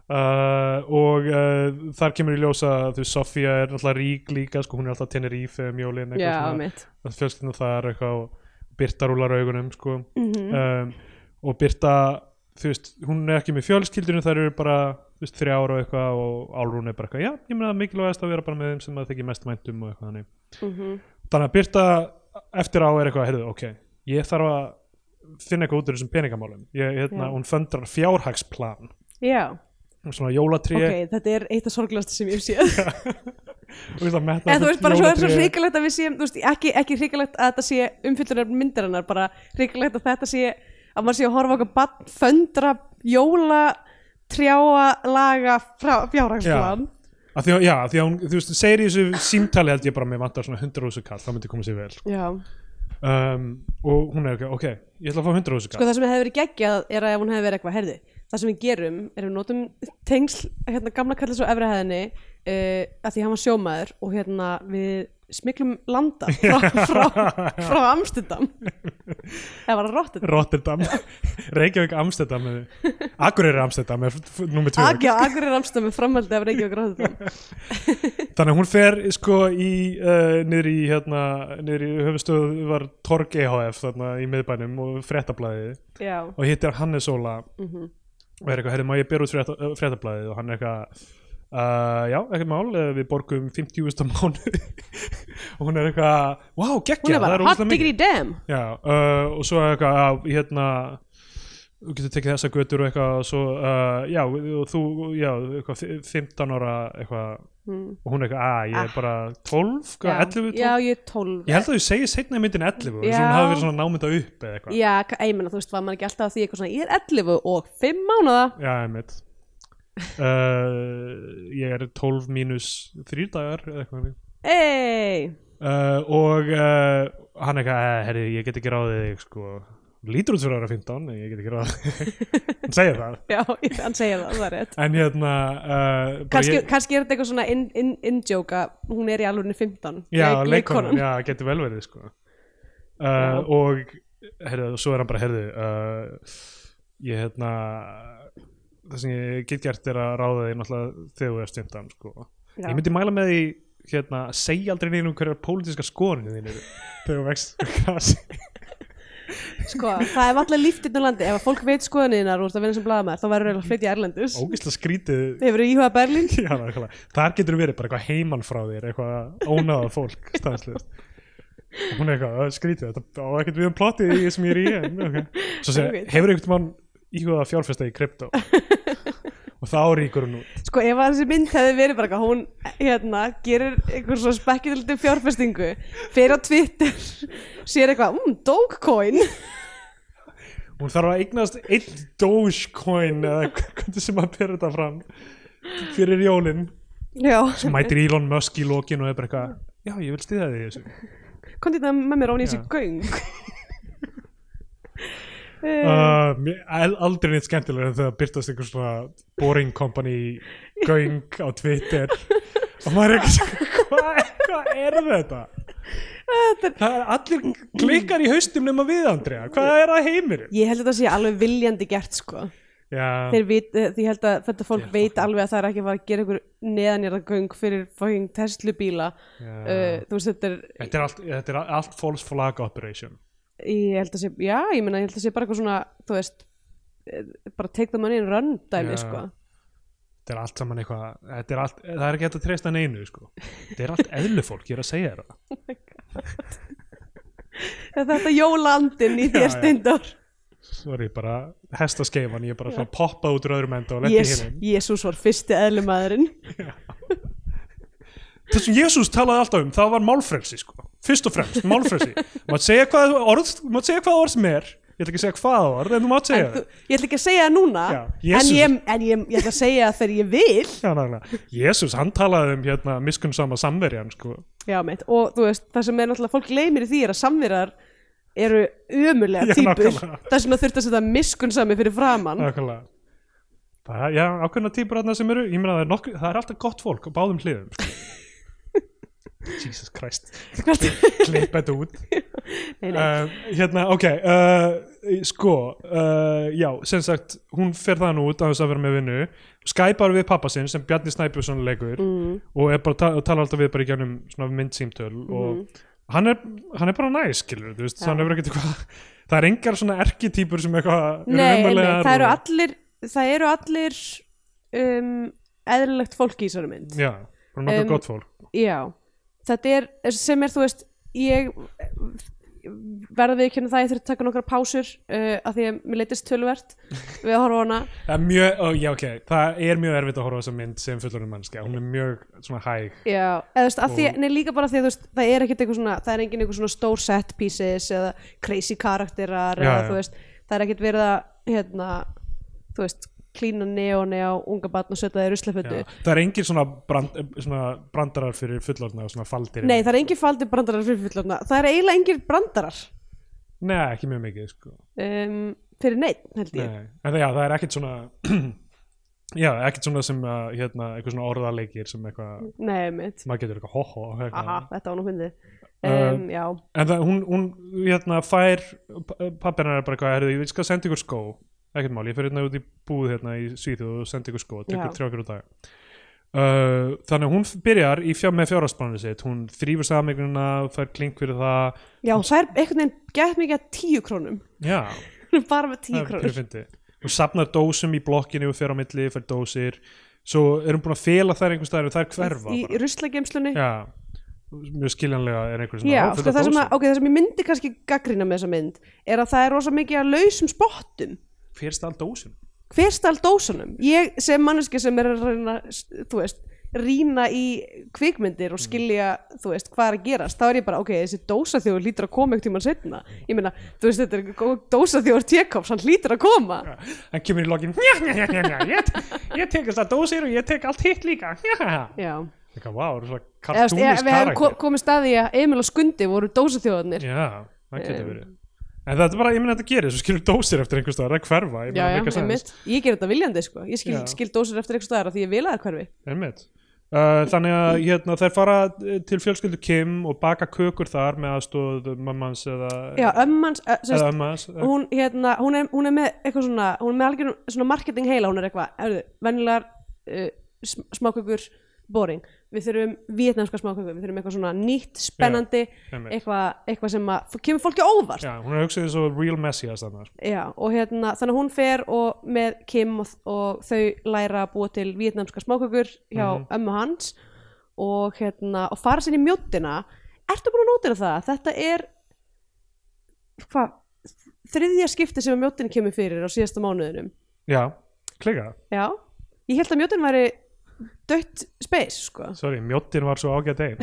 Speaker 2: Uh, og uh, þar kemur í ljósa þú veist, Sofía er náttúrulega rík líka sko, hún er alltaf Tenerife um jólin
Speaker 1: Já,
Speaker 2: eitthvað
Speaker 1: mitt.
Speaker 2: svona, fjölskyldinu þar eitthvað og Birta rúlar augunum sko.
Speaker 1: Mhm.
Speaker 2: um, og Birta þú veist, hún er ekki með fjölskyldinu þar eru bara þú veist, þrjá ára og eitthvað og Álrún er bara eitthvað, já, ég meina mikilvægast að vera bara með þeim sem það þykir mest væntum og eitthvað þannig.
Speaker 1: Mhm.
Speaker 2: þannig að Birta eftir á er eitthvað, heyrðu, ok ég þarf að finna eitthvað út úr þessum peningamálum. Ég, hérna,
Speaker 1: Já.
Speaker 2: hún föndrar fjárhagsplan.
Speaker 1: Já,
Speaker 2: svona jólatrí
Speaker 1: ok, þetta er eitt af sorglegast sem ég séð. <laughs>
Speaker 2: Það
Speaker 1: En þú veist bara svo er svo hrikalegt að við séum þú veist, ekki, ekki að maður sé að horfa okkur bann föndra jóla trjáa laga fjárhagsplan
Speaker 2: að því já, því að hún, þú veist, segir í þessu símtali held ég bara með vantar svona 100 rúsu kall, það myndi koma sér vel
Speaker 1: Já,
Speaker 2: um, og hún er ekki, ok, ég ætla að fá 100 rúsu
Speaker 1: sko
Speaker 2: kall.
Speaker 1: það sem hefði verið geggjað er að ef hún hefði verið eitthvað herði það sem við gerum er við notum tengsl hérna gamla kallið svo efri hæðinni uh, að því hann var sjómaður og hérna við smiklum landa frá, <laughs> frá, frá Amsterdam. Eða var það Rotterdam.
Speaker 2: Rotterdam, Reykjavík Amsterdam. Akureyri Amsterdam er nummer 2
Speaker 1: Agja, Akureyri Amsterdam er framhaldið af Reykjavík Rotterdam. <laughs>
Speaker 2: Þannig að hún fer sko í uh, niður í hérna, niður í höfustöðu var Torg EHF þarna í miðbænum og fréttablaðið.
Speaker 1: Já,
Speaker 2: og hittir Hannes Óla.
Speaker 1: Mhm.
Speaker 2: Og er eitthvað, hefði má ég bera út frétta, fréttablaðið? Og hann er eitthvað uh, já, ekkert mál, uh, við borgum 50.000 á mánu og <laughs> hún er eitthvað, wow,
Speaker 1: Hún
Speaker 2: geggja
Speaker 1: er bara hot diggity damn.
Speaker 2: Já, uh, og svo er eitthvað, hérna þú getur tekið þessa götur og eitthvað og svo, uh, já, og þú já, eitthvað, 15 ára eitthvað,
Speaker 1: mm.
Speaker 2: og hún er eitthvað, að, ég er bara 12, hvað,
Speaker 1: já.
Speaker 2: 11, 12
Speaker 1: Já, ég er 12
Speaker 2: ég held að þú segir setna í myndin 11 og hún hafi verið svona námynda upp eða eitthvað.
Speaker 1: Já, ég meina, þú veist, var maður ekki alltaf að því eitthvað svona Ég er 11 og 5 mánuða
Speaker 2: Já, einmitt uh, Ég er 12 mínus 3 dagar eða eitthvað þannig.
Speaker 1: Ey,
Speaker 2: uh, og uh, hann eitthvað, "Eh, herri, ég get ekki ráðið þig sko, lítur út fyrir að vera 15 en ég get ekki ráðið <laughs> hann segir það.
Speaker 1: Já, hann segir það, það er rétt.
Speaker 2: En hérna
Speaker 1: Kanski,
Speaker 2: ég,
Speaker 1: kannski er þetta eitthvað svona in, in, in joke að hún er í alveg 15
Speaker 2: já,
Speaker 1: leik-
Speaker 2: leikonan, já, getur vel verið sko. og herri, svo er hann bara, herri ég hérna það sem ég get gert er að ráða þig náttúrulega þegar þú ert 15 sko. Ég myndi mæla með því hérna, segja aldrei neinum hverjar pólitíska skoðinu þín eru þegar þú vext <laughs>
Speaker 1: Sko, það er alltaf líft inn á landi Ef að fólk veit skoðaniðnar úr það vinna sem blaðamær þá verður eiginlega að flytja erlendis
Speaker 2: ógislega skrítið
Speaker 1: Hefur þú íhugað Berlín? <laughs>
Speaker 2: Já, þar getur verið bara eitthvað heiman frá þér eitthvað ónáða fólk hún er eitthvað, "Það er skrítið þetta á ekkert við um plottið í sem ég er í okay.
Speaker 1: Ok.
Speaker 2: hefur einhvern mann íhugað að fjárfesta í krypto. <laughs> Og þá ríkur hún út.
Speaker 1: Sko, ef að þessi mynd hefði verið bara hún hérna, gerir einhver svo spekkildi fjárfestingu fyrir á Twitter <laughs> sér eitthvað, um, Dogecoin. <laughs>
Speaker 2: Hún þarf að eignast einn Dogecoin eða hvernig sem að bera þetta fram fyrir jólin.
Speaker 1: Já,
Speaker 2: svo mætir Elon Musk í lokin og er bara eitthvað já, ég vil stiða því þessu.
Speaker 1: Kom þetta með mér nýja
Speaker 2: Já.
Speaker 1: sér göng uh,
Speaker 2: aldrei neitt skemmtilega en þegar byrtast einhver svona boring company göng á Twitter. Og maður er ekki hvað hva er þetta? það er allir klikkar í haustum nema við Andrea, hvað er það heimir?
Speaker 1: Ég held að þetta sé alveg viljandi gert sko.
Speaker 2: Já,
Speaker 1: Þeir vit, eh, því held að þetta fólk
Speaker 2: Já,
Speaker 1: veit alveg að það er ekki að gera einhver neðanjara göng fyrir fucking Tesla bíla. Uh, Þú veist þetta er
Speaker 2: þetta, er allt, allt false flag operation
Speaker 1: ég held að sé, já, ég meina, ég held að sé bara eitthvað svona, þú veist eh, bara take the money and run dæmi,
Speaker 2: Já.
Speaker 1: sko.
Speaker 2: Þetta er allt saman eitthvað þetta er allt, það er ekki hægt að treysta neinu sko. þetta er allt eðlufólk, ég er að segja þér það. <laughs>
Speaker 1: Þetta er jólandin í
Speaker 2: Já,
Speaker 1: þér
Speaker 2: já.
Speaker 1: steindor
Speaker 2: sorry, bara hestaskeifan ég er bara svona poppað út úr öðrum enda og lendi
Speaker 1: yes,
Speaker 2: hinn
Speaker 1: Jésús var fyrsti eðlumæðurinn <laughs>
Speaker 2: það sem Jésús talaði alltaf um, það var málfrelsi sko. fyrst og fremst, málfrelsi mátt segja hvað orð, mátt segja hvað orð sem er ég ætla ekki að segja hvað orð en þú mátt segja
Speaker 1: þú, ég ætla ekki að segja það núna
Speaker 2: Já,
Speaker 1: en, ég, en ég, ég ætla að segja það þegar ég vil
Speaker 2: Já. Jésús, hann talaði um hérna miskunnsama samverjan sko.
Speaker 1: Já, meitt, og þú veist, það sem er náttúrulega fólk leimir í því er að samvirar eru típur
Speaker 2: nákvæmlega.
Speaker 1: þess vegna þurft að setja miskunnsami fyrir framann
Speaker 2: Nákvæmlega. Það, já, ákveðna típur þarna sem eru, ég meina það er, nokkuð, það er alltaf gott fólk á báðum hliðum sko. Jesus Christ klipp þetta út <laughs>
Speaker 1: nei, nei.
Speaker 2: uh, hérna, ok uh, sko, uh, já sem sagt, hún fer þann út á þess að vera með vinnu, skæpar við pappa sinn sem Bjarni Snæbjörnsson leikur
Speaker 1: Mm,
Speaker 2: og er bara, ta og tala alltaf við bara í svona myndsýmtöl og hann er, hann er bara næs, skilur þú veist.
Speaker 1: Já.
Speaker 2: hann hefur ekkert eitthvað það er engar svona erkitýpur sem eitthvað eru
Speaker 1: nei einmitt, það eru allir það eru allir um, eðlilegt fólk í þessari mynd
Speaker 2: já, bara nokkuð
Speaker 1: Um,
Speaker 2: gott fólk
Speaker 1: Já, þetta er sem er, þú veist, ég verða við ekki það ég þurfti að taka nokkra pásur uh, af því að mér leittist tölvert <laughs> við að horfa á hana.
Speaker 2: Það er mjög, ó, já ok, það er mjög erfitt að horfa á þessa mynd sem fullorinn mannskja, hún er mjög svona hæg.
Speaker 1: Já, eða þú veist, af því,
Speaker 2: Og-
Speaker 1: nei líka bara því að það er ekkert eitthvað svona, það er engin eitthvað svona stór set pieces eða crazy karakterar
Speaker 2: Já,
Speaker 1: eða
Speaker 2: já.
Speaker 1: þú veist, það er ekkert verið að hérna, þú veist klína neoni á unga barn og setja það í ruslafötu.
Speaker 2: Það er engin svona, brand, svona brandarar fyrir fullorðna og svona faldir
Speaker 1: Nei, það er engin faldi brandarar fyrir fullorna það er eiginlega engin brandarar.
Speaker 2: Nei, ekki mjög mikið sko.
Speaker 1: um, fyrir neitt, held ég.
Speaker 2: Nei. en það, já, það er ekkert svona <clears throat> já, ekkert svona sem uh, hérna, eitthvað svona orðaleikir sem eitthvað, maður getur eitthvað ho-ho
Speaker 1: aha, þetta var nú fyndið.
Speaker 2: Um,
Speaker 1: um,
Speaker 2: en það, hún, hún hérna, fær pappina er bara eitthvað, ég skal senda ykkur skó ekkert mál, ég fer hérna út í búð hérna í Svíþjóð og senda ykkur
Speaker 1: Já.
Speaker 2: tekur þrjá fjóru dag. Uh, þannig að hún byrjar í fjár, með fjárhastbáninu sitt, hún þrýfur samegnuna, fær klink fyrir það.
Speaker 1: Já, það er einhvern veginn gett mikið að tíu krónum.
Speaker 2: Já, <laughs>
Speaker 1: bara með tíu
Speaker 2: fyndið. hún safnar dósum í blokkinu og fer á milli, fær dósir. Svo er hún búin að fela þær einhvers staðar og þær hverfa
Speaker 1: í ruslagemslunni
Speaker 2: mjög skiljanlega er einhver svona
Speaker 1: Já,
Speaker 2: "Ó, fullt
Speaker 1: sko, það, sem að,
Speaker 2: dósum."
Speaker 1: ok, það sem ég myndi kannski gaggrina með þessa mynd er að það er rosa mikið að lausum spottum
Speaker 2: hver stál dósum?
Speaker 1: hver stál dósunum? Ég sem manneski sem er að reyna þú veist, rýna í kvikmyndir og skilja, þú veist, hvað er að gerast þá er ég bara, ok, þessi dósaþjóður lítur að koma ekkert tímann setna, ég meina, þú veist, þetta er dósaþjóður Tjekovs, hann lítur að koma.
Speaker 2: Hann kemur í lokin njá, njá, njá, ég, ég tek þess að dósir og ég tek allt hitt líka. Njá. <laughs>
Speaker 1: Já,
Speaker 2: Eitthvað, vá, það svona
Speaker 1: eða þú veist,
Speaker 2: kartúnist
Speaker 1: ég- við hefum komið staði að Emil og Skundi voru dósaþjóðarnir
Speaker 2: Já, það getur verið En þetta er bara, ég meina þetta gerir, svo skilur dósir eftir einhvers staðar, það er hverfa, ég
Speaker 1: Já, já, einmitt, ég ger þetta viljandi, sko. Ég skil, skil dósir eftir eitthvað staðar af því ég vil að það hverfi.
Speaker 2: Einmitt. Uh, þannig að hérna, þær fara eh, til fjölskyldu Kim og baka kökur þar með aðstóð mammans eða,
Speaker 1: Já, ömmans, uh, sérst,
Speaker 2: eða ömmans
Speaker 1: hún, hérna, hún, er, hún er með eitthvað svona hún er með algjörn svona marketing heila hún er eitthvað, erðu, venjulegar uh, sm- smákökur, boring. Við þurfum vietnamska smákökur, við þurfum eitthvað svona nýtt, spennandi eitthvað, eitthvað sem að kemur fólki óvart.
Speaker 2: Já, hún er hugsað eins og real messias
Speaker 1: Já, og hérna, þannig að hún fer og með Kim og, og þau læra að búa til vietnamska smákökur hjá
Speaker 2: Mhm.
Speaker 1: ömmu hans og hérna, og fara sér í mjóttina Ertu búin að nótina það? Þetta er hvað, þriðja skipti sem mjóttin kemur fyrir á síðasta mánuðinum.
Speaker 2: Já, klika,
Speaker 1: Já, ég held að mjóttin væri dött space, sko.
Speaker 2: Sorry, mjóttin var svo einn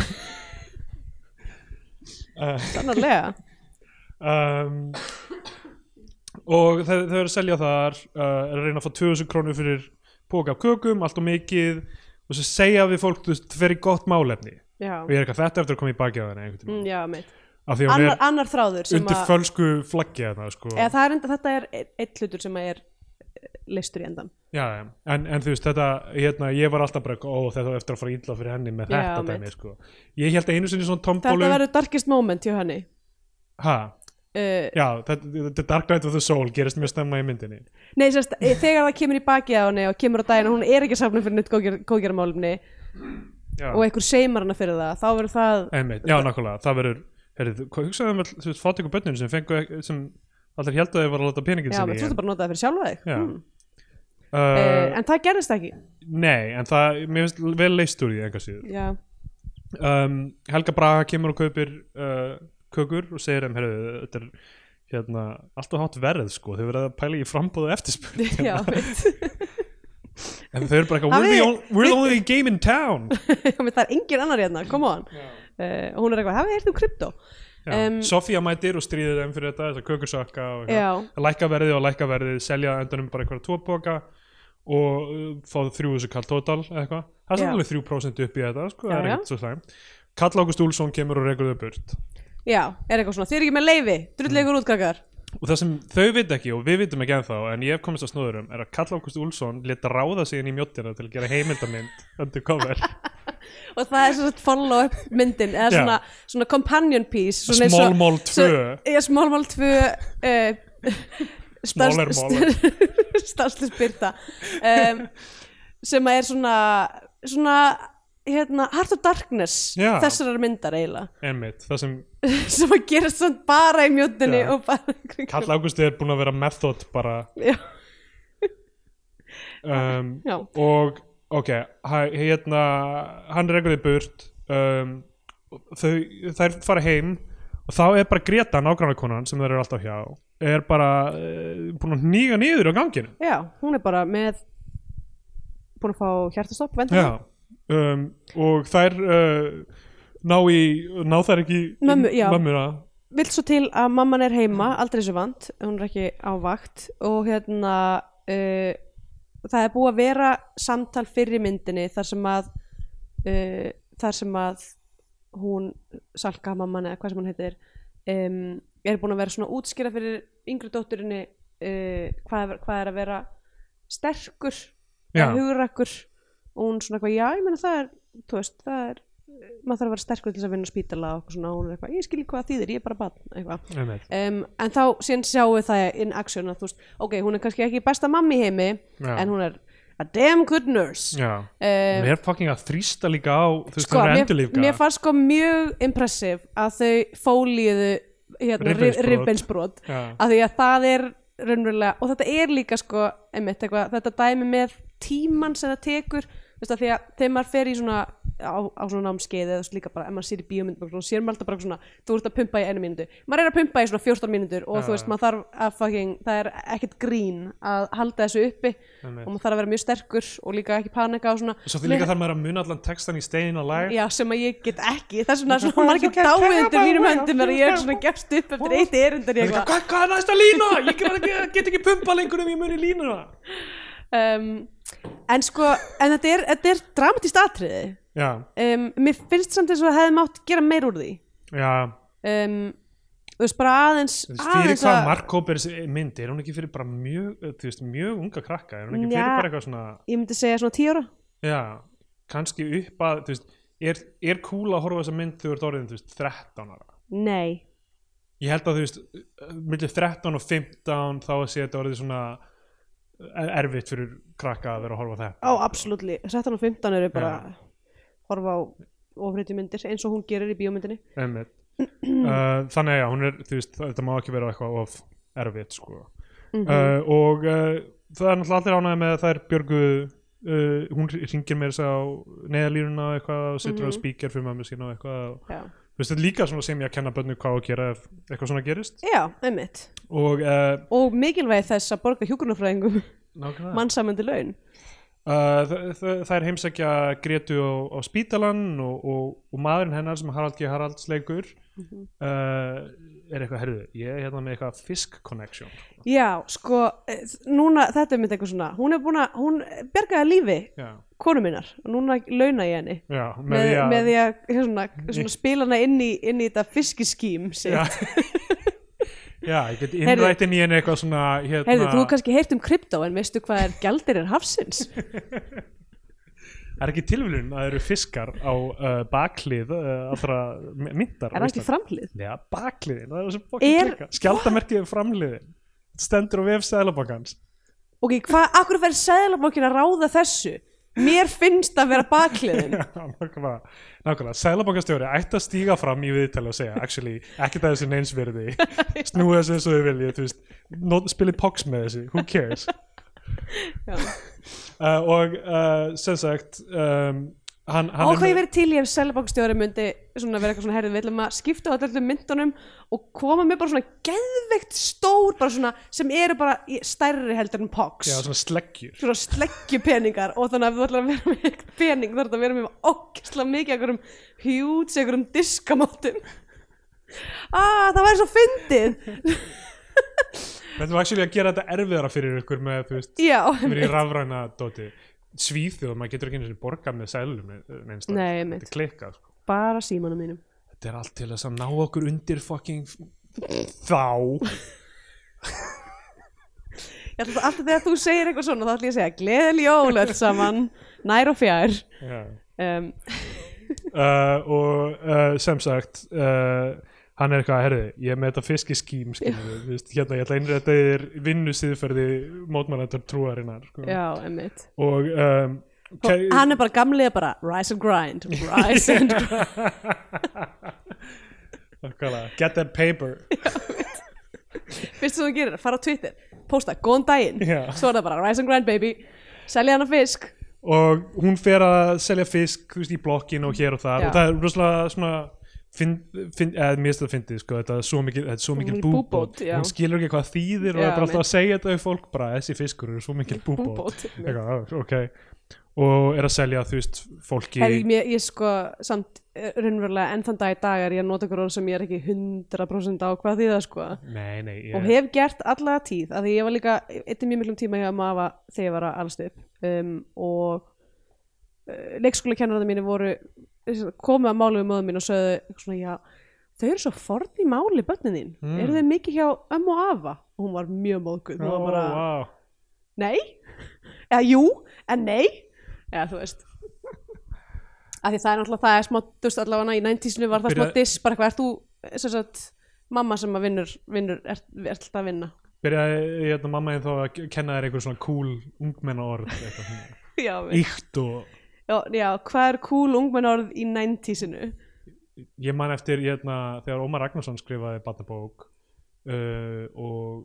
Speaker 2: uh, <laughs>
Speaker 1: Sannarlega.
Speaker 2: Um, og þau, eru að selja þar uh, er að reyna að fá 2000 krónur fyrir póka af kökum, allt og mikið og svo segja við fólk, þú veist, þetta í gott málefni.
Speaker 1: Já,
Speaker 2: og ég er eitthvað þetta eftir að koma í baki á þenni
Speaker 1: mm, já meitt annar, annar þráður
Speaker 2: undir fölsku flaggi þarna sko.
Speaker 1: Þetta er einn hlutur sem er leystur í endan
Speaker 2: já, já. En, en þú veist þetta hérna, ég var alltaf bara, ó þetta var eftir að fara illa fyrir henni með
Speaker 1: Já,
Speaker 2: þetta dæmi sko. ég held einu sinni svona
Speaker 1: Þetta
Speaker 2: tombólu
Speaker 1: verður darkest moment hjá henni.
Speaker 2: Ha,
Speaker 1: uh,
Speaker 2: já, þetta, þetta Dark Knight of the Soul gerist mjög stemma í myndinni.
Speaker 1: Nei, sérst, eh, þegar það kemur í baki á henni og kemur á daginn og hún er ekki safnum fyrir nýtt góðgerðamálumni og einhver seimar hana fyrir það þá verður það
Speaker 2: einmitt, já nákvæmlega, það verður heyrðu, hvað hugsaðu um all, þú veist, fátt ykkur bönninu sem fengu ek- sem allir held að þau var að láta peningin
Speaker 1: Já,
Speaker 2: sinni í
Speaker 1: þú ert bara að nota það fyrir sjálfa þig.
Speaker 2: Já.
Speaker 1: hmm.
Speaker 2: uh,
Speaker 1: uh, En það gerðist ekki.
Speaker 2: Nei, en það, mér finnst vel leist úr því enga
Speaker 1: Já,
Speaker 2: um, Helga Braga kemur og kaupir uh, kökur og segir þeim, herru, þetta er hérna, alltaf hátt verð sko, þau verða að pæla í frambúð og eftirspurn. <laughs>
Speaker 1: Já, veit. <laughs>
Speaker 2: En þau eru bara eitthvað, we're, on- we're the only game in town. <laughs>
Speaker 1: Það er engin annar hérna, come on. Og Hún er eitthvað, hafið þið heyrt um krypto?
Speaker 2: Já.
Speaker 1: Um,
Speaker 2: Sofía mætir og stríðir þeim fyrir þetta, þessa kökursökka og verðið og lækka verðið selja endanum bara eitthvað tvo póka og uh, fá þrjú þessu kall total eitthvað, það er samt alveg 3% upp í þetta sko, það
Speaker 1: Já,
Speaker 2: er
Speaker 1: já.
Speaker 2: ekkert svo slæm Kall Ágúst Úlfsson kemur og rekur þau burt.
Speaker 1: Já, er eitthvað svona, þið er ekki með leifi, drullegur útkrakkar
Speaker 2: og það sem þau veit ekki og við vitum ekki ennþá en ég hef komist að snóðurum er að Kall Ágúst Úlfsson leta ráða sig inn í mjóttina til að gera heimildamind <laughs> undercover,
Speaker 1: og það er svona follow-up myndin eða svona, svona companion piece svona eins og-
Speaker 2: Small Mall 2
Speaker 1: svo- Já, Small Mall 2 uh, <laughs>
Speaker 2: Smaller Mall. <laughs>
Speaker 1: Stanslisbyrta um, sem er svona svona hérna, Heart of Darkness
Speaker 2: Já.
Speaker 1: þessarar myndar eiginlega.
Speaker 2: Einmitt, það sem <laughs>
Speaker 1: sem að gera svona bara í mjóttinni
Speaker 2: Já.
Speaker 1: og bara kringum-
Speaker 2: Kall Ágúst er búin að vera method bara.
Speaker 1: Já, <laughs>
Speaker 2: um,
Speaker 1: já,
Speaker 2: og ok, hæ- hérna hann rekur þið burt um, þau, þær fara heim og þá er bara Greta nágrannakonan sem þeir eru alltaf hjá er bara uh, búin að nýga niður á ganginu.
Speaker 1: Já, hún er bara með búin að fá hjartastopp
Speaker 2: já, um, og þær uh, ná í ná þær ekki mömmuna.
Speaker 1: Vill svo til að mamman er heima aldrei svo vant, hún er ekki á vakt og hérna uh, það er búið að vera samtal fyrir myndinni þar sem að uh, þar sem að hún Salka mamman eða hvað sem hún heitir um, er búin að vera svona útskýra fyrir yngri dótturinni uh, hvað, er, hvað er að vera sterkur hugrakkur og hún svona eitthvað, já, ég meina það er þú veist, það er maður þarf að vera sterkur til þess að vinna á spítala og svona, og hún er eitthvað, ég skil ekki hvað það þýðir, ég er bara barn eitthvað. Um, en þá síðan sjáum við það in action að þú veist, ok, hún er kannski ekki besta mammi heimi,
Speaker 2: Já.
Speaker 1: en hún er a damn good nurse. Um,
Speaker 2: hún er fucking að þrýsta líka á þú veist,
Speaker 1: sko,
Speaker 2: hún er
Speaker 1: mér,
Speaker 2: endurlífga
Speaker 1: mér fannst sko mjög impressive að þau fólíuðu hérna,
Speaker 2: Já.
Speaker 1: af því að það er raunverulega og þetta er líka sko einmitt, eitthvað, þetta dæmi með tíman sem það tekur veist, að því að þegar maður fer í svona á, á svona námskeið eða svo líka bara ef maður sér í bíómynd og sér maður alltaf bara svona þú ert að pumpa í einu mínútu. Maður er að pumpa í svona 14 mínútur og
Speaker 2: Já,
Speaker 1: þú veist maður þarf að fucking það er ekkert grín að halda þessu uppi og maður þarf að vera mjög sterkur og líka ekki panika og svona.
Speaker 2: Svo því líka þarf maður að muna allan textan í Staying Alive
Speaker 1: Já, sem að ég get ekki. Þess vegna er svona margir dáið undir mínum höndum er að ég er svona gefst upp eftir eitt erindar í
Speaker 2: Hvað, er næsta lína? Ég get ekki, get ekki pumpa lengur um ég muni línuna
Speaker 1: um, En sko, en þetta er, þetta er dramatist atriði. Um, Mér finnst samt eins og það hefði mátt gera meir úr því.
Speaker 2: Já.
Speaker 1: Um, Þú veist, bara aðeins
Speaker 2: Fyrir hvað
Speaker 1: að
Speaker 2: Mark Hoppers mynd er hún ekki fyrir bara mjög, eh, þú veist, mjög unga krakka? Er hún ekki fyrir bara eitthvað svona
Speaker 1: Ég myndi segja svona tíu ára.
Speaker 2: Já, kannski upp að þú veist, er, er cool að horfa þessa mynd þegar þú ert orðin, þú veist, 13 ára?
Speaker 1: Nei,
Speaker 2: Ég held að þú veist, millir 13 og 15 þá að sé þetta orðið svona erfitt fyrir krakka að vera að horfa á þetta
Speaker 1: á absoluttli 17 og 15 eru bara horfa á ofriðtu myndir eins og hún gerir í bíómyndinni
Speaker 2: uh, <clears throat> þannig að já, hún er veist, þetta má ekki vera eitthvað of erfitt sko.
Speaker 1: Mhm.
Speaker 2: uh, og uh, það er náttúrulega allir ánægði með að það er Björgu uh, hún ringir mér þess að á neðalínuna og eitthvað og sittur á
Speaker 1: Mhm.
Speaker 2: spíker fyrir mömmu sína og eitthvað og, veist, þetta er líka svona sem ég að kenna bönnu hvað að gera ef eitthvað svona gerist.
Speaker 1: Já einmitt.
Speaker 2: Og uh,
Speaker 1: Og mikilvægi þess að borga hjúkurnafræðingum
Speaker 2: nákvæmlega. <laughs>
Speaker 1: mannsamandi laun.
Speaker 2: Uh, þ- það er heimsækja Gretu á, á spítalan og, og, og maðurinn hennar sem Harald G. Haralds leikur
Speaker 1: Mhm.
Speaker 2: uh, er eitthvað, herðu, ég er hérna með eitthvað fisk connection.
Speaker 1: Já, sko, eh, núna, þetta er mitt eitthvað svona, hún er búin að, hún bjargaði lífi
Speaker 2: já,
Speaker 1: konu minnar og núna launa ég henni
Speaker 2: já, með,
Speaker 1: með, með því að svona, svona spila hana inn í, inn í þetta fiskiskím sitt.
Speaker 2: já, <laughs> já, ég get innrætt inn í henni eitthvað svona hérna,
Speaker 1: Heyrðu, þú kannski heyrt um krypto en veistu hvað er gjaldir er hafsins? <laughs>
Speaker 2: er ekki tilvílun að það eru fiskar á uh, bakhlið uh, allra my- myntar á
Speaker 1: Er það ekki framhlið?
Speaker 2: Já, bakliðin, það er svo
Speaker 1: Er-
Speaker 2: fokkin klika Skjaldamerkið framliðin Stendur á vef Sæðlabankans
Speaker 1: Ok, hvað, akkur fær sæðlabokkin að ráða þessu? Mér finnst að vera bakliðin. <laughs>
Speaker 2: Nákvæmlega, nákvæmlega. Sæðlabankastjóri ætti að stíga fram í viðtali og segja actually, ekki það þessi neins virði. <laughs> Snúið þessu og þau not, spilið pox með þessi, who cares? <laughs> Uh, og uh, sem sagt um, hann, hann
Speaker 1: Og hvað ég verið til í ef sæðlabokkstjóri myndi svona vera eitthvað svona herðið, við ætlum að skipta á öllum myndunum og koma með bara svona geðveikt stór, bara svona sem eru bara stærri heldur en pox.
Speaker 2: já, svona sleggjur.
Speaker 1: Svona sleggjupeningar og þannig að við ætlum að vera með pening þarf þetta að vera með okkislega mikið einhverjum hjúts, einhverjum diskamáttum <laughs> ah, það væri svo fyndið.
Speaker 2: Þetta var actually að gera þetta erfiðara fyrir ykkur með, þú veist,
Speaker 1: já,
Speaker 2: verið í rafræna dóti Svíþjóð, maður getur ekki einu sinni borgað með sælum neins
Speaker 1: Nei,
Speaker 2: þetta er klikkað sko.
Speaker 1: bara símanum mínum
Speaker 2: Þetta er allt til þess að ná okkur undir fucking þá.
Speaker 1: Ég ætla að alltaf þegar þú segir eitthvað svona þá ætla ég að segja gleðileg jól öll saman nær og fjær.
Speaker 2: Já.
Speaker 1: um,
Speaker 2: uh, og uh, sem sagt uh, hann er eitthvað, herði, ég er með þetta veist, hérna, ég ætla að innrætta þér vinnu síðferði mótmælendur trúarinnar sko.
Speaker 1: já, emmitt
Speaker 2: og um,
Speaker 1: og hann er bara gamlega bara rise and grind rise and grind <laughs>
Speaker 2: get that paper. <laughs>
Speaker 1: Fyrst sem þú gerir, fara á Twitter posta, góðan daginn,
Speaker 2: Já.
Speaker 1: svo er það bara rise and grind baby, selja hana fisk.
Speaker 2: Og hún fer að selja fisk veist, í blokkin og hér og þar.
Speaker 1: Já.
Speaker 2: og það er rosalega svona finn, finn, eða mér finnst það fyndið sko, þetta er svo mikil, er mikil
Speaker 1: búbót,
Speaker 2: hún skilur ekki hvað þýðir og
Speaker 1: Já,
Speaker 2: er bara alltaf að segja þetta við fólk bara þessi fiskur eru svo mikil búbót. <laughs> Eitthvað, "Ah, ok. Og er að selja þú veist fólki
Speaker 1: Herri, mér, ég sko samt eh, raunverulega enn þann dag í dag er ég að nota orð sem ég er ekki 100% á hvað það sko.
Speaker 2: Nei, nei, ég,
Speaker 1: og hef gert alla tíð að því ég var líka eitthi mjög miklum tíma hjá mafa þegar ég var að alast upp. Um, og uh, leikskóla kennararnir mínu voru komið að málu við móðum mín og sögðu svona, já, þau eru svo forn í máli börnin þín,
Speaker 2: Mm.
Speaker 1: eru þau mikið hjá ömmu og afa? Og hún var mjög móðguð. Var bara,
Speaker 2: vá.
Speaker 1: nei. <laughs> Eða jú, en nei. Eða þú veist. Að því það er náttúrulega, það er smá veist allavega í 90-sinu var það smá
Speaker 2: Byrja-
Speaker 1: diss bara hvað, ert þú sem sagt, mamma sem að vinnur, vinnur ert, ert alltaf að vinna?
Speaker 2: Byrjaði hérna, mamma einn þá að kenna þér einhver svona cool ungmenna orð íkt og
Speaker 1: já, já, hvað er cool ungmennorð í 90-sinu
Speaker 2: ég man eftir hérna, þegar Ómar Ragnarsson skrifaði barnabók uh, og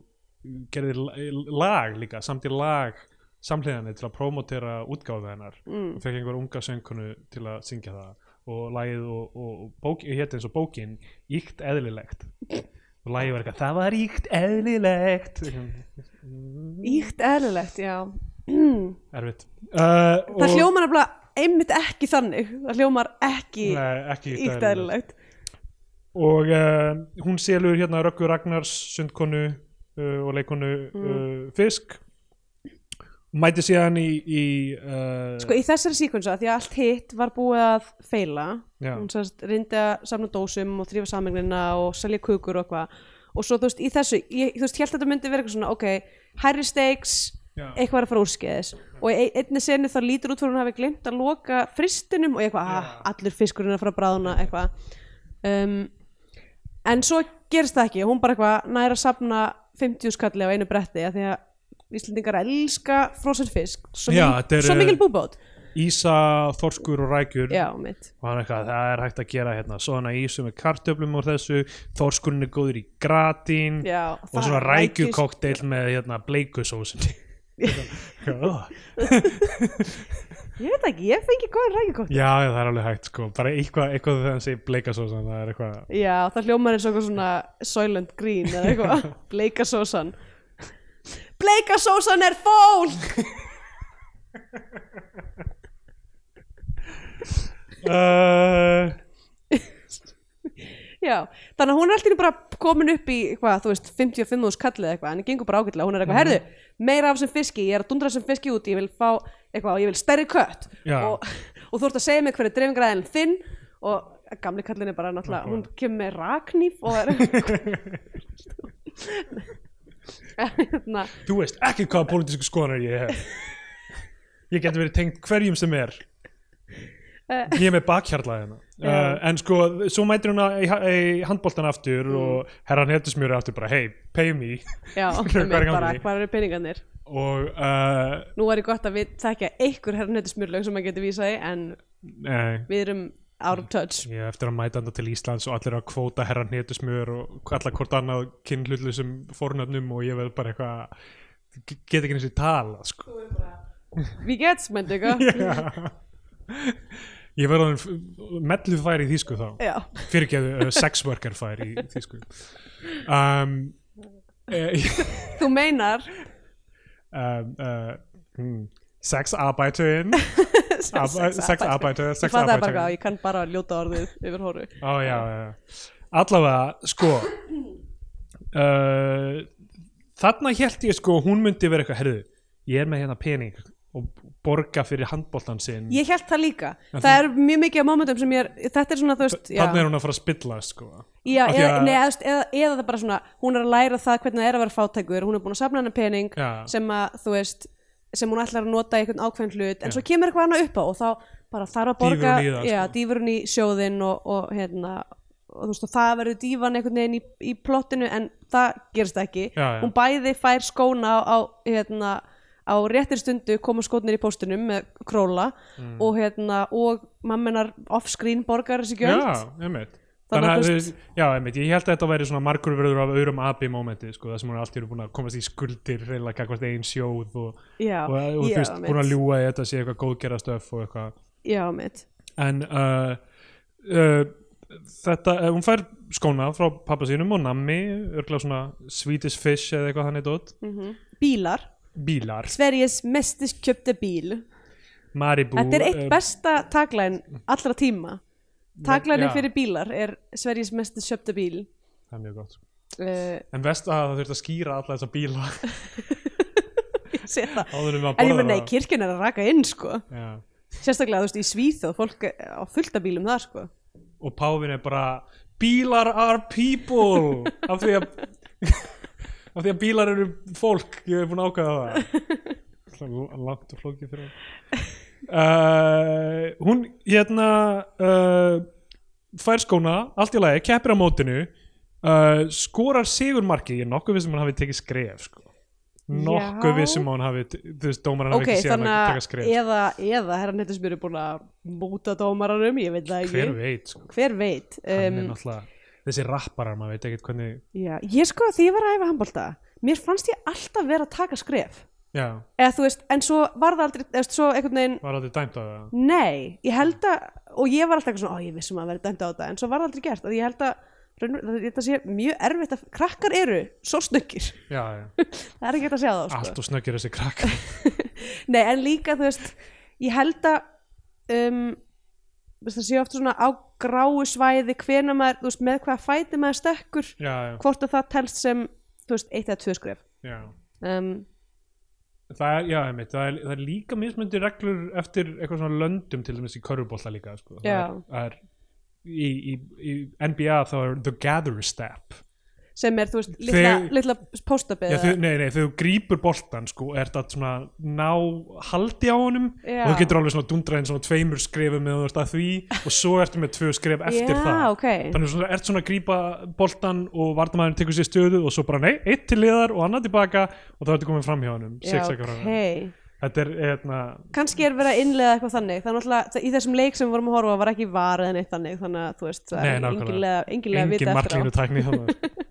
Speaker 2: gerði la- lag líka, samt í lag samhliðanir til að prómotera útgáðu hennar.
Speaker 1: Mm.
Speaker 2: og fekk einhver unga söngkonu til að syngja það. Og lagið og, og, og bók, hétt eins og bókin Íkt eðlilegt. Og lagið var eitthvað, það var íkt eðlilegt.
Speaker 1: Íkt eðlilegt, já. <clears throat>
Speaker 2: Erfitt. Uh,
Speaker 1: það hljómar nefnilega einmitt ekki þannig það hljómar ekki
Speaker 2: ekki
Speaker 1: íkt eðlilegt
Speaker 2: og uh, hún selur hérna Röggu Ragnars sundkonu uh, og leikonu
Speaker 1: Mm.
Speaker 2: uh, fisk mæti síðan í, í
Speaker 1: sko í þessari síkvensa, því að allt hitt var búið að feila
Speaker 2: Já.
Speaker 1: hún sérst reyndi að samna dósum og þrýfa samegnina og selja kukur og eitthvað og svo þú veist, í þessu, ég, þú veist, held að þetta myndi vera eitthvað svona, ok, hærri stakes. Eitthvað er að fara úrskeiðis. Og einni senu þá lítur út fyrir hún hafi glimt að loka fristinum og eitthvað, ah, allur fiskurinn er að fara að bráðna eitthvað. Um, en svo gerist það ekki. Hún bara eitthvað næra að safna 50 skalli á einu bretti af því að Íslendingar elska frozen fisk. Svo,
Speaker 2: Já,
Speaker 1: mik
Speaker 2: er,
Speaker 1: svo mikil búbót.
Speaker 2: Ísa, Þorskur og Rækjur.
Speaker 1: Já,
Speaker 2: og eitthvað, það er hægt að gera hérna svona ísu með kartöflum úr þessu. Þorskurinn er góður í gratín.
Speaker 1: Já,
Speaker 2: og svona rækjukokteil með hérna bleikusósunni
Speaker 1: ég veit ekki, ég fengi góðan rækjukótt
Speaker 2: Já, já, það er alveg hægt sko. Bara eitthvað, eitthvað þegar hann segir bleikasósan það er eitthvað
Speaker 1: já, það hljómar eins og eitthvað svona Soylent Green eða eitthvað. <laughs> Bleikasósan. Bleikasósan er fólk
Speaker 2: uh,
Speaker 1: Já, þannig að hún er alltaf bara komin upp í, hvað, þú veist, 55 úrs kallið eitthvað, en það gengur bara ágætlega, hún er eitthvað,
Speaker 2: Mhm.
Speaker 1: herðu, meira af þessum fiski, ég er að dundra þessum fiski út, ég vil fá eitthvað, ég vil stærri kött. Og, og þú ert að segja mig hverju dreifingræðin þinn og gamli kallin er bara náttúrulega, hún kemur með raknýf og er hérna,
Speaker 2: Þú veist ekki hvaða pólitísku skoðanar ég hef. Ég geti verið tengt hverjum sem er. Ég er með bakhjarla hérna uh, En sko, svo mætir hún að- handboltan aftur og herran Hetusmjöri aftur bara Hey, pay me.
Speaker 1: Já, <laughs> bara, hvað eru peningarnir?
Speaker 2: Og uh,
Speaker 1: Nú er ég gott að við þekkja einhver herrnötu smjörlaug sem maður getur vísað í, en
Speaker 2: nei,
Speaker 1: við erum out of touch.
Speaker 2: er eftir að mæta anda til Íslands og allir að kvóta herran Hetusmjör og allar hvort annað kynhlutlusum fórnöfnum og ég veð bara eitthvað get ekki eins og tala sko.
Speaker 1: Við gets, menn
Speaker 2: Ég verði mellu fær í þýsku þá.
Speaker 1: Já,
Speaker 2: fyrirgeðu uh, sex worker fær í þýsku. Um, uh, <laughs>
Speaker 1: þú meinar?
Speaker 2: Um, uh, hmm, sex arbeitin <laughs> sex arbeitin
Speaker 1: Ég fatt það bara ég kann bara ljóta orðið yfir hóru
Speaker 2: ó já, já, allavega sko uh, þarna held ég sko hún myndi vera eitthvað, herðu ég er með hérna pening og borga fyrir handboltan sinn.
Speaker 1: Ég held það líka,
Speaker 2: En
Speaker 1: það er mjög mikið af momentum sem ég er, þetta er svona þú veist
Speaker 2: þannig er hún að fara að spilla sko.
Speaker 1: Já, eða, nei, eða, eða, eða það bara svona hún er að læra það hvernig það er að vera fátækur. Hún er búin að safna hennar pening
Speaker 2: Já.
Speaker 1: sem að þú veist, sem hún ætlar að nota í einhvern ákveðin hlut, en
Speaker 2: Já.
Speaker 1: svo kemur eitthvað annað upp á og þá bara þarf að borga
Speaker 2: Dýfur hún í það, sko.
Speaker 1: dýfur hún í sjóðinn og, og hérna og þú veist og það verður dífan einhvern veginn í, í plottinu en það gerist ekki. Hún bæði fær skóna á, á hérna á réttir stundu koma skotnir í póstunum með króla
Speaker 2: Mm.
Speaker 1: og hérna og mammenar off-screen borgar þessi gjöld.
Speaker 2: Já, einmitt.
Speaker 1: Þannig að þú
Speaker 2: þú
Speaker 1: veist-
Speaker 2: já, einmitt, ég held að þetta væri svona margur verður af öðrum abi mómenti, sko, það sem hún er allt í einu búin að komast í skuldir, reyla kakvart einn sjóð og,
Speaker 1: já,
Speaker 2: og, og þú
Speaker 1: já,
Speaker 2: veist, búin að ljúga í þetta sé eitthvað góðgerastöf og eitthvað,
Speaker 1: já, mitt
Speaker 2: en uh, uh, þetta, uh, hún fær skóna frá pappa sínum og nammi, örgulega svona Swedish Fish eða eitthvað þannig dót,
Speaker 1: mm bílar,
Speaker 2: bílar,
Speaker 1: Sveriges mestis kjöpte bíl.
Speaker 2: Maribú
Speaker 1: þetta er eitt
Speaker 2: uh,
Speaker 1: besta taglæn allra tíma. Taglæni
Speaker 2: já.
Speaker 1: fyrir bílar er Sveriges mestis kjöpte bíl.
Speaker 2: Það er mjög gott
Speaker 1: uh,
Speaker 2: en vest að það þurft að skýra alla þessa bíla. <laughs>
Speaker 1: Ég sé það.
Speaker 2: En
Speaker 1: ég
Speaker 2: borða
Speaker 1: menn nei, kirkjan er að raka inn sko.
Speaker 2: Já.
Speaker 1: sérstaklega þú veist í Svíþjóð fólk á fullta bílum þar sko.
Speaker 2: Og Pávin er bara bílar are people! Af því að <laughs> af því að bílar eru fólk ég hef búin að ákvæða það langt og flókið fyrir uh, hún hérna uh, fær skóna allt í lagi, keppir á mótinu uh, skorar sigurmarki ég er nokkuð vissum hann hafi tekið skref sko. nokkuð
Speaker 1: Já.
Speaker 2: vissum hann hafi þú veist, dómaran hafi
Speaker 1: ok,
Speaker 2: ekki séð hann að taka skref
Speaker 1: eða, eða herra nettismjör er búin að múta dómaranum, ég veit það ekki
Speaker 2: hver veit sko.
Speaker 1: hver veit
Speaker 2: hann er
Speaker 1: um,
Speaker 2: náttúrulega þessi rapparar, maður veit ekkert hvernig
Speaker 1: já, ég sko því ég var að æfa handbolta mér fannst ég alltaf vera að taka skref.
Speaker 2: Já,
Speaker 1: eða þú veist, en svo var það aldrei eða svo einhvern veginn,
Speaker 2: var aldrei dæmt á það?
Speaker 1: Nei ég held að, og ég var alltaf eitthvað svona ó, ég vissum að vera dæmt á þetta, en svo var það aldrei gert að ég held að raunver- þetta sé mjög erfitt að krakkar eru svo snöggir.
Speaker 2: Já, <laughs> já.
Speaker 1: það er ekki hægt að segja það sko.
Speaker 2: allt og snöggir þessi krakk <laughs>
Speaker 1: Nei, en líka, þú veist, ég held að um, þú veist, það sé ofta svona á gráu svæði hvena maður, þú veist, með hvað fæti maður stekkur,
Speaker 2: já, já,
Speaker 1: hvort að það telst sem, þú veist, eitt eða tvö skref. Um,
Speaker 2: það er, já, einmitt, það er, það er líka mismundi reglur eftir eitthvað svona löndum til dæmis í körfubólta líka sko. það er, það er í, í, í NBA þá er the gather step
Speaker 1: sem er, þú veist, litla,
Speaker 2: Þegar-
Speaker 1: litla postabið.
Speaker 2: já, þau, nei, nei, þegar þú grípur boltan sko, er það svona ná haldi á honum
Speaker 1: Já.
Speaker 2: og þú getur alveg svona dundraðin svona tveimur skrefum með þú ert að því og svo ertu með tvö skref eftir
Speaker 1: Já,
Speaker 2: það
Speaker 1: ok.
Speaker 2: þannig svona, ert svona að grípa boltan og vartamæðurinn tekur sér stöðu og svo bara nei, eitt til liðar og annað tilbaka og þá ertu komið fram hjá honum
Speaker 1: Já, ok.
Speaker 2: þetta er hérna,
Speaker 1: Kannski er verið að innlega eitthvað þannig, náttúrulega, það- í þessum leik sem við vorum að horfa var ekki varið en eitt þannig, þannig að, þú veist, það er enginlega,
Speaker 2: engin
Speaker 1: vita eftir á.
Speaker 2: marklínu tækni <laughs>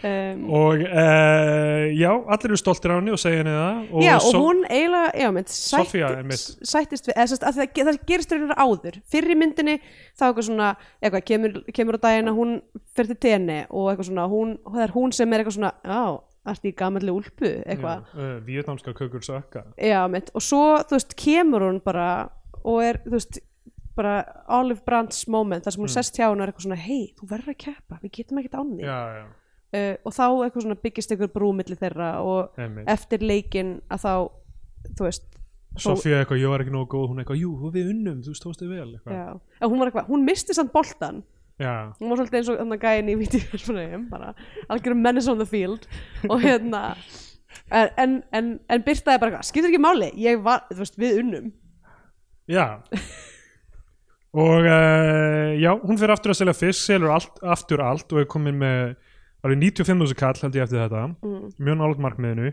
Speaker 1: Um,
Speaker 2: og uh, já, allir eru stoltir á henni og segja henni það. Og
Speaker 1: já, og
Speaker 2: svo-
Speaker 1: hún eiginlega, já, mynd,
Speaker 2: Soffía,
Speaker 1: sætti,
Speaker 2: einmitt.
Speaker 1: sættist við, eða að það, það gerist raunar áður, fyrr í myndinni þá eitthvað svona, eitthvað, kemur, kemur á daginn að hún fyrir til tenni og eitthvað svona, hún, það er hún sem er eitthvað svona, já, ertu í gamalli úlpu, eitthvað,
Speaker 2: uh, Vietnamska kökur sökka
Speaker 1: já, mynd, og svo, þú veist, kemur hún bara og er, þú veist, bara Olive Brands moment, þar sem hún sest hjá hún og er eitthvað svona, hei, þú verður að keppa, við getum ekkert án því
Speaker 2: já, já,
Speaker 1: uh, og þá eitthvað svona byggist eitthvað brú milli þeirra og
Speaker 2: einmitt.
Speaker 1: eftir leikinn að þá, þú veist,
Speaker 2: Sofía eitthvað, ég var ekki nógu góð, hún eitthvað, jú, við unnum, þú stóðst þig vel eitthvað.
Speaker 1: Já, en hún var eitthvað, hún misti samt boltan
Speaker 2: Já,
Speaker 1: hún var svolítið eins og þannig gæðin í vídeospurningum <laughs> bara algjörum menace on the field. Og hérna en, en, en, en byrtaði bara skiptir ekki máli ég var, þú veist, við unnum.
Speaker 2: Já. <laughs> og uh, já, hún fyrir aftur að selja fisk, selur allt, aftur allt og er komin með alveg 95.000 kall held ég eftir þetta,
Speaker 1: mm.
Speaker 2: mjög nálega markmiðinu.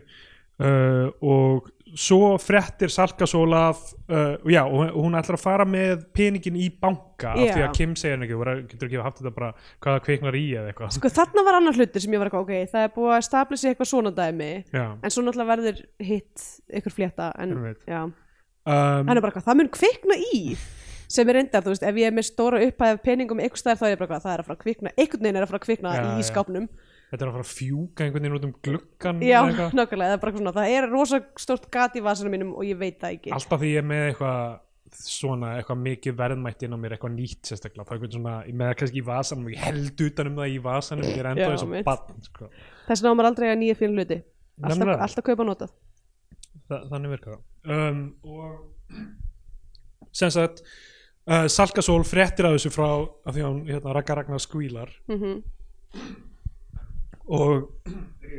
Speaker 2: Uh, og svo frettir Salka Sólaf uh, og já, og hún ætlar að fara með peningin í banka af
Speaker 1: Já.
Speaker 2: því að Kim segir henni ekki, getur ekki haft þetta bara hvaða kveiknar í eða eitthvað.
Speaker 1: Sko þarna var annar hlutur sem ég var eitthvað, ok, það er búið að stabla sig eitthvað svona dæmi
Speaker 2: já,
Speaker 1: en svo náttúrulega verður hitt ykkur flétta en, já,
Speaker 2: um,
Speaker 1: hann er bara eitthvað, það mun kvikna í <laughs> sem er reyndar, þú veist, ef ég er með stóra upphæð af peningum ykkur stær þá er ég bara eitthvað, það er að fara að kvikna einhvern veginn er að fara að kvikna
Speaker 2: Já,
Speaker 1: í skápnum.
Speaker 2: Þetta er að fara að fjúka einhvern veginn út um gluggan
Speaker 1: Já, nákvæmlega, það er bara svona, það er rosa stórt gat í vasanum mínum og ég veit það ekki.
Speaker 2: alltaf því ég er með eitthvað svona eitthvað mikið verðmætt inn á mér eitthvað nýtt sérstaklega þá eitthvað svona, með kannski í vasanum ég held utan um það í vasanum ég er enda og
Speaker 1: mitt.
Speaker 2: bann sko.
Speaker 1: þess vegna á maður aldrei að nýja fyrir hluti. Alltaf, alltaf kaupa notað
Speaker 2: Þa, þannig virkar það. Um, og sem sagt uh, Salkasól fréttir af þessu frá af því að hún hérna, Ragga Ragnar skvílar.
Speaker 1: Mm
Speaker 2: og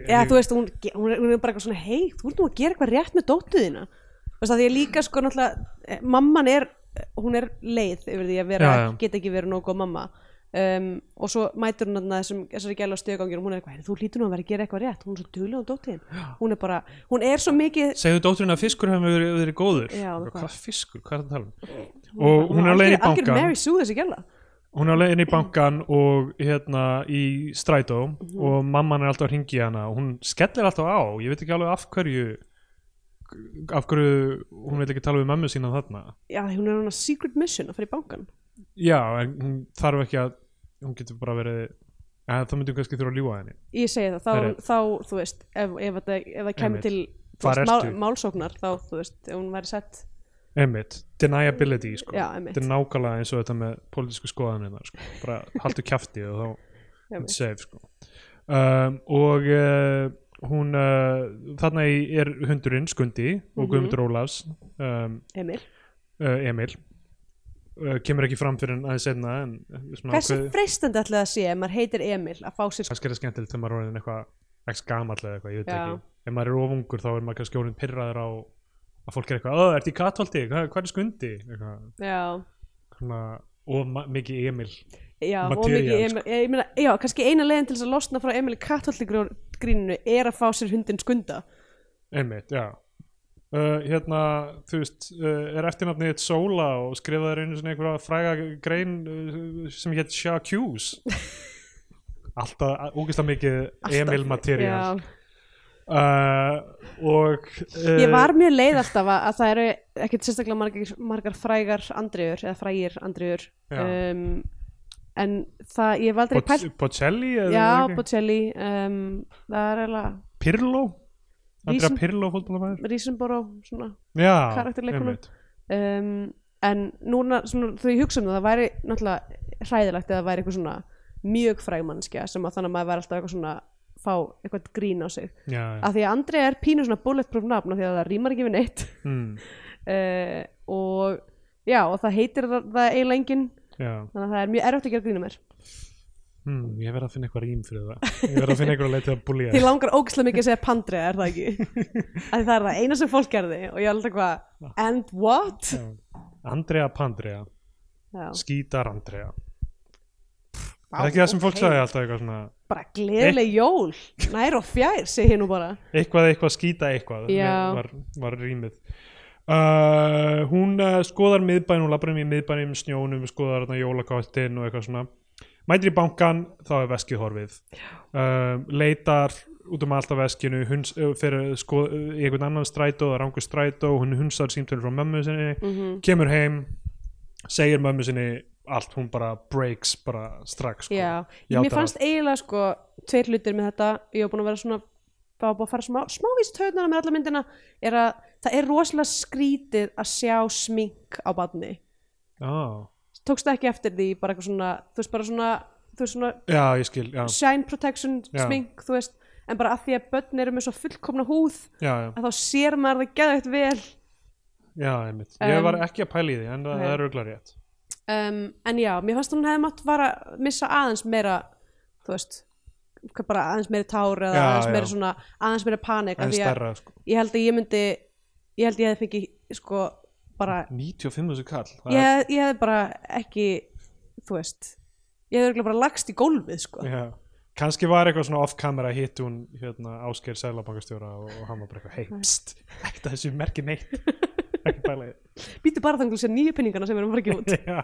Speaker 1: Já, þú veist, hún, hún, hún er bara eitthvað svona hei, þú ert nú að gera eitthvað rétt með dóttuðina þú veist að því að líka sko náttúrulega eh, mamman er, hún er leið yfir því að vera,
Speaker 2: Já, já.
Speaker 1: geta ekki verið nógu góð mamma um, og svo mætur hún þessum, þessari gæla stöðgangir og hún er eitthvað, "Heyrðu, þú hlýtur nú að vera að gera eitthvað rétt hún er svo duglega á dóttuðin hún er bara, hún er svo mikið
Speaker 2: segðu dótturinn að fiskur hefur verið, verið góður.
Speaker 1: Já, hvað?
Speaker 2: hvað fiskur, hvað er það að tala um? Og hún er að leiðin í bankan hún er að leiðin í bankan og hérna í strætó
Speaker 1: Mhm.
Speaker 2: og mamman er alltaf að ringi hana og hún skellir alltaf á, ég veit ekki alveg af hverju af hverju hún vil ekki tala við mömmu sína þarna.
Speaker 1: Já, hún er
Speaker 2: já, en hún þarf ekki að hún getur bara verið að það myndi hún kannski þurfa að ljúga henni.
Speaker 1: Ég segi það, þá,
Speaker 2: er-
Speaker 1: þá þú veist, ef, ef, ef, ef það kemur til veist, mál, málsóknar þá, þú veist, ef hún væri sett
Speaker 2: einmitt, deniability sko.
Speaker 1: já,
Speaker 2: þetta er nákvæmlega eins og þetta með pólitísku skoðanina sko. bara haltu kjafti og þá <laughs> safe sko. um, og uh, hún uh, þarna er hundurinn Skundi og
Speaker 1: Mhm.
Speaker 2: Guðmundur Ólafs um,
Speaker 1: Emil.
Speaker 2: uh, Emil kemur ekki fram fyrir aðeins einna en uh, svona
Speaker 1: Hversu
Speaker 2: ákveðið-
Speaker 1: freistandi ætli það sé ef maður heitir Emil að fá sér
Speaker 2: kannski er það skemmtilegt þegar maður er orðin eitthvað ekki gamall eða eitthvað, ég veit
Speaker 1: Já.
Speaker 2: ekki. Ef maður er ofungur þá er maður kannski orðin pyrraður á að fólk er eitthvað, öð, ert í katvaldi hvað, er skundi? Og mikið Emil
Speaker 1: já, og mikið Emil ég, ég meina, Já, kannski eina leiðin til þess að losna frá Emil í kattholtigríninu er að fá sér hundin skunda.
Speaker 2: Einmitt, já uh, hérna, þú veist uh, er eftirnafnið eitt Sóla og skrifaði einu svona einhverja fræga grein uh, sem hétt Shaqus <laughs> alltaf, ógeðslega mikið Emil uh, og
Speaker 1: Ég var mjög leið alltaf að, að það eru ekkert sérstaklega margar, margar frægar andriður eða frægir andriður um, en það, ég hef aldrei
Speaker 2: Bocelli
Speaker 1: Já? Bocelli um, það er eiginlega
Speaker 2: Pirlo Andrea Pirlo fótbollamæður
Speaker 1: Rísenboró svona
Speaker 2: einmitt.
Speaker 1: um, en núna svona, ég hugsa um það, það væri náttúrulega hræðilegt eða það væri eitthvað svona mjög fræg mannskja sem að þannig að maður væri alltaf eitthvað svona fá eitthvað grín á sig.
Speaker 2: Já, já.
Speaker 1: af því að Andrei er pínu svona bulletproof nafn af því að það rýmar ekki við neitt.
Speaker 2: Mm,
Speaker 1: uh, <laughs> og já og það heitir það, eiginlega enginn. Þannig að það er mjög erfitt að gera grína mér
Speaker 2: Mm, ég verð að finna eitthvað rým fyrir það. Ég verð að finna eitthvað leið til að búlja
Speaker 1: því langar ógislega mikið að segja Pandrea er það ekki? <laughs> Það er það eina sem fólk gerði og ég er alltaf hvað and what?
Speaker 2: Andrea Pandrea,
Speaker 1: já,
Speaker 2: skítar Andrea. Það er ekki það sem fólk sagði alltaf eitthvað svona?
Speaker 1: Bara gleðileg jól nær og fjær, segi nú bara.
Speaker 2: Eitthvað eitthvað skýta eitthvað var, var rýmið uh, hún uh, skoðar miðbæn hún labbar um í miðbænum snjónum skoðar mætir í bankan, þá er veskið horfið uh, leitar út um allt af veskinu huns, uh, fyrir sko, uh, í einhvern annan strætó það rangur strætó, hún hunsar símtölu frá mömmu sinni,
Speaker 1: mm
Speaker 2: kemur heim segir mömmu sinni allt, hún bara breaks bara strax sko.
Speaker 1: Já,
Speaker 2: Játar
Speaker 1: mér fannst eiginlega sko tveir hlutir með þetta, ég var búin að vera svona var búin að fara smá, smávís töðnana með alla myndina er að það er rosalega skrítið að sjá smink á badni
Speaker 2: ah.
Speaker 1: Tókstu ekki eftir því bara eitthvað svona þú veist bara svona, þú veist svona
Speaker 2: já, ég skil, já,
Speaker 1: shine protection
Speaker 2: Já.
Speaker 1: smink þú veist, en bara að því að börn eru með svo fullkomna húð
Speaker 2: já, já,
Speaker 1: að þá sér maður það geðvægt vel
Speaker 2: já einmitt. ég
Speaker 1: Um,
Speaker 2: var ekki að pæla í því en það,
Speaker 1: nei.
Speaker 2: það er auðvitað rétt
Speaker 1: um, en já, mér fannst hún hefði mátt vara missa aðeins meira þú veist hvað bara aðeins meira tár eða
Speaker 2: Já,
Speaker 1: aðeins
Speaker 2: já.
Speaker 1: meira svona aðeins meira panik af
Speaker 2: en
Speaker 1: því að
Speaker 2: stærra sko.
Speaker 1: ég held að ég myndi ég held ég hefði fengið sko bara
Speaker 2: 95 þessu kall það
Speaker 1: ég, ég hefði bara ekki þú veist ég örugglega bara lagst í gólfið sko.
Speaker 2: Já. kannski var eitthvað svona off-camera hitt hún hérna, Ásgeir Sælabankastjóra og, og hann var bara eitthvað, hei, pst, ekkert að þessu merki neitt. Ekki í <laughs>
Speaker 1: býtu bara þannig að sé nýju pinningana sem erum að gefa út. <laughs>
Speaker 2: Já,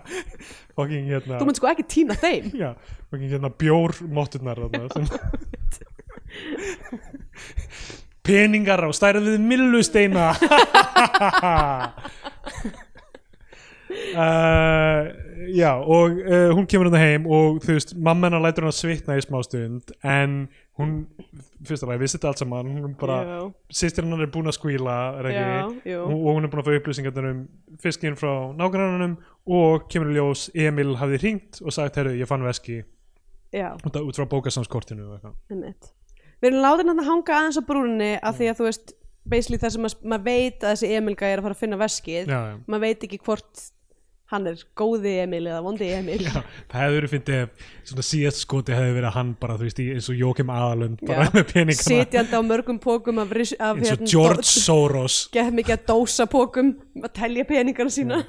Speaker 2: fucking hérna
Speaker 1: þú myndi sko ekki týna þeim.
Speaker 2: Já, fucking hérna bjór mótturnar þarna <laughs> sem peningar á stærð við millusteina uh, já, og uh, hún kemur hann heim og þú veist, mamma hennar lætur hann að svitna í smá stund en hún, fyrst af lagi, vissi þetta allt saman hún bara, sýstir hennar er búin að skvíla og, og hún er búin að fá upplýsingarnar um fiskinn frá nágrannanum og kemur í ljós, Emil hafði hringt og sagt, herru, ég fann veski.
Speaker 1: Já,
Speaker 2: út út frá bókasamskortinu og
Speaker 1: Við erum látið hann að hanga aðeins á brúninni af því að þú veist, basically það sem að- maður veit að þessi Emilga er að fara að finna veskið.
Speaker 2: Já, já.
Speaker 1: maður veit ekki hvort hann er góði Emil eða vondi Emil.
Speaker 2: Já, það hefði verið fyndið svona síðast skoti hefði verið hann bara, þú veist, í, eins og Jókim Aðalund bara með <laughs> peningana
Speaker 1: sitjandi á mörgum pókum af, af
Speaker 2: eins og George Soros.
Speaker 1: Gett mikið að dósa pókum að telja peningana sína.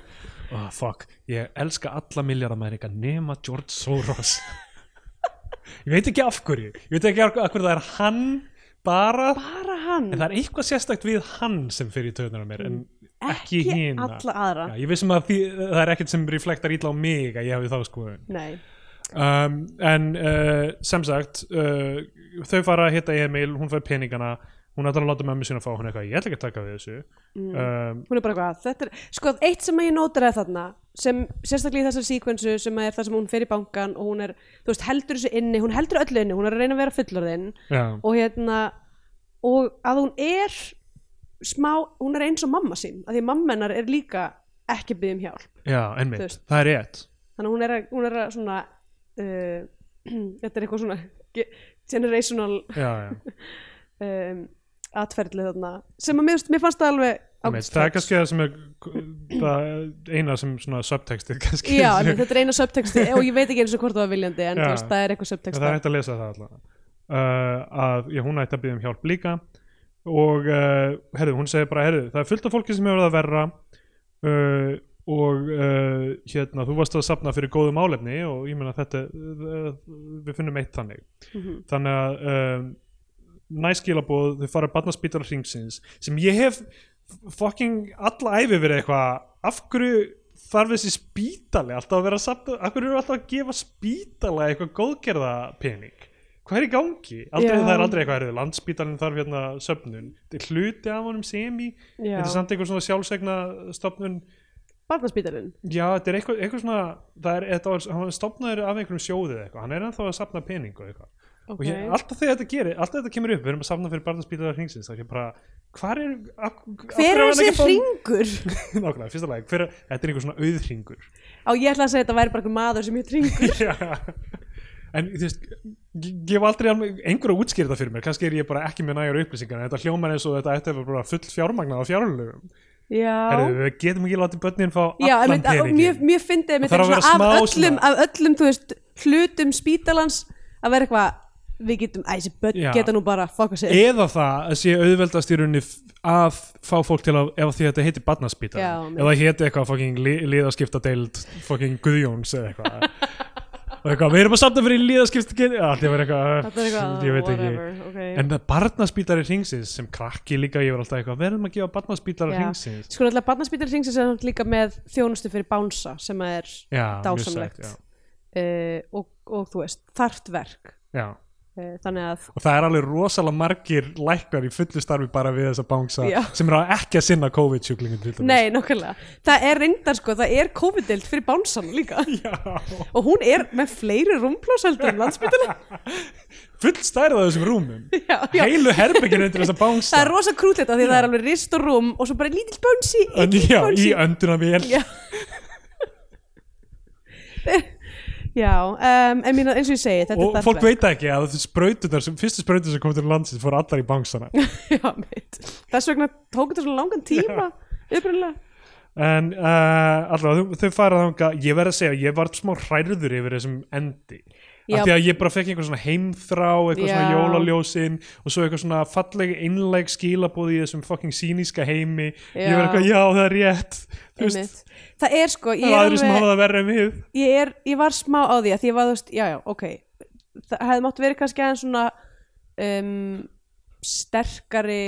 Speaker 2: Oh, fuck, ég elska alla miljardamæringa nema George Soros. <laughs> Ég veit ekki af hverju. Ég veit ekki af hverju það er hann bara,
Speaker 1: bara hann,
Speaker 2: en það er eitthvað sérstakt við hann sem fyrir töðunar mér en ekki,
Speaker 1: ekki
Speaker 2: hina.
Speaker 1: alla aðra.
Speaker 2: Já, ég vissum að því, það er ekkert sem reflektar ítla á mig að ég hafi þá sko um, en uh, sem sagt uh, þau fara að hitta Emil hún fær peningana hún ætlar að láta mömmu sína fá hún eitthvað, ég ætla ekki að taka við þessu. Um,
Speaker 1: hún er bara eitthvað þetta er, sko, eitt sem að ég nótar eða þarna sem sérstaklega í þessar síkvensu sem er það sem hún fer í bankan og hún er, þú veist, heldur þessu inni hún heldur öllu inni, hún er að reyna að vera fullorðinn og hérna og að hún er smá, hún er eins og mamma sín að því að mamma hennar er líka ekki að byggja um hjálp
Speaker 2: já, einmitt, það er rétt.
Speaker 1: Þannig að hún er að, hún er að svona uh, <clears throat> þetta er eitthvað svona ge- generational
Speaker 2: já, já. <laughs>
Speaker 1: um, atferðli þarna sem að mér, mér fannst það alveg
Speaker 2: Einmitt, það er kannski það sem er það eina sem svona subtextið kannski.
Speaker 1: Já, en þetta er eina subtexti og ég veit ekki eins og hvort það var viljandi en
Speaker 2: Já.
Speaker 1: veist, það er eitthvað
Speaker 2: En
Speaker 1: subtext
Speaker 2: það er hægt að lesa það allavega. Uh, að já, hún ætti að byggja um hjálp líka. Og uh, herðu, hún segir bara herðu, það er fullt af fólki sem hefur það verra uh, og uh, hérna, þú varst að safna fyrir góðu málefni og ég meina þetta uh, við finnum eitt þannig.
Speaker 1: Mhm.
Speaker 2: þannig að um, næskilabóð, þau fara barnaspítar hringsins sem ég hef fucking alla æfi verið eitthvað af hverju þarf þessi spítali alltaf að vera að safna, af hverju eru alltaf að gefa spítala eitthvað góðgerða pening hvað er í gangi? Aldrei,
Speaker 1: Já.
Speaker 2: það er aldrei eitthvað, heyrðu, landspítalinn þarf hérna söfnun, þetta er hluti af honum semi,
Speaker 1: Já,
Speaker 2: þetta er samt eitthvað svona sjálfsegna stofnun,
Speaker 1: barnaspítalinn?
Speaker 2: Já, þetta er eitthvað, eitthvað svona það er, þetta var, hann var stofnaður af einhverjum sjóðið eitthvað, hann er ennþá að safna pening og eitthvað og
Speaker 1: Ok.
Speaker 2: ég, alltaf þegar þetta gerir, alltaf þetta kemur upp við erum að safna fyrir barnaspítalar hringsins þá er ég bara, hvar er
Speaker 1: Hver er þessi
Speaker 2: ekki að fá-
Speaker 1: ringur? <laughs>
Speaker 2: nákvæmlega, fyrsta lagi, hver, er- þetta er einhver svona auðhringur
Speaker 1: Á, ég ætla að segja að þetta væri bara einhver maður sem heit ringur <laughs>
Speaker 2: Já. en þú veist ég hef aldrei einhver að útskýra þetta fyrir mér kannski er ég bara ekki með nægar upplýsingar en þetta hljómar eins og þetta ætti að vera bara full fjármagnað á fjárlögum við getum ekki látið börnin fá allan
Speaker 1: og
Speaker 2: peningin
Speaker 1: mjög, fyndið af öllum, öllum, veist, hlutum spítalans að vera eitthvað við getum, æ, þessi börn geta nú bara fokka sig.
Speaker 2: Eða það að sé auðveldast í rauninni að fá fólk til að ef því að þetta heiti barnaspítal
Speaker 1: Já,
Speaker 2: eða heiti eitthvað fucking li, liðaskipta deild fucking Guðjóns eða eitthvað. <laughs> Og eitthvað, við erum að samta fyrir liðaskipta allt ég verið eitthvað,
Speaker 1: er
Speaker 2: ég veit ekki.
Speaker 1: okay.
Speaker 2: en barnaspítari hringsins sem krakki líka var alltaf eitthvað, verðum að gefa barnaspítari
Speaker 1: Já.
Speaker 2: hringsins?
Speaker 1: Sko náttúrulega barnaspítal hringsins er líka með þjónustu
Speaker 2: já, já. Já.
Speaker 1: uh, þannig að
Speaker 2: og það er alveg rosalega margir læknar í fullu starfi bara við þessa bánsa
Speaker 1: Já.
Speaker 2: sem eru ekki að sinna COVID-sjúklingin.
Speaker 1: Nei, nokkulega. Það er reyndar sko, það er COVID-dild fyrir bánsan líka <laughs>
Speaker 2: Já.
Speaker 1: og hún er með fleiri rúmplóseldur en landsbytala. <laughs>
Speaker 2: full stærð á þessum rúmum <laughs>
Speaker 1: já, já.
Speaker 2: heilu herbyggin undir þessa bánsa
Speaker 1: Það er rosa krútlegt af því að það er alveg rist og rúm og svo bara lítill bánsi,
Speaker 2: já, í önduna vel
Speaker 1: Já. um, en mín, eins og ég segi, þetta
Speaker 2: og
Speaker 1: er
Speaker 2: fólk veit ekki að þessi sprautunar sem, fyrstu sprautunar sem kom til landsins fóru allar í bánsana <laughs>
Speaker 1: Já, mitt. Þess vegna tók þetta svona langan tíma, upprunnilega.
Speaker 2: en uh, allavega þau, þau fara þanga ég verð að segja, ég var smá hræður yfir þessum endi. Af því að ég bara fekk einhver svona heimþrá eitthvað svona
Speaker 1: Já.
Speaker 2: jólaljósin og svo eitthvað svona falleg einlæg skilabóð í þessum fucking síníska heimi. Ég
Speaker 1: Já.
Speaker 2: var eitthvað, já það er rétt.
Speaker 1: Það er sko,
Speaker 2: það
Speaker 1: ég
Speaker 2: er aðri sem hafa það en við.
Speaker 1: Ég, er, ég var smá á því að ég var þú veist, já, já, ok. Það hefði mátt verið kannski aðeins svona um, sterkari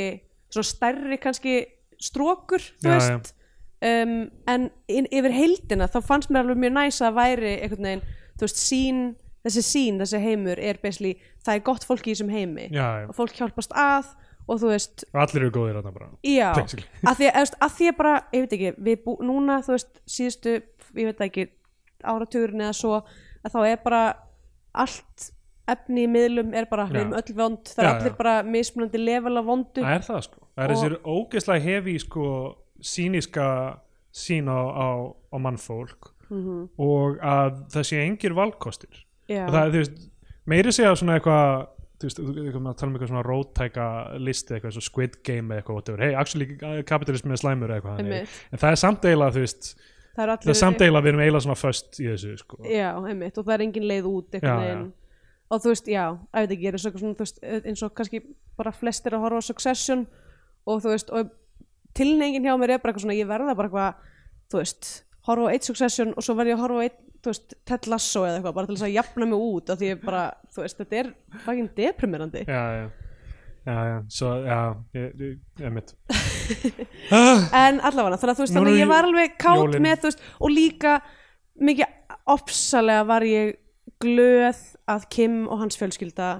Speaker 1: svona stærri kannski strókur, þú
Speaker 2: Já,
Speaker 1: veist. Um, en yfir heildina þá fannst mér alveg mjög næs að væri einhvern veginn, þú veist, sín þessi sín, þessi heimur er basically, það er gott fólk í þessum heimi.
Speaker 2: Já, já.
Speaker 1: og fólk hjálpast að og þú veist,
Speaker 2: og allir eru góðir þarna bara
Speaker 1: já. að <laughs> því, að, að því að bara, ég veit ekki við bú, núna, þú veist, síðustu ég veit ekki, áratugurinn eða svo að þá er bara allt efni í miðlum er bara, við erum öll vond. Það er allir bara mismunandi level af vondu.
Speaker 2: Það er það sko. Það er þessir ógeðslega hefi sko síniska sín á, á, á mannfólk.
Speaker 1: Mhm.
Speaker 2: og að það sé engir valkostir það er, þú veist, meiri segja svona eitthvað þú veist, þú þú- maður tala um eitthvað svona róttæka listi eitthvað, svo Squid Game eitthvað hey, actually, kapitalismi er slæmur eitthvað en það er samt eiginlega, þú veist
Speaker 1: það er
Speaker 2: er eiginlega, við erum eiginlega svona föst í þessu, sko.
Speaker 1: Já, einmitt, og það er engin leið út
Speaker 2: Já,
Speaker 1: einhvern veginn. Og þú veist, já, er eins og, svona, veist, eins og kannski bara flestir að horfa á Succession og þú veist, og tilnefingin hjá mér er bara eitthvað svona, ég verða bara eitthvað þú veist, horfa á eitt Succession og svo verð ég að horfa á eitt, þú veist, Ted Lasso eða eitthvað, bara til þess að jafna mig út af því ég bara, þú veist, þetta er fucking deprimerandi.
Speaker 2: Já, já, já, já, svo, já ég, ég, mitt <laughs>
Speaker 1: en allavega, þannig að þú veist, þannig að ég var alveg kátt
Speaker 2: jólin.
Speaker 1: með, þú veist, og líka mikið ofsalega var ég glöð að Kim og hans fjölskylda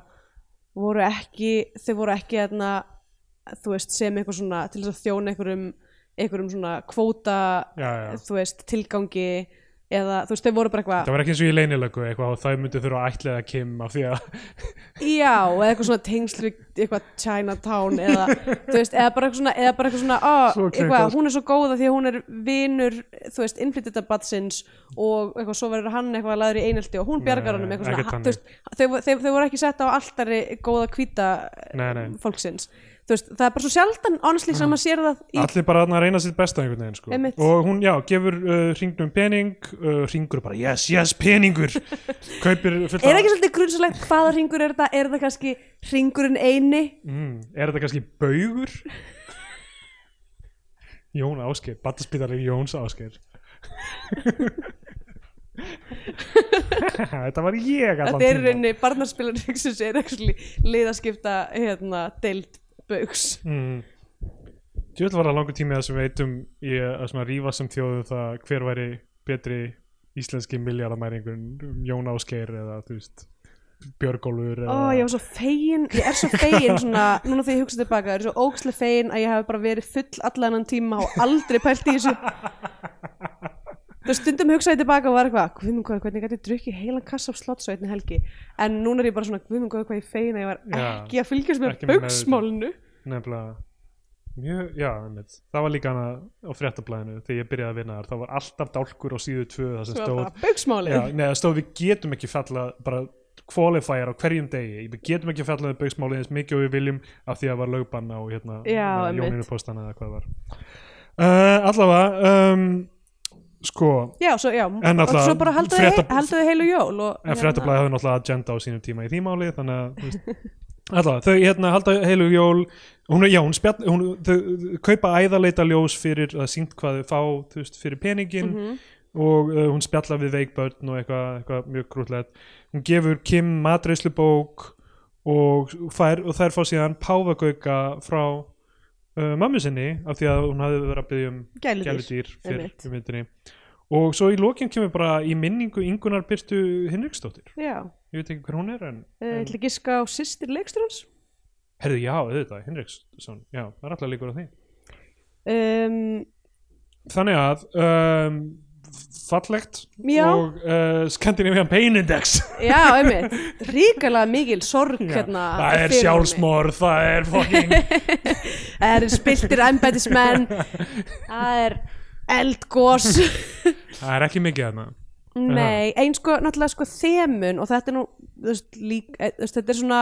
Speaker 1: voru ekki, þau voru ekki þarna, þú veist, sem eitthvað svona til þess að þjóna einhverjum einhverjum svona kvóta
Speaker 2: já, já.
Speaker 1: þú veist, tilgangi eða þú veist, þau voru bara eitthvað
Speaker 2: það var ekki eins og í leynilögu eitthvað og það myndi þurfa að ætliða Kim af því að
Speaker 1: Já, eða eitthvað svona tengsl við eitthvað Chinatown eða, þú veist, eða bara eitthvað svona, eða bara eitthvað svona, á,
Speaker 2: Svo
Speaker 1: eitthvað, hún er svo góða því að hún er vinur, þú veist, innflytjitabatsins og eitthvað, svo verður hann eitthvað laður í einelti og hún bjargar honum eitthvað svona, þú veist, þau, þau, þau voru ekki sett á altari góða
Speaker 2: nei.
Speaker 1: fólksins, veist, það er bara svo sjaldan honestly sem maður sér það í,
Speaker 2: allir bara að reyna sitt besta einhvern veginn sko. Og hún, já, gefur uh, hringnum pening uh, hringur bara, yes, yes, peningur. <laughs> Kaupir fullt
Speaker 1: er ekki svolítið grunnsalegt hvaða ringur er þetta, er þetta kannski ringurinn eini,
Speaker 2: mm, er þetta kannski baugur? <laughs> Jón Ásgeir Battaspítali Jóns Ásgeir. <laughs> Þetta var ég allan
Speaker 1: þetta er rauninni barnarspilar ríksins er ekki liðaskipta hérna, deild bauks
Speaker 2: mm. Djöfull var það langur tími að sem veitum í að svona rífa sem þjóðu það hver væri betri íslenski miljardamæringur Jón Ásgeir eða þú veist Björgólfur
Speaker 1: Ó, ég var svo fegin, ég er svo fegin svona, núna þegar ég hugsa tilbaka, ég er svo ógslega fegin að ég hef bara verið full allan tíma og aldrei pælt í þessu þú <laughs> stundum hugsaði tilbaka og var eitthvað, guðmund hvað, hvernig gæti ég drukkið heilan kassa af slotts á einni helgi? En núna er ég bara svona, guðmund hvað, ég fegin að ég var ekki að fylgjast með bauksmálinu
Speaker 2: nefnilega. Mjög, já, einmitt. það var líka hana á fréttablaðinu þegar ég byrjaði að vinna þar það var alltaf dálkur á síðu tvö það sem stóð
Speaker 1: bara
Speaker 2: já, neða, stóð við getum ekki falla bara qualifier á hverjum degi. Við getum ekki fallað með bauksmálið eins mikið og við viljum af því að var lögbann á hérna,
Speaker 1: Já, einmitt.
Speaker 2: Jóninu postana eða hvað það var. Uh, allavega um, sko
Speaker 1: já, svo, já,
Speaker 2: En
Speaker 1: og
Speaker 2: náttúrulega
Speaker 1: svo bara haldaðu
Speaker 2: frétta-
Speaker 1: hei, haldaðu heilu jól og,
Speaker 2: en fréttablaði hafði náttúrulega agenda á sínum tíma í því máli þannig að veist, allavega, þau hérna halda heilu jól. Hún, já, hún, spjall, hún þau, kaupa æðaleita ljós fyrir að sínt hvað þau fá þú veist, fyrir peningin
Speaker 1: Mhm.
Speaker 2: og uh, hún spjalla við veikbörn og eitthvað, eitthvað mjög krútlegt. Hún gefur Kim matreislubók og, og þær fá síðan páfagauka frá uh, mömmu sinni af því að hún hafði verið að byggja um
Speaker 1: gæludýr,
Speaker 2: fyrir um myndinni. Og svo í lokin kemur bara í minningu Ingunar Byrtu Hinriksdóttir.
Speaker 1: Já,
Speaker 2: ég veit ekki hver hún er en,
Speaker 1: ég
Speaker 2: en
Speaker 1: ætla að giska á sýstir leiksturans
Speaker 2: herðu já, auðvitað, Hinriksson. Já, það er alltaf líkur á því.
Speaker 1: Um,
Speaker 2: þannig að um, fallegt
Speaker 1: Já.
Speaker 2: og uh, Scandinavian Pain Index.
Speaker 1: Já, einmitt, ríkalega mikil sorg
Speaker 2: Já,
Speaker 1: hérna
Speaker 2: það er sjálfsmorð, það er fucking <laughs>
Speaker 1: Það er spiltir embætismenn Það er eldgós <laughs>
Speaker 2: það er ekki mikið þarna.
Speaker 1: Nei, einn sko, náttúrulega sko þemun og þetta er nú, þú veist, lík, eh, þú veist, þetta er svona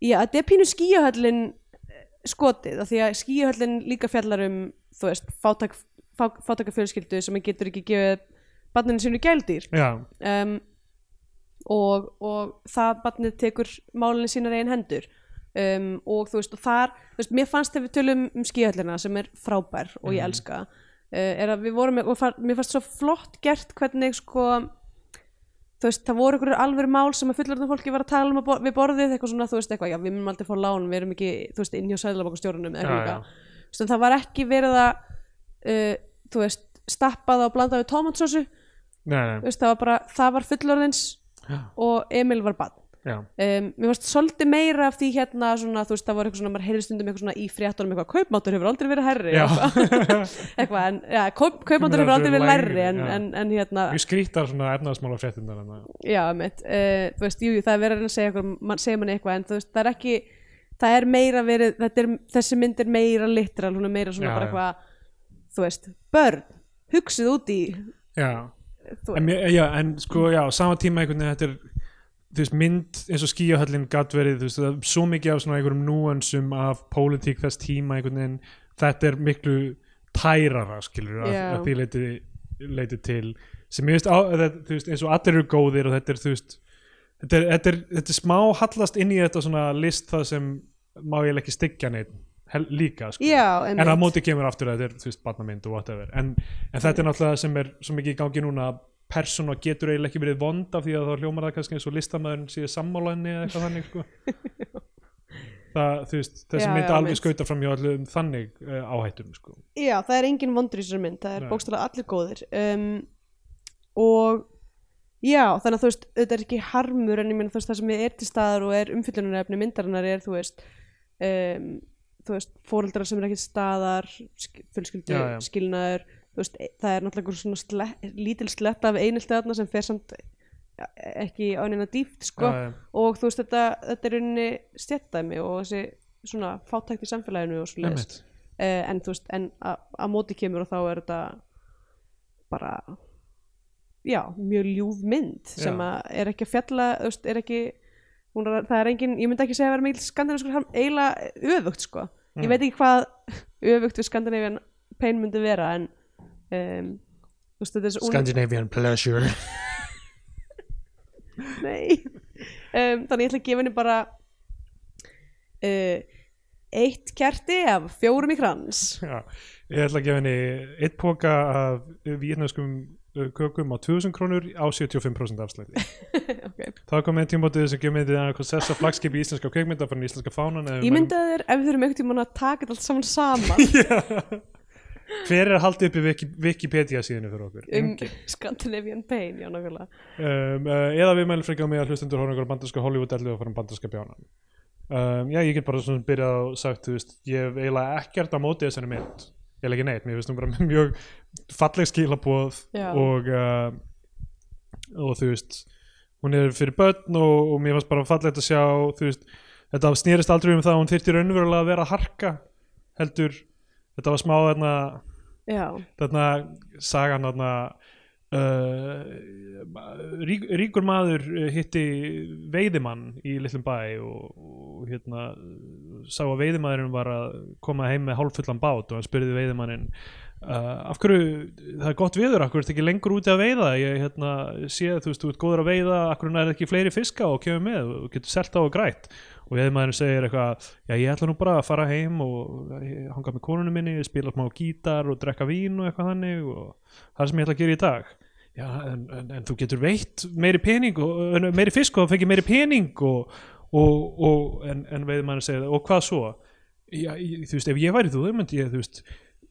Speaker 1: Já, þetta er pínu skíahöllin eh, skotið, af því að skíahöllin líka fjallar um, þú veist, fátak, fá, fátaka fjölskyldu sem getur ekki gefið barninu sínu gældýr
Speaker 2: já,
Speaker 1: um, og, og það barnið tekur málinni sínar eigin hendur. Um, og þú veist og þar, þú veist, mér fannst þegar við tölum um skíhöllina sem er frábær og ég elska uh, er að við vorum og far, mér fannst svo flott gert hvernig sko þú veist, það voru einhverju alvöru mál sem að fullorðan fólki var að tala um að við borðið eitthvað svona, þú veist, eitthvað, já, við munum aldrei fá lán við erum ekki, þú veist, inn hjá sæðlabokastjórunum eða eitthvað, veist, en það var ekki verið að uh, þú veist, stappað og blandað við veist, það var bara, það var fullorðins
Speaker 2: Já.
Speaker 1: og Emil var bann um, mér varst svolítið meira af því hérna svona, þú veist, það var eitthvað svona, maður heyrði stundum eitthvað svona í fréttunum eitthvað, kaupmáttur hefur aldrei verið herri <laughs> eitthvað, en, já, kaup, kaupmáttur hefur aldrei verið læri en, en, en hérna,
Speaker 2: mjög skrýtar svona efnaðasmála fréttindar en
Speaker 1: já, mitt uh, þú veist, jú, það er verið að segja eitthvað man, segja manni eitthvað, en þú veist, það er ekki það er meira verið, er, þessi mynd er meira literal, hún er meira svona
Speaker 2: Já,
Speaker 1: bara eitthvað, þú veist, börn hugsið út í
Speaker 2: já, en, já, en sko, já, sama tíma einhvern veginn þetta er veist, mynd eins og skíahöllin gatt verið, þú veist, það er svo mikið af svona einhverjum núansum af pólitík þess tíma einhvern veginn, þetta er miklu tærara, skilur að,
Speaker 1: Já.
Speaker 2: að því leiti, leiti til. Sem ég veist, á, þú veist, eins og allir eru góðir og þetta er, þú veist þetta er, þetta er, þetta er smá hallast inn í þetta svona list það sem má ég ekki styggja neitt líka, sko
Speaker 1: já,
Speaker 2: en að móti kemur aftur að þetta er þú veist, barnamynd og whatever en, en þetta er náttúrulega sem er svo mikið í gangi núna að persóna getur eiginlega ekki verið vond af því að þá hljómar það kannski eins og listamæðurinn sé sammála henni eða eitthvað þannig sko. <laughs> það, þú veist, þessi
Speaker 1: Já,
Speaker 2: mynd
Speaker 1: já,
Speaker 2: alveg skauta fram hjá allum þannig uh, áhættum sko.
Speaker 1: Já, það er engin vondur í þessari mynd, það er
Speaker 2: Nei.
Speaker 1: bókstæðlega allir góðir um, og já, þannig að þú veist, auðvitað er ekki harmur en ég meina þú veist það sem er til staðar og er umfyllunarefni myndarinnar er þú veist um, þú veist, fóreldrar sem er ekki til staðar sk- fjölskyldu
Speaker 2: Já, já.
Speaker 1: skilnaður þú veist, e- það er náttúrulega einhver svona sle lítil slett af einelti þarna sem fer samt ja, ekki á neina dýft sko
Speaker 2: Já,
Speaker 1: og þú veist þetta, þetta er unni stjættdæmi og þessi svona fátækt í samfélaginu og svo
Speaker 2: Einmitt.
Speaker 1: uh, en þú veist, en að móti kemur og þá er þetta bara já, mjög ljúf mynd sem að er ekki að fjalla þú veist, er ekki er, það er engin, ég myndi ekki segja að vera mikil skandinaviskur harm, eiginlega öfugt sko.
Speaker 2: Mm.
Speaker 1: ég veit ekki hvað <laughs> öfugt við Skandinavian Pain myndi vera en um, veist, hún-
Speaker 2: Scandinavian pleasure. <laughs>
Speaker 1: Nei. Um, Þannig ég ætla að gefa henni bara uh, Eitt kerti af fjórum í krans.
Speaker 2: Já, ég ætla að gefa henni eitt póka af vietnamskum kökum á 2000 krónur á 75% afslætti <laughs>
Speaker 1: okay.
Speaker 2: Það kom einn tímótið sem gefur myndið að sessa flagskip í íslenska kveikmynda fyrir íslenska fánan
Speaker 1: Ég myndi að þér ef við þurfum einhvern tímann að taka þetta allt saman saman <laughs>
Speaker 2: Já. Hver er að halda upp í Wiki, Wikipedia síðinu fyrir okkur?
Speaker 1: um. Scandinavian Pain, já nákvæmlega
Speaker 2: um, uh, eða við mælum frekar á mig að hlustendur horfum ykkur bandarska Hollywood-ellu og fara um bandarska bjánan um, Já, ég get bara svona byrjað og sagt, þú veist, ég hef eiginlega ekkert á móti þessari mynd ég er ekki neitt, mér finnst hún bara <laughs> mjög falleg skilabóð og uh, og þú veist hún er fyrir börn og, og mér fannst bara fallegt að sjá veist, þetta snýrist aldrei um það að hún þyrfti raunverulega að vera að harka heldur, þetta var smá þarna þarna sagan þarna uh, rík, ríkur maður uh, hitti veiðimann í litlum bæ og, og hérna sá að veiðimaðurinn var að koma heim með hálffullan bát og hann spurði veiðimanninn uh, af hverju, það er gott viður af hverju ertu ekki lengur úti að veiða? Ég hérna, sé þú veist, þú ert góður að veiða af hverju er ekki fleiri fiska og kemur með? Og getur selt á og grætt. Og veiðimaðurinn segir eitthvað já ég ætla nú bara að fara heim og hanga með konunum minni, spila smá gítar og drekka vín og eitthvað þannig og það er sem ég ætla að gera í dag. Já, en, en, en þú getur veitt meiri pening og, meiri fisk og fengið meiri pening og, og, en, en veiðimaðurinn segir og hvað svo? Já, þú veist, ef ég væri þú, myndi ég, þú veist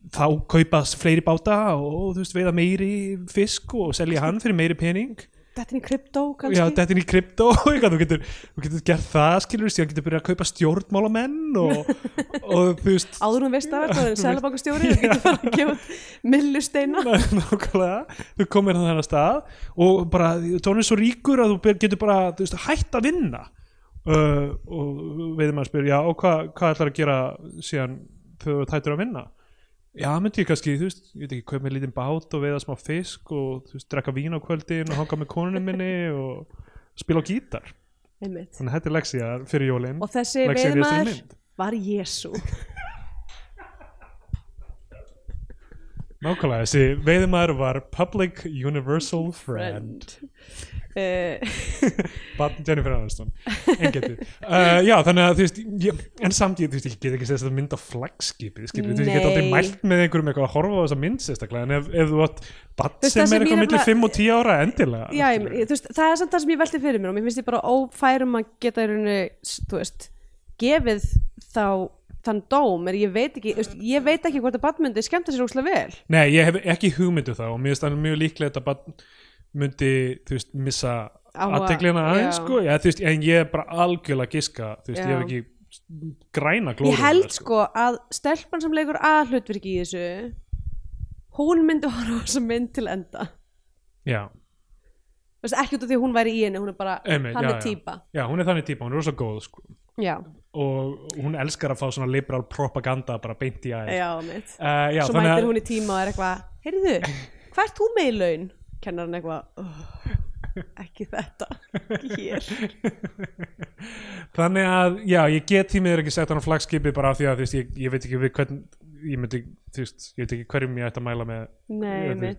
Speaker 2: þá kaupa fleiri báta og þú veist, veiða meiri fisk og selja hann fyrir meiri pening.
Speaker 1: Þetta er í kryptó kannski?
Speaker 2: Já, þetta er í krypto <laughs> eitthvað, þú, getur, þú getur gert það skilur síðan getur byrjað að kaupa stjórnmálamenn og, <laughs> og þú veist.
Speaker 1: Áður að verða, <laughs> það er selabangastjóri og getur fara að gefa millusteina
Speaker 2: nákvæmlega, þú komir á þennan stað og bara, þú er svo ríkur að þú getur bara, þú veist, hætt að vinna. Uh, og veiðum að spyrja, og hvað hva ætlar að gera síðan þegar þú ert hættur að vinna já, myndi ég kannski, þú veist, ég veit ekki kaupa með lítinn bát og veiða smá fisk og þú veist, drekka vín á kvöldin og hanga með konunum minni og spila á gítar.
Speaker 1: Einmitt.
Speaker 2: þannig að þetta er leksía fyrir jólin.
Speaker 1: Og þessi
Speaker 2: mynd.
Speaker 1: var Jésu
Speaker 2: nákvæmlega, þessi veiðmaður var Public Universal Friend.
Speaker 1: uh,
Speaker 2: Barn Jennifer Aniston. Engetið uh, Já, þannig að þú veist ég, En samt ég, þú veist, ég get ekki sést að mynda flagskipið þú veist, ég get aldrei mælt með einhverjum eitthvað að horfa á þessa mynd sérstaklega en ef, ef þú átt barn sem er eitthvað millir
Speaker 1: nefnilega-
Speaker 2: 5 og 10 ára endilega
Speaker 1: Já, ég, þú veist, það er samt það sem ég velti fyrir mér og mér finnst ég bara ófærum að geta í rauninni, s- þú veist, gefið þá þann dóm. Er ég veit ekki, ég veit ekki hvort að badmundi skemmta sér úslega vel.
Speaker 2: Nei, ég hef ekki hugmyndu það og mér finnst það mjög líklegt að barn myndi, þú veist, missa aðteglina aðeins sko, já, þú veist, en ég er bara algjörlega giska, þú veist,
Speaker 1: Já.
Speaker 2: ég hef ekki græna glóru
Speaker 1: ég held sko. að stelpan sem leikur aðhlutverki í þessu hún myndi horfa á þessa mynd til enda.
Speaker 2: Já,
Speaker 1: Þú veist, ekki út af því að hún væri í henni hún er bara
Speaker 2: Einmitt,
Speaker 1: hann
Speaker 2: já,
Speaker 1: er
Speaker 2: já.
Speaker 1: típa
Speaker 2: já, hún er þannig típa, hún er rosa góð sko.
Speaker 1: Já,
Speaker 2: og hún elskar að fá svona liberal propaganda bara beint í aðeins uh, já,
Speaker 1: svo mætir
Speaker 2: að
Speaker 1: hún í tíma og er eitthvað heyrðu, hvað ert þú með í laun? Kennar hann eitthvað "Ugh, ekki þetta, ekki hér. <laughs>
Speaker 2: Þannig að, já, ég get tímið ekki sett hann á flagskipi bara af því að, veist, ég, ég veit ekki við hvern ég myndi, þú veist, ég veit ekki hverjum ég ætti að mæla með.
Speaker 1: Nei,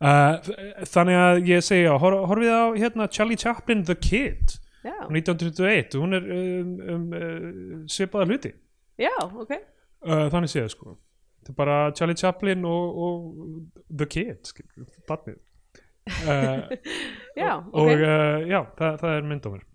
Speaker 2: uh, þannig að ég segi, já, hor, horfið á hérna Charlie Chaplin The Kid
Speaker 1: já,
Speaker 2: 1921, hún er um, um, uh, svipaða hluti.
Speaker 1: Já, ok.
Speaker 2: Uh, þannig séð sko. Þetta er bara Charlie Chaplin og, og The Kid skilur, barnið uh,
Speaker 1: já,
Speaker 2: og
Speaker 1: ok.
Speaker 2: uh, já, það, það er mynd á mér.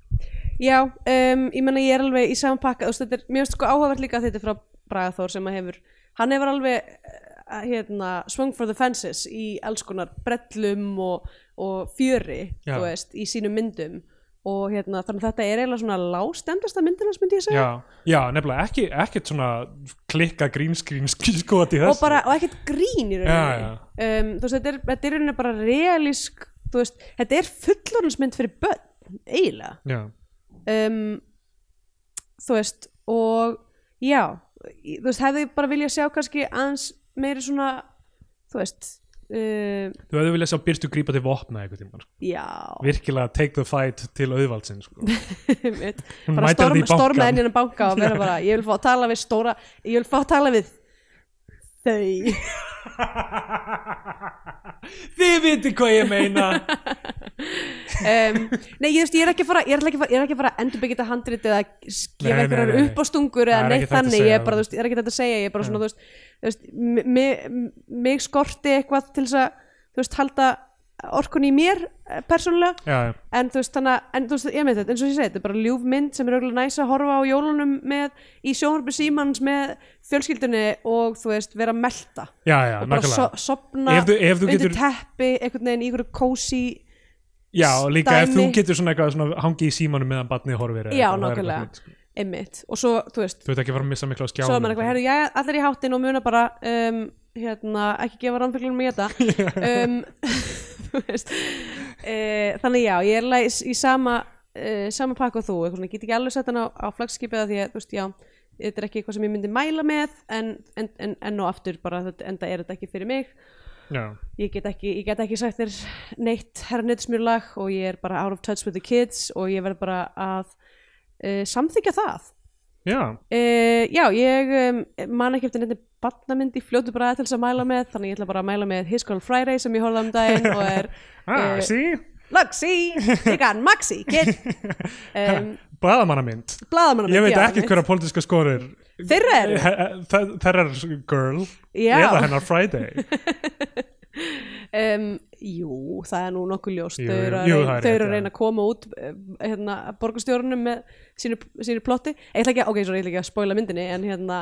Speaker 1: Já, um, ég menna ég er alveg í saman pakka, þetta er mjög sko áhugavert líka þetta er frá Braga Þór sem að hefur, hann hefur alveg uh, hérna, swung for the fences í alls konar brellum og, og fjöri,
Speaker 2: Já.
Speaker 1: þú veist, í sínum myndum og hérna, þannig að þetta er eiginlega svona lástendasta myndinans myndi ég segja.
Speaker 2: Já, já, nefnilega ekki, ekkert svona klikka grínskrín skot í þessu.
Speaker 1: og bara, og ekkert grín í rauninni. Um, þú veist, þetta er, er rauninni bara realísk, þú veist, þetta er fullorðinsmynd fyrir börn, eiginlega.
Speaker 2: Já,
Speaker 1: um, þú veist og já, þú veist, hefði bara viljað sjá kannski aðeins meiri svona þú veist uh,
Speaker 2: þú hefði viljað sjá Byrstu grípa til vopna einhvern tímann sko. virkilega take the fight til auðvaldsinn sko. <laughs>
Speaker 1: bara storm, storma inn í hennan banka og vera bara, ég vil fá að tala við stóra ég vil fá að tala við þau. <laughs>
Speaker 2: Þið viti hvað ég meina. <laughs>
Speaker 1: Um, nei, ég, veist, ég er ekki að fara ég er ekki að fara, að endurbyggja þetta handrit eða gefa einhverjar
Speaker 2: nei.
Speaker 1: uppástungur
Speaker 2: Það
Speaker 1: eða neitt þannig, ég er bara, þú veist, ég er ekki þetta að segja. Ég er bara svona, þú veist, mig skorti eitthvað til þess að þú veist, halda orkun í mér eh, persónulega. En þú veist þannig að, en þú veist, ég með þetta eins og ég segi, þetta er bara ljúf mynd sem er auðvitað næs að horfa á jólunum með í sjónvarpi símans með fjölskyldunni og þú veist, vera að melta.
Speaker 2: Já, já
Speaker 1: og bara so, sopna
Speaker 2: Ef þú- ef þú
Speaker 1: undir
Speaker 2: getur-
Speaker 1: teppi einhvern veginn í einhverju kósi
Speaker 2: já, líka ef
Speaker 1: dæmi.
Speaker 2: þú getur svona eitthvað svona hangi í símanum meðan barnið horfir
Speaker 1: Já, nákvæmlega.
Speaker 2: sko.
Speaker 1: einmitt. Og svo, þú veist,
Speaker 2: þú veit ekki að fara að missa miklu á skjánum
Speaker 1: svo er maður eitthvað, herru, já, allir í háttin og muna bara um, hérna, ekki gefa ránfjöglunum í þetta. <laughs> Um, <laughs> e, þannig já, ég er í, sama e, sama pakka og þú, ég get ekki alveg sett hann á, á flagskipið af því að, veist, já þetta er ekki eitthvað sem ég myndi mæla með en, en, en, en og aftur bara, enda er þetta ekki fyrir mig. Ég get ekki, ég get ekki sagt þér neitt herrnitsmjörlag og ég er bara out of touch with the kids og ég verð bara að uh, samþykja það
Speaker 2: já,
Speaker 1: uh, já, ég um, man ekki eftir nefnir barnamynd í fljótu bara til þess að mæla með þannig ég ætla bara að mæla með His Girl Friday sem ég horfði um daginn og er <laughs>
Speaker 2: ah,
Speaker 1: Eh,
Speaker 2: sí
Speaker 1: look, see, you got Maxi kid um, <laughs>
Speaker 2: Blaðamannamynd
Speaker 1: blaðamannamynd
Speaker 2: Ég veit
Speaker 1: já,
Speaker 2: ekki
Speaker 1: einmitt.
Speaker 2: hverja pólitíska skorir
Speaker 1: Þeirra eru.
Speaker 2: Þeirra girl
Speaker 1: Já.
Speaker 2: eða hennar Friday <laughs>
Speaker 1: um, jú, það er nú nokkuð ljóst.
Speaker 2: Jú,
Speaker 1: þau eru að,
Speaker 2: jú,
Speaker 1: reyna, þau eru að reyna að koma út eh, hérna, borgarstjórunum með sínu, sínu plotti. Ég ætla ekki, að- ok, svo ég ætla ekki að spoila myndinni en hérna,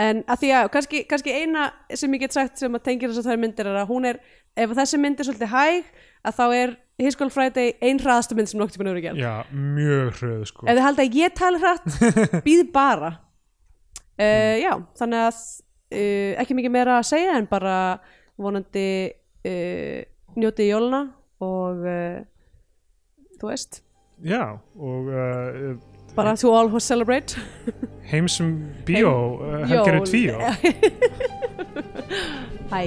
Speaker 1: en að því að kannski, kannski eina sem ég get sagt sem að tengir þess að það er myndir er að hún er ef þessi mynd er svolítið hæg að þá er His Girl Friday ein hraðasta mynd sem nokkuð tíma nefnir gerð.
Speaker 2: Já, mjög hröð sko.
Speaker 1: Ef þið halda að ég tala hratt <laughs> býði bara. Uh, já, þannig að uh, ekki mikið meira að segja en bara vonandi uh, njótið jóluna og uh, þú veist.
Speaker 2: Já, og uh,
Speaker 1: bara to all who celebrate. <laughs>
Speaker 2: heimsum bíó helgari
Speaker 1: Jól.
Speaker 2: tvíó. <laughs>
Speaker 1: Hæ